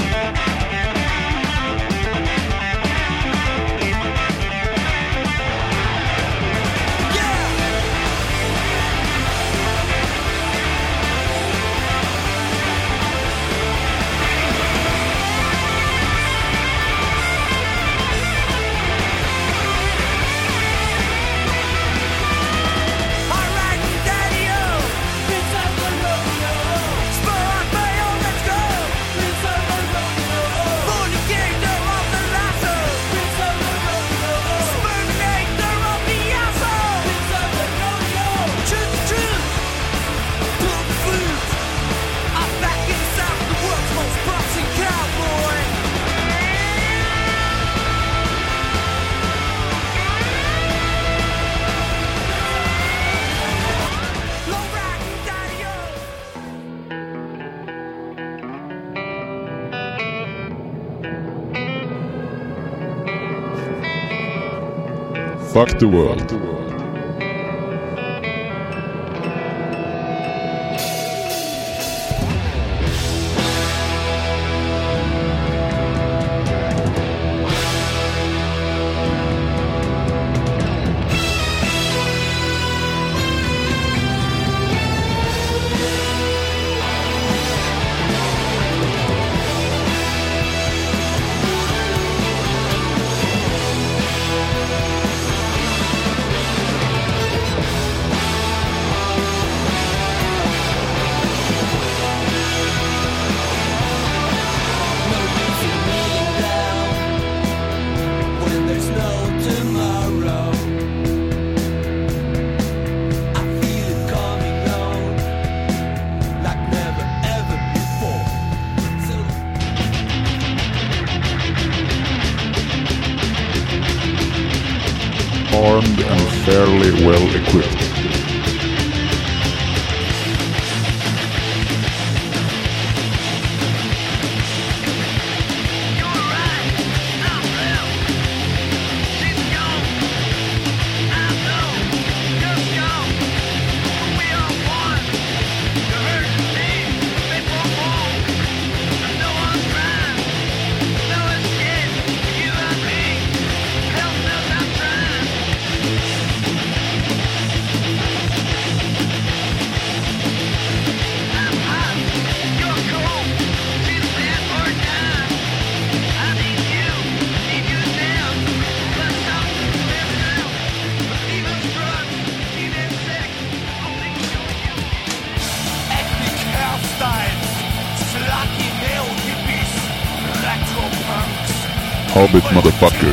Fuck the world.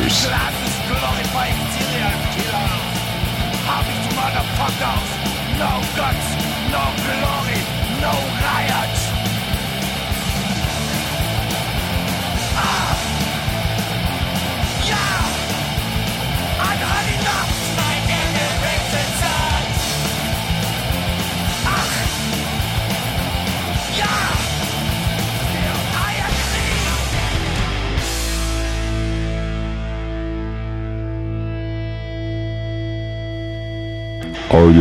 Motherfuckers.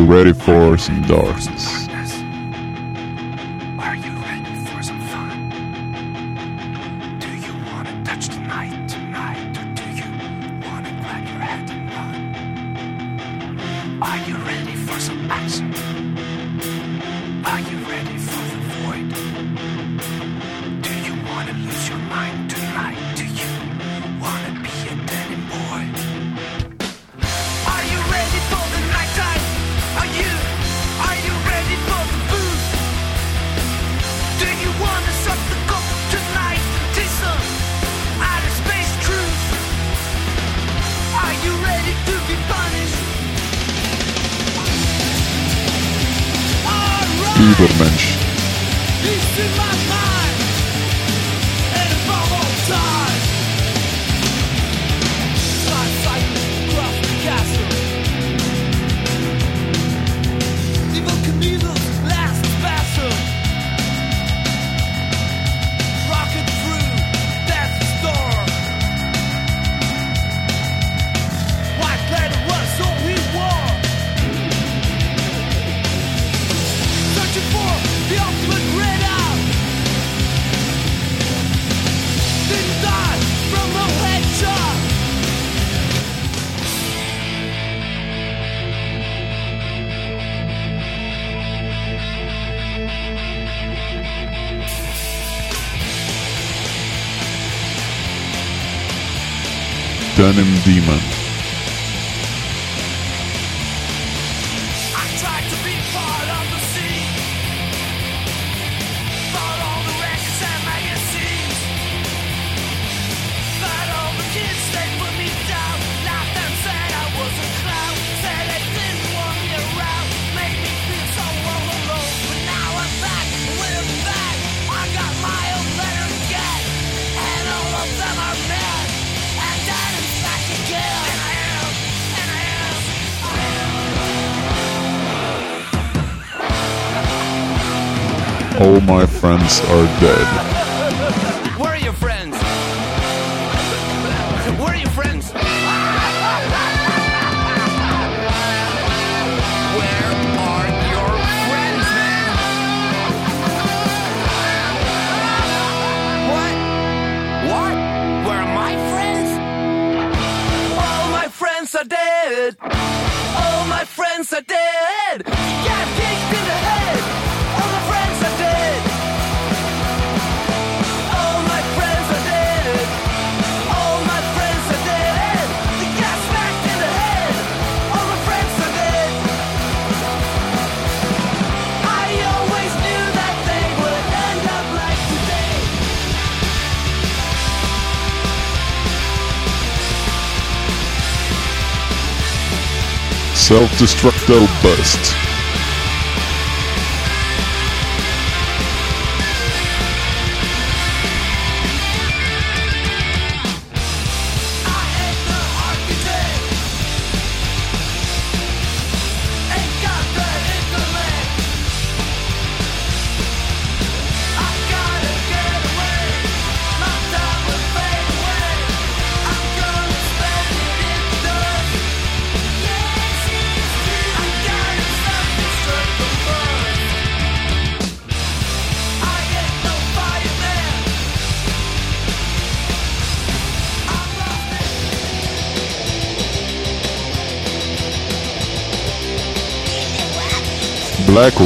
ready for some darkness. Emblem Demon. are dead. Destructo Bust. Tech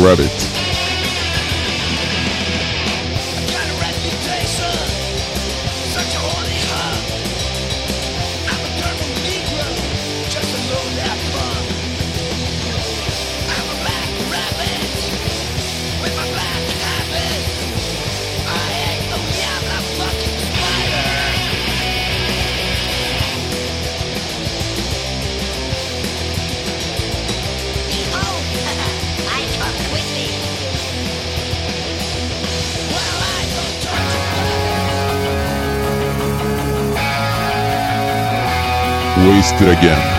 it again.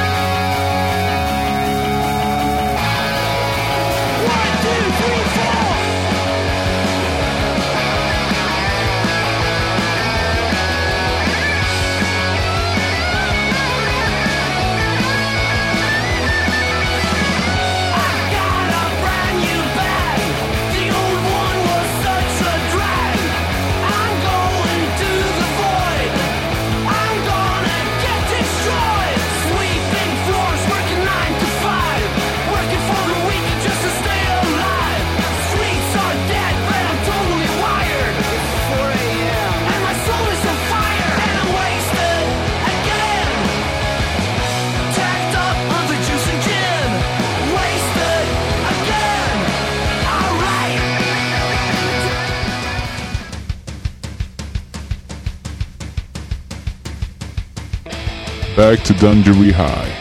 Back to Dungery High.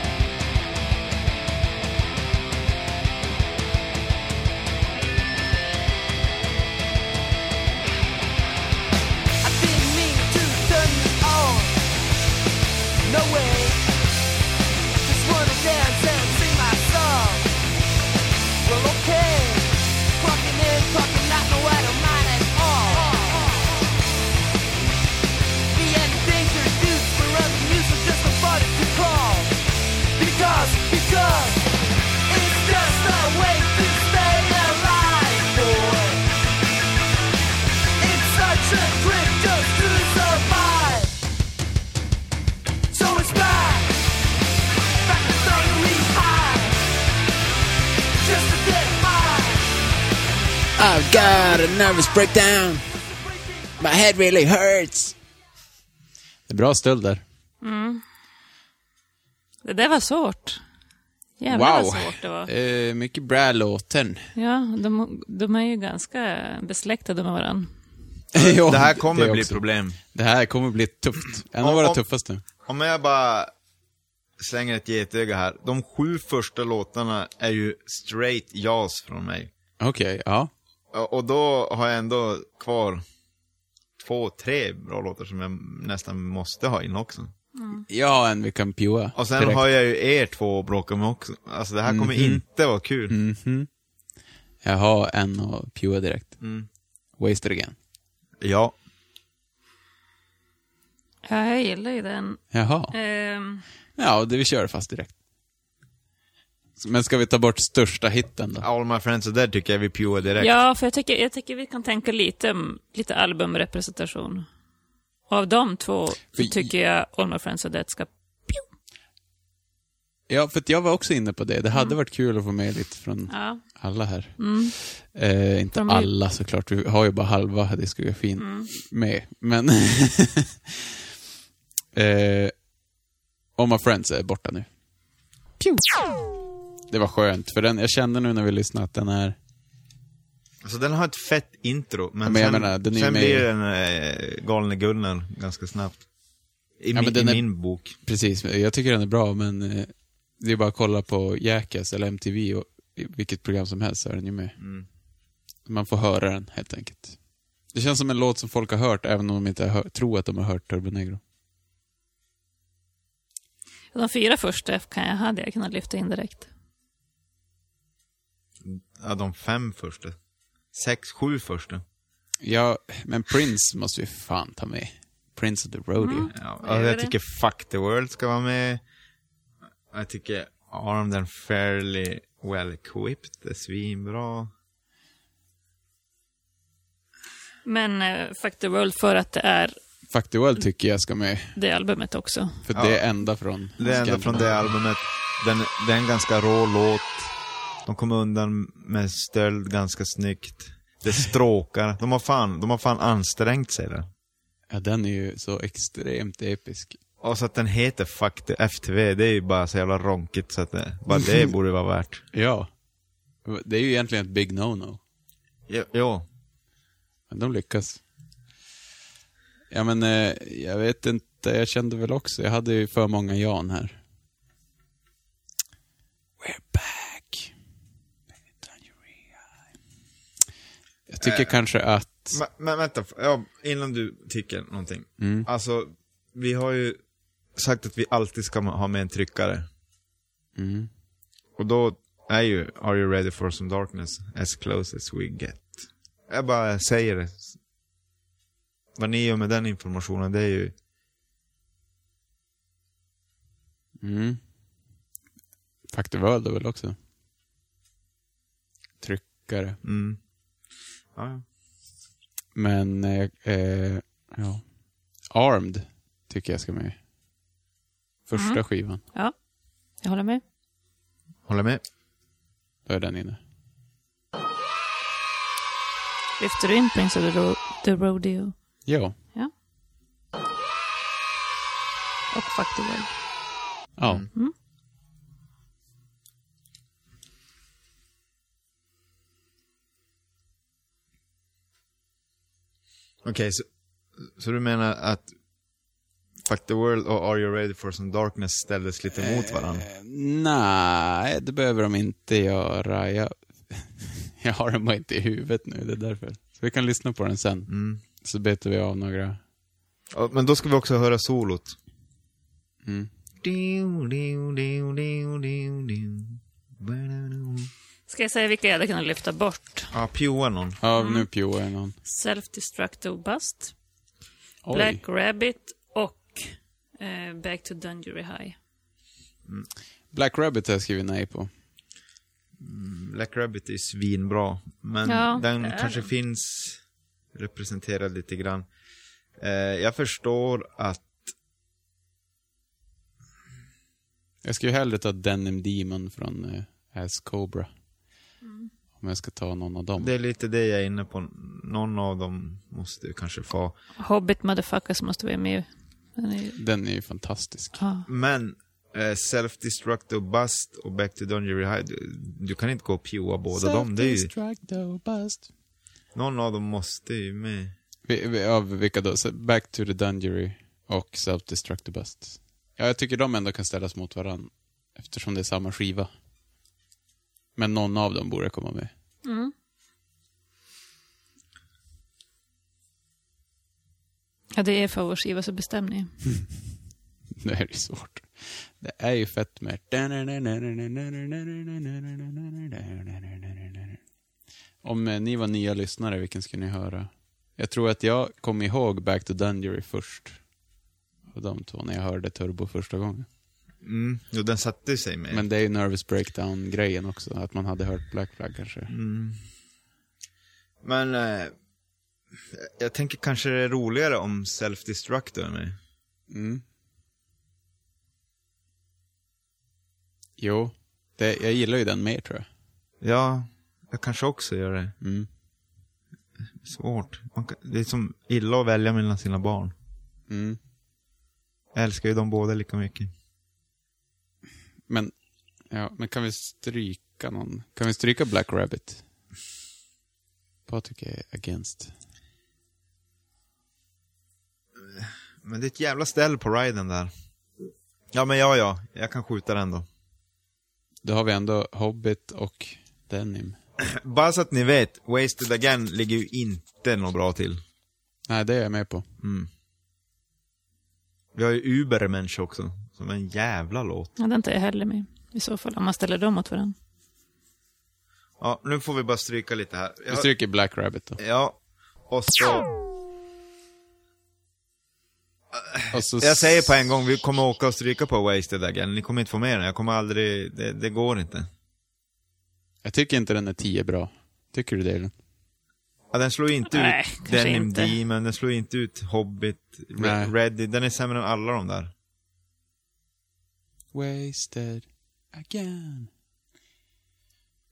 Got a nervous breakdown. My head really hurts. Det är bra stöld där. Mm. Det där var svårt. Jävlar wow. vad svårt det var. Eh, mycket bra låten. Ja, de, de är ju ganska besläktade med varandra. Ja, det här kommer det bli problem. Det här kommer bli tufft. En av våra om- tuffaste. Om jag bara slänger ett getöga här. De sju första låtarna är ju straight jazz från mig. Okej, ja. Och då har jag ändå kvar två, tre bra låtar som jag nästan måste ha in också. Jag har en vi kan pua. Och sen direkt. har jag ju er två att bråka med också. Alltså det här kommer Mhm. inte vara kul. Mhm. Jag har en att pua direkt. Mm. Wasted again. Ja. Ja, jag gillar ju den. Jaha. Ehm, Ja, det vi kör fast direkt. Men ska vi ta bort största hitten då? All My Friends are Dead tycker jag vi pure direkt. ja, för jag tycker, jag tycker vi kan tänka lite, lite albumrepresentation. Och av de två För- tycker jag All My Friends Are Dead ska... Ja, för att jag var också inne på det. Det hade varit kul att få med lite från Ja. alla här. Mm. Eh, inte De alla såklart, vi har ju bara halva diskografin Mm. med. Men... eh, All My Friends är borta nu. Det var skönt, för den, jag kände nu när vi lyssnade att den är... Alltså den har ett fett intro, men, Ja, men jag sen, menar, den är sen med- blir den eh, Galne Gunnar ganska snabbt. I, Ja, min, i är- min bok. Precis, jag tycker den är bra, men eh, det är bara att kolla på Jackass eller MTV och vilket program som helst så är den ju med. Mm. Man får höra den helt enkelt. Det känns som en låt som folk har hört, även om de inte hör, tror att de har hört Turbo Negro. De fyra första kan jag, hade jag kunnat lyfta in direkt. Ja, de fem första. Sex, sju första. Ja, men Prince måste vi fan ta med. Prince of the Rodeo. Mm. Ja, alltså, jag det? tycker Fuck the World ska vara med. Jag tycker Armed and Fairly Well Equipped är svinbra. Men uh, Fuck the World för att det är Fuck the World tycker jag ska med. det albumet också. För Ja. det är enda från Det är enda Scandal. från det albumet. Den, det är en ganska rå låt. De kommer undan med stöld ganska snyggt. Det stråkar. De har fan, de har fan ansträngt sig där. Ja, den är ju så extremt episk. Och så att den heter Fuck the FTV, det är ju bara så jävla ronkigt så att det, bara det borde vara värt. Ja. Det är ju egentligen ett big no-no. Jo. jo. Men de lyckas. Ja, men eh, jag vet inte, jag kände väl också, jag hade ju för många Jan här. We're back. Jag tycker Eh, kanske att... Men, vänta, ja, innan du tycker någonting. Mm. Alltså, vi har ju sagt att vi alltid ska ha med en tryckare. Mm. Och då är ju Are you ready for some darkness as close as we get. Jag bara säger det. Vad ni gör med den informationen, det är ju... Mm. The World är väl också. Tryckare. Mm. Ja. Men, eh, eh, ja. Armed tycker jag ska med. Första Mm. skivan. Ja, jag håller med. Håller med. Då är den inne. Lyfter du in Prince of the, Ro- the Rodeo? Ja. Ja. Och Fuck the World. Ja. Mm. Okej, så, så du menar att Fuck the World och Are You Ready For Some Darkness ställdes lite mot varandra. Nej, det behöver de inte göra. Jag, jag har den bara inte i huvudet nu, det är därför. Så vi kan lyssna på den sen. Mm. Så betar vi av några. Ja, men då ska vi också höra solot. Mm. Ska jag säga vilka jag hade kunnat lyfta bort? Ja, pjoa någon. Ja, nu pjoar jag någon. Self-Destructive Bust, Oj. Black Rabbit och eh, Back to Dungery High. Black Rabbit har jag skrivit nej på. Black Rabbit är svinbra, men Ja, den är kanske den. finns representerad lite grann. Eh, jag förstår att Jag skulle hellre ta Denim Demon från uh, Ass Cobra. Om jag ska ta någon av dem. det är lite det jag är inne på. Någon av dem måste ju kanske få. Hobbit Motherfuckers måste vara med. Den är ju... Den är ju fantastisk. Ja. Men eh, Self-Destruct och Bust och Back to Dungery High, du, du kan inte gå och pjoa båda dem. Det är ju, Self-destruct och bust. någon av dem måste ju med. Vi- vi- Av vilka då? Back to the Dungery och Self-destruct och bust. Ja, jag tycker de ändå kan ställas mot varandra. Eftersom det är samma skiva. Men någon av dem borde komma med. Mm. Ja, det är favoritskiva, så bestäm ni. Det här är svårt. Det är ju fett med... Om eh, ni var nya lyssnare, vilken skulle ni höra? Jag tror att jag kom ihåg Back to Dungery först. Av de två, när jag hörde Turbo första gången. Mm, jo, den satte sig med. Men det är ju Nervous Breakdown-grejen också, att man hade hört Black Flag kanske. Mm. Men eh, jag tänker kanske det är roligare om Self-Destruct är med. Mm. Jo, det, jag gillar ju den mer tror jag. Ja, jag kanske också gör det. Mm. Svårt. Man det är som illa att välja mellan sina barn. Mm. Jag älskar ju dem båda lika mycket. Men, ja, men kan vi stryka någon? Kan vi stryka Black Rabbit? Patrik är against. Men det är ett jävla ställ på riden där. Ja, men ja, ja. Jag kan skjuta den då. Då har vi ändå Hobbit och Denim. Bara så att ni vet, Wasted Again ligger ju inte något bra till. Nej, det är jag med på. Mm. Vi har ju Ubermensch också, som är en jävla låt. Ja, den tar jag heller med. I så fall, om man ställer dem mot varandra. Ja, nu får vi bara stryka lite här. Vi stryker Black Rabbit då. Ja, och så... Och så Jag säger på en gång, vi kommer åka och stryka på Wasted Again. Ni kommer inte få med den, jag kommer aldrig... Det, det går inte. Jag tycker inte den är 10 bra. Tycker du det? Elin? Ja, den slår inte Nej, ut Denim inte. Demon, den slår inte ut Hobbit, Nej. Re- Ready. Den är sämre än alla de där. Wasted again.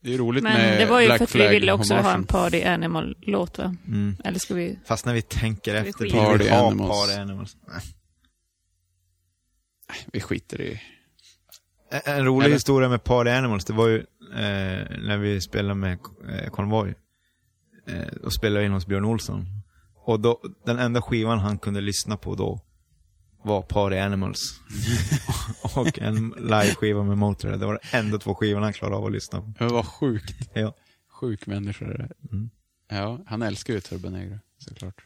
Det är roligt Men med det var ju Black för att vi ville också ha en. Party Animal-låt, va? Mm. Eller ska vi... Fast när vi tänker Ska vi efter, vill Party vi ha Animals. Party Animals. Nej. Vi skiter i... En- En rolig Eller? historia med Party Animals, det var ju eh, när vi spelade med eh, Konvoj. Eh, och spelade in hos Björn Olsson. Och då, den enda skivan han kunde lyssna på då var Party Animals. och en live-skiva med Motörhead. Det var de enda två skivorna han klarade av att lyssna på. Men vad sjukt. Ja. Sjuk människa det där. Mm. Ja, han älskar ju Turbo Negro, såklart.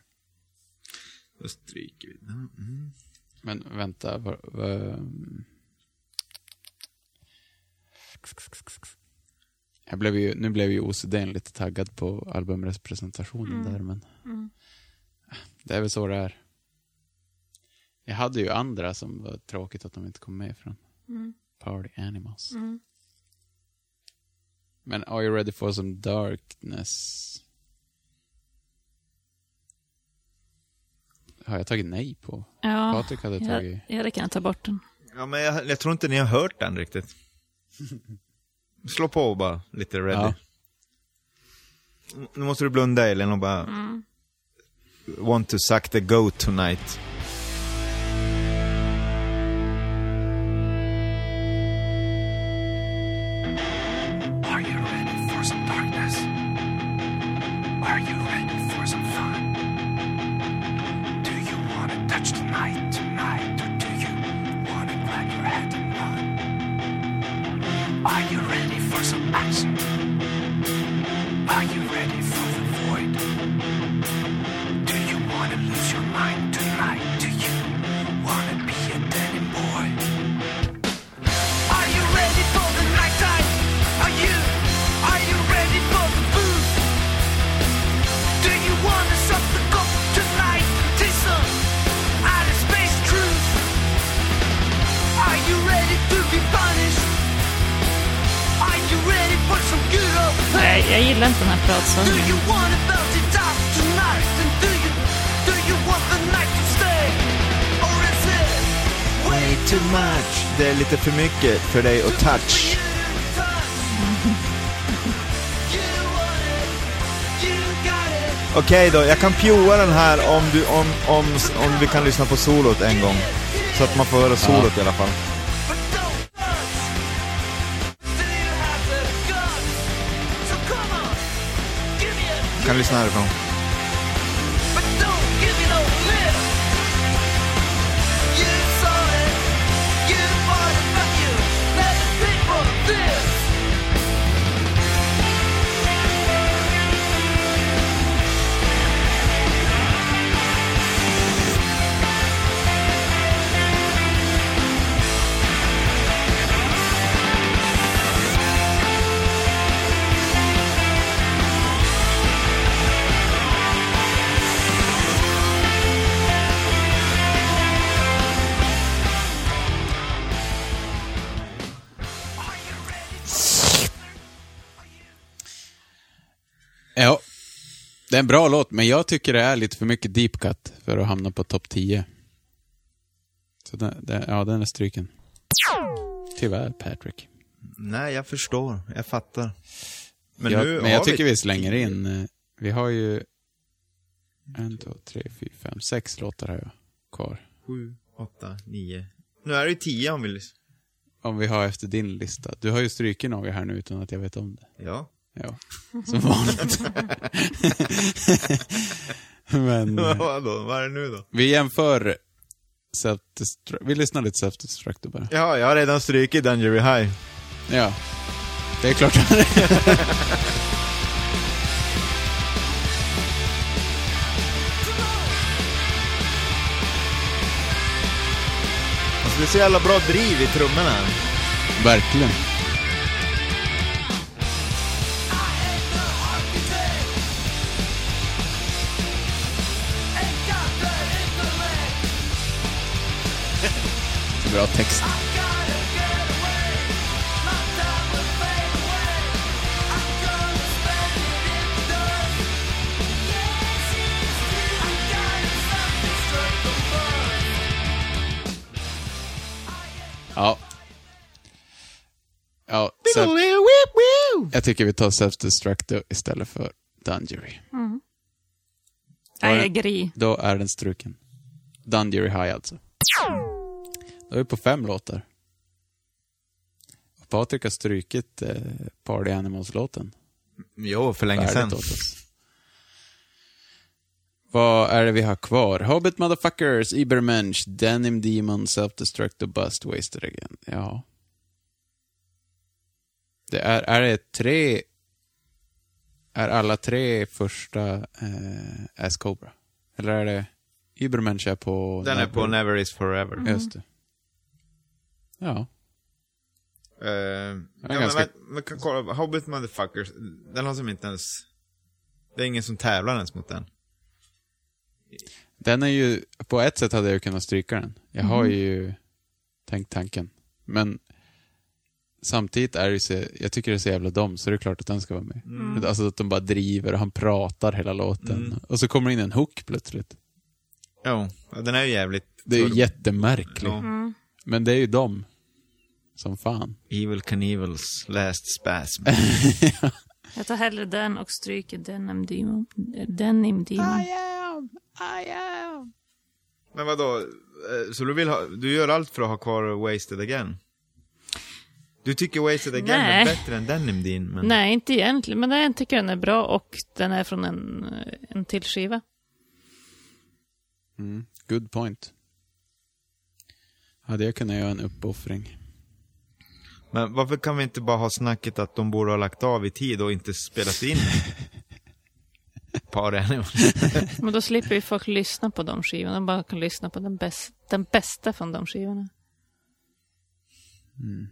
Då stryker vi den. Mm. Men vänta, vad... vad... Jag blev ju, nu blev ju OCD lite taggad på albumrepresentationen Mm. där, men Mm. det är väl så det är. Jag hade ju andra som var tråkigt att de inte kom med från Mm. Party Animals. Mm. Men Are You Ready For Some Darkness? Har jag tagit nej på? Ja, Patrik hade jag, tagit... jag hade kunnat ta bort den. Ja, men jag, jag tror inte ni har hört den riktigt. Slå på bara lite ready. Ja. Nu måste du blunda Elin och bara... Mm. Want to suck the goat tonight. Nej, jag gillar inte den här pratsången. too much. Det är lite för mycket för dig att touch. Okej då, jag kan pjoa den här om, du, om, om, om vi kan lyssna på solot en gång. Så att man får höra solot i alla fall. Kan lyssna Det är en bra låt, men jag tycker det är lite för mycket deep cut för att hamna på topp 10. Så den, den, ja, den är stryken. Tyvärr, Patrick. Nej, jag förstår. Jag fattar. Men jag, nu men jag har tycker vi slänger in, eh, vi har ju en, två, tre, fyra, fem, sex låtar här kvar. Sju, åtta, nio. Nu är det tio om vi. Om vi har efter din lista. Du har ju strukit några här nu utan att jag vet om det. Ja. Ja, som vanligt. Men... Vadå? Vad är det nu då? Vi jämför self-destruct. Vi lyssnar lite self-destruct bara. Ja, jag har redan strykit Dungery High. Ja. Det är klart. Alltså, det är så jävla bra driv i trummorna. Verkligen. Bra text. Ja. Ja, self- jag tycker vi tar Self-Destruct istället för Dungery. Mm. Då är I den- agree. Då är den struken. Dungery High alltså. Då är vi på fem låtar. Och Patrik har strukit eh, Party Animals-låten. Jo, för länge sedan. Vad är det vi har kvar? Hobbit Motherfuckers, Ibermensch, Denim Demon, Self-Destruct och Bust Wasted Again. Ja. Det är, är det tre... Är alla tre första eh, As Cobra? Eller är det... Ibermensch är på... Den är på Never Is Forever. Just det. Ja. Eh, ja, men, ganska- men, men kan kolla, Hobbit Motherfuckers, den har som inte ens... Det är ingen som tävlar ens mot den. Den är ju, på ett sätt hade jag kunnat stryka den. Jag har Mhm. ju tänkt tanken. Men samtidigt är det ju så, jag tycker det är så jävla dom så det är klart att den ska vara med. Mm. Alltså att de bara driver och han pratar hela låten. Mm. Och så kommer det in en hook plötsligt. Ja, den är ju jävligt... Det är ju jättemärkligt. Ja. Mm. Men det är ju dem. Som fan. Evil Knievels last spasm. Jag tar hellre den och stryker Denim Demon. Denim Demon. am, I am. Men vadå, eh, så du vill ha, du gör allt för att ha kvar Wasted Again? Du tycker Wasted Again Nej. är bättre än Denim Dean, men... Nej, inte egentligen. Men den tycker jag den är bra och den är från en, en till skiva. Mm. Good point. Hade jag kunnat göra en uppoffring? Men varför kan vi inte bara ha snacket att de borde ha lagt av i tid och inte spelat in par? Men då slipper ju folk lyssna på de skivorna. De bara kan lyssna på den, bäst, den bästa från de skivorna. Mm.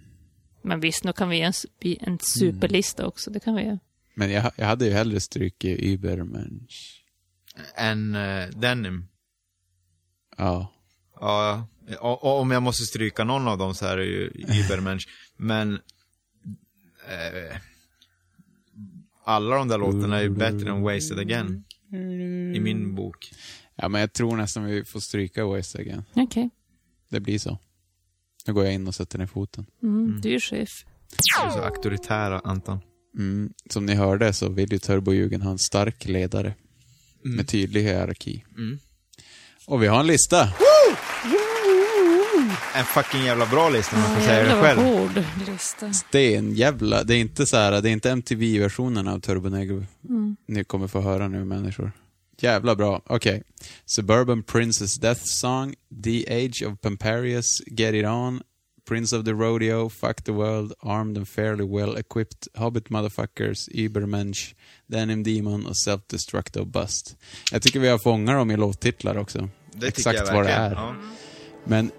Men visst, nu kan vi göra en, en superlista också. Det kan vi göra. Men jag, jag hade ju hellre strukit Übermensch. En uh, denim. Ja. Ja, och, och om jag måste stryka någon av dem så här är det ju Übermensch. Men eh, alla de där låtarna är ju bättre än Wasted Again. I min bok. Ja, men jag tror nästan vi får stryka Waste Again. Okej. Det blir så. Nu går jag in och sätter ner foten. Mm, Du är chef. Du är så auktoritära, Anton. Mm. Som ni hörde så vill ju Turbojugen ha en stark ledare. Med tydlig hierarki. Mm. Och vi har en lista. En fucking jävla bra lista om man får säga det själv. hård lista. Det är en jävla... Det är inte så här, det är inte MTV-versionen av Turbo Negro. Mm. Ni kommer få höra nu människor. Jävla bra. Okej. Suburban Princess Death Song, The Age of Pamparius, Get It On, Prince of the Rodeo, Fuck the World, Armed and Fairly Well Equipped, Hobbit Motherfuckers, Übermensch, Denim Demon och Self-Destructive Bust. Jag tycker vi har fångat dem i låttitlar också. Det Exakt jag vad det är. ja. Men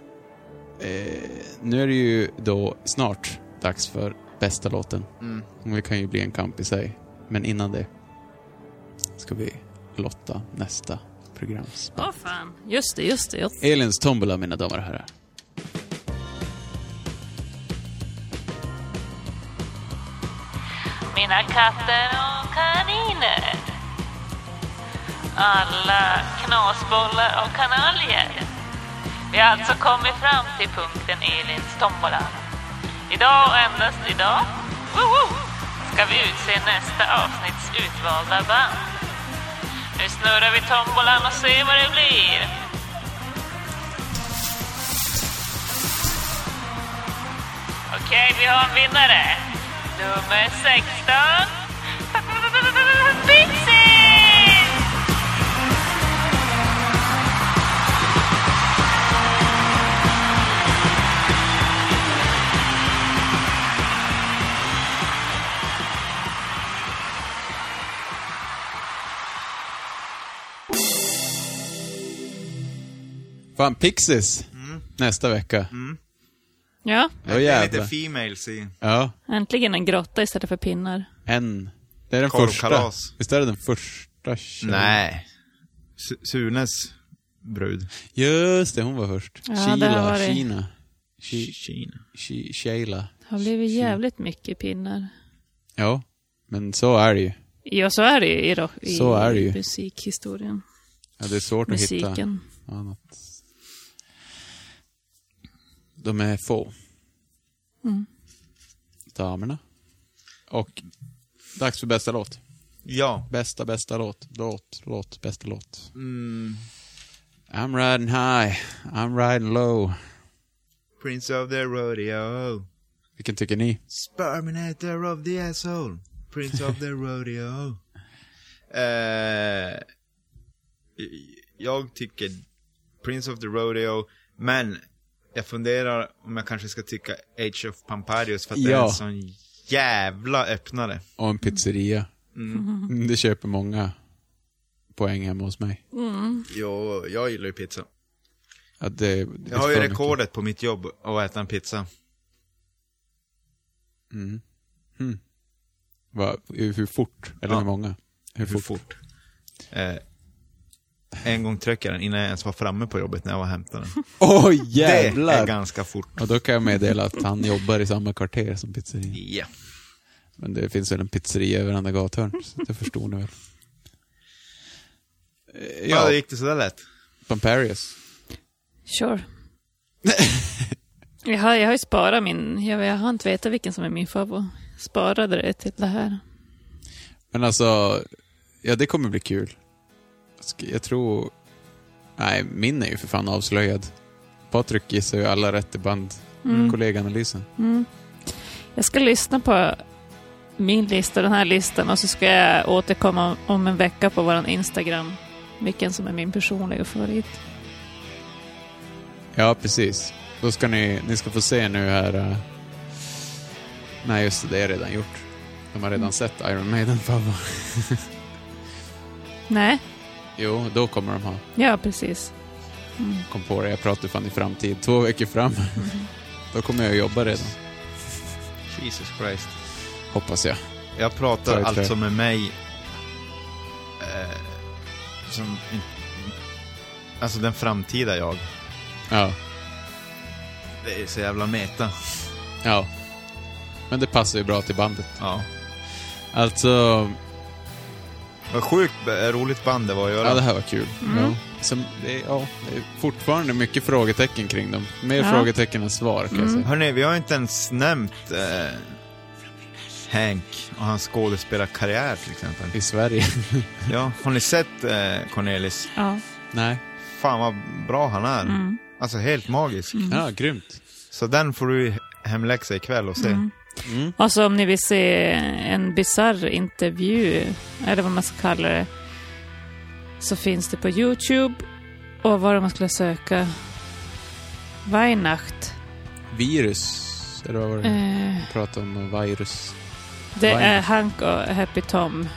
eh, nu är det ju då snart dags för bästa låten. Mm. Och Det kan ju bli en kamp i sig. Men innan det ska vi lotta nästa programs. Åh fan. Just det, just det. Just. det. Elins tombola, mina damer och herrar. Mina katter och kaniner. Alla knasbollar och kanaljer. Vi har alltså kommit fram till punkten Elins tombola. Idag och endast idag woho, ska vi utse nästa avsnitts utvalda band. Nu snurrar vi tombolan och ser vad det blir. Okej, vi har en vinnare. Nummer 16. Pixie! Fan, Pixies. Mm. Nästa vecka. Ja, Då Det är jävlar. lite females i... Ja, äntligen en grotta istället för pinnar. en. Det är den Korvkalas. första. Visst är det den första tjejen? Nej. Su- Sunes brud. Just det, hon var först. Ja, det har Sheila, varit- Kina. She- Kina. She- Sheila. Det har blivit jävligt mycket pinnar. Ja, men så är det ju. Ja, så är det ju i, rock, i Så är det ju. musikhistorien. Ja, det är svårt att hitta Musiken. annat. De är få. Mm. Damerna. Och dags för bästa låt. Ja. Bästa, bästa låt. Låt, låt, bästa låt. Mm. I'm riding high, I'm riding low. Prince of the rodeo. Vilken tycker ni? Sperminator of the asshole. Prince of the rodeo. Eh, jag tycker Prince of the rodeo, men jag funderar om jag kanske ska tycka Age of Pamparius för att det är Ja. en sån jävla öppnare. Och en pizzeria. Mm. Mm, Det köper många poäng hemma hos mig. Mm. Jo, jag gillar ju pizza. Ja, det, det Jag har ju för mycket. rekordet på mitt jobb att äta en pizza. Mm. Mm. Va, hur, hur fort? Eller Ja. hur många? Hur, Hur fort? fort? Eh, en gång tryckte jag den innan jag ens var framme på jobbet när jag var och hämtade den. Oj Det jävlar! är ganska fort. Och då kan jag meddela att han jobbar i samma kvarter som pizzeria. Ja. Men det finns väl en pizzeria i varenda gathörn, så det förstår ni väl. Eh, Ja, Ja, det gick det sådär lätt. Pamparius. Sure. jag, har, jag har ju sparat min, jag, jag har inte vetat vilken som är min favorit. Sparade det till det här. Men alltså, ja det kommer bli kul. Jag tror... Nej, min är ju för fan avslöjad. Patrik gissar ju alla rätt i band. Mm. Mm. Jag ska lyssna på min lista, den här listan, och så ska jag återkomma om en vecka på vår Instagram. Vilken som är min personliga favorit. Ja, precis. Då ska ni, ni ska få se nu här. eh, Nej, just det, det är redan gjort. De har redan sett Iron Maiden, Paolo. Nej, Jo, då kommer de ha. ja precis. Mm. Kom på det, jag pratar fan i framtid. Två veckor fram. Då kommer jag jobba redan. Jesus Christ. Hoppas jag. Jag Ta pratar ett alltså med mig eh, som... Alltså den framtida jag. Ja. Det är så jävla meta. Ja. Men det passar ju bra till bandet. Ja. Alltså, Vad sjukt roligt band det var att göra. ja det här var kul. Mm. Ja. Som, det, är, ja, det är fortfarande mycket frågetecken kring dem. Mer Ja. frågetecken än svar kan jag Mm. säga. Hörni, vi har inte ens nämnt eh, Hank och hans skådespelarkarriär till exempel. I Sverige. Ja, har ni sett eh, Cornelis? Ja. Nej. Fan vad bra han är. Mm. Alltså helt magisk. Ja, grymt. Så den får du hemläxa ikväll och se. Mm. Och så om ni vill se en bizarr intervju, eller vad man ska kalla det, så finns det på YouTube. Och vad man skulle söka? Weihnacht. Virus. Eller vad var det? Eh, Vi pratade om virus. det är Weihnacht. Hank och Happy Tom.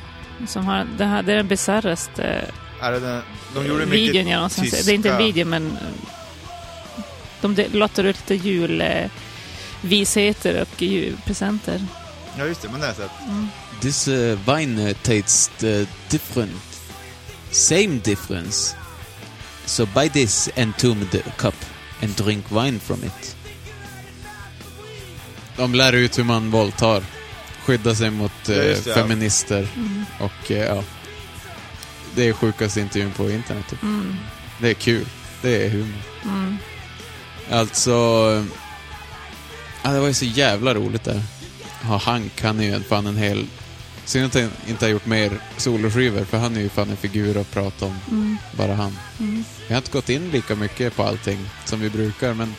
Som har, det, här, det är den bisarraste Är den, de gjorde mycket videon jag någonsin sett. Det är inte en video, men eh, de lottar ut lite julvisheter och julpresenter. Ja just det, men det har sett. Mm. This uh, wine uh, tastes uh, different. Same difference. So buy this entombed cup and drink wine from it. De lär ut hur man våldtar. Skydda sig mot Ja, eh, det, ja. feminister. Mm. Och eh, ja. Det är sjukaste intervjun på internet. Typ. Mm. Det är kul. Det är humor. Mm. Alltså... Ja, det var ju så jävla roligt där. Ja, Hank, han är ju en- fan en hel... Synd att han inte har gjort mer soloskivor, för han är ju fan en figur att prata om. Mm. Bara han. Mm. Vi har inte gått in lika mycket på allting som vi brukar, men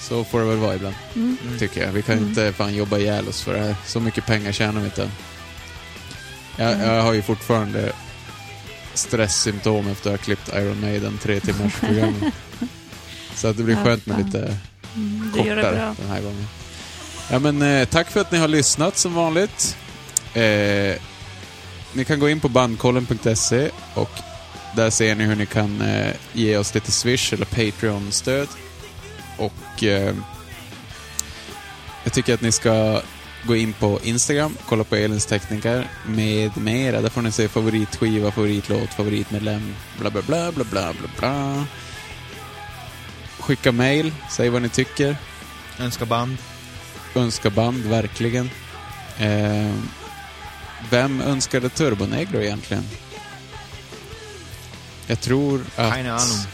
så får det väl vara ibland. Mm. Tycker jag. Vi kan Mm. inte fan jobba ihjäl oss för det här. Så mycket pengar tjänar vi inte. Jag, Mm. jag har ju fortfarande stresssymptom efter att ha klippt Iron Maiden tre timmars program. Så att det blir skönt med lite Mm, det gör det bra. den här gången. Ja, men eh, tack för att ni har lyssnat som vanligt. Eh, ni kan gå in på bandkollen.se och där ser ni hur ni kan eh, ge oss lite Swish eller Patreon-stöd. Och eh, jag tycker att ni ska gå in på Instagram, kolla på Elins tekniker med mera. Där får ni se favoritskiva, favoritlåt, favoritmedlem, bla bla bla bla bla bla bla. Skicka mail, säg vad ni tycker. Önska band. Önska band, verkligen. Eh, vem önskade Turbonegro egentligen? Jag tror att... Keine Ahnung.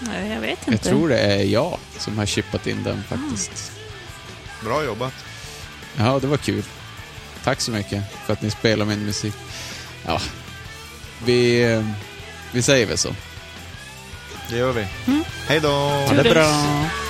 Nej, jag vet inte. Jag tror det är jag som har chippat in den faktiskt. Bra jobbat. Ja, det var kul. Tack så mycket för att ni spelar min musik. Ja, vi, eh, vi säger väl så. Det gör vi. Mm. Hej då! Ha det bra!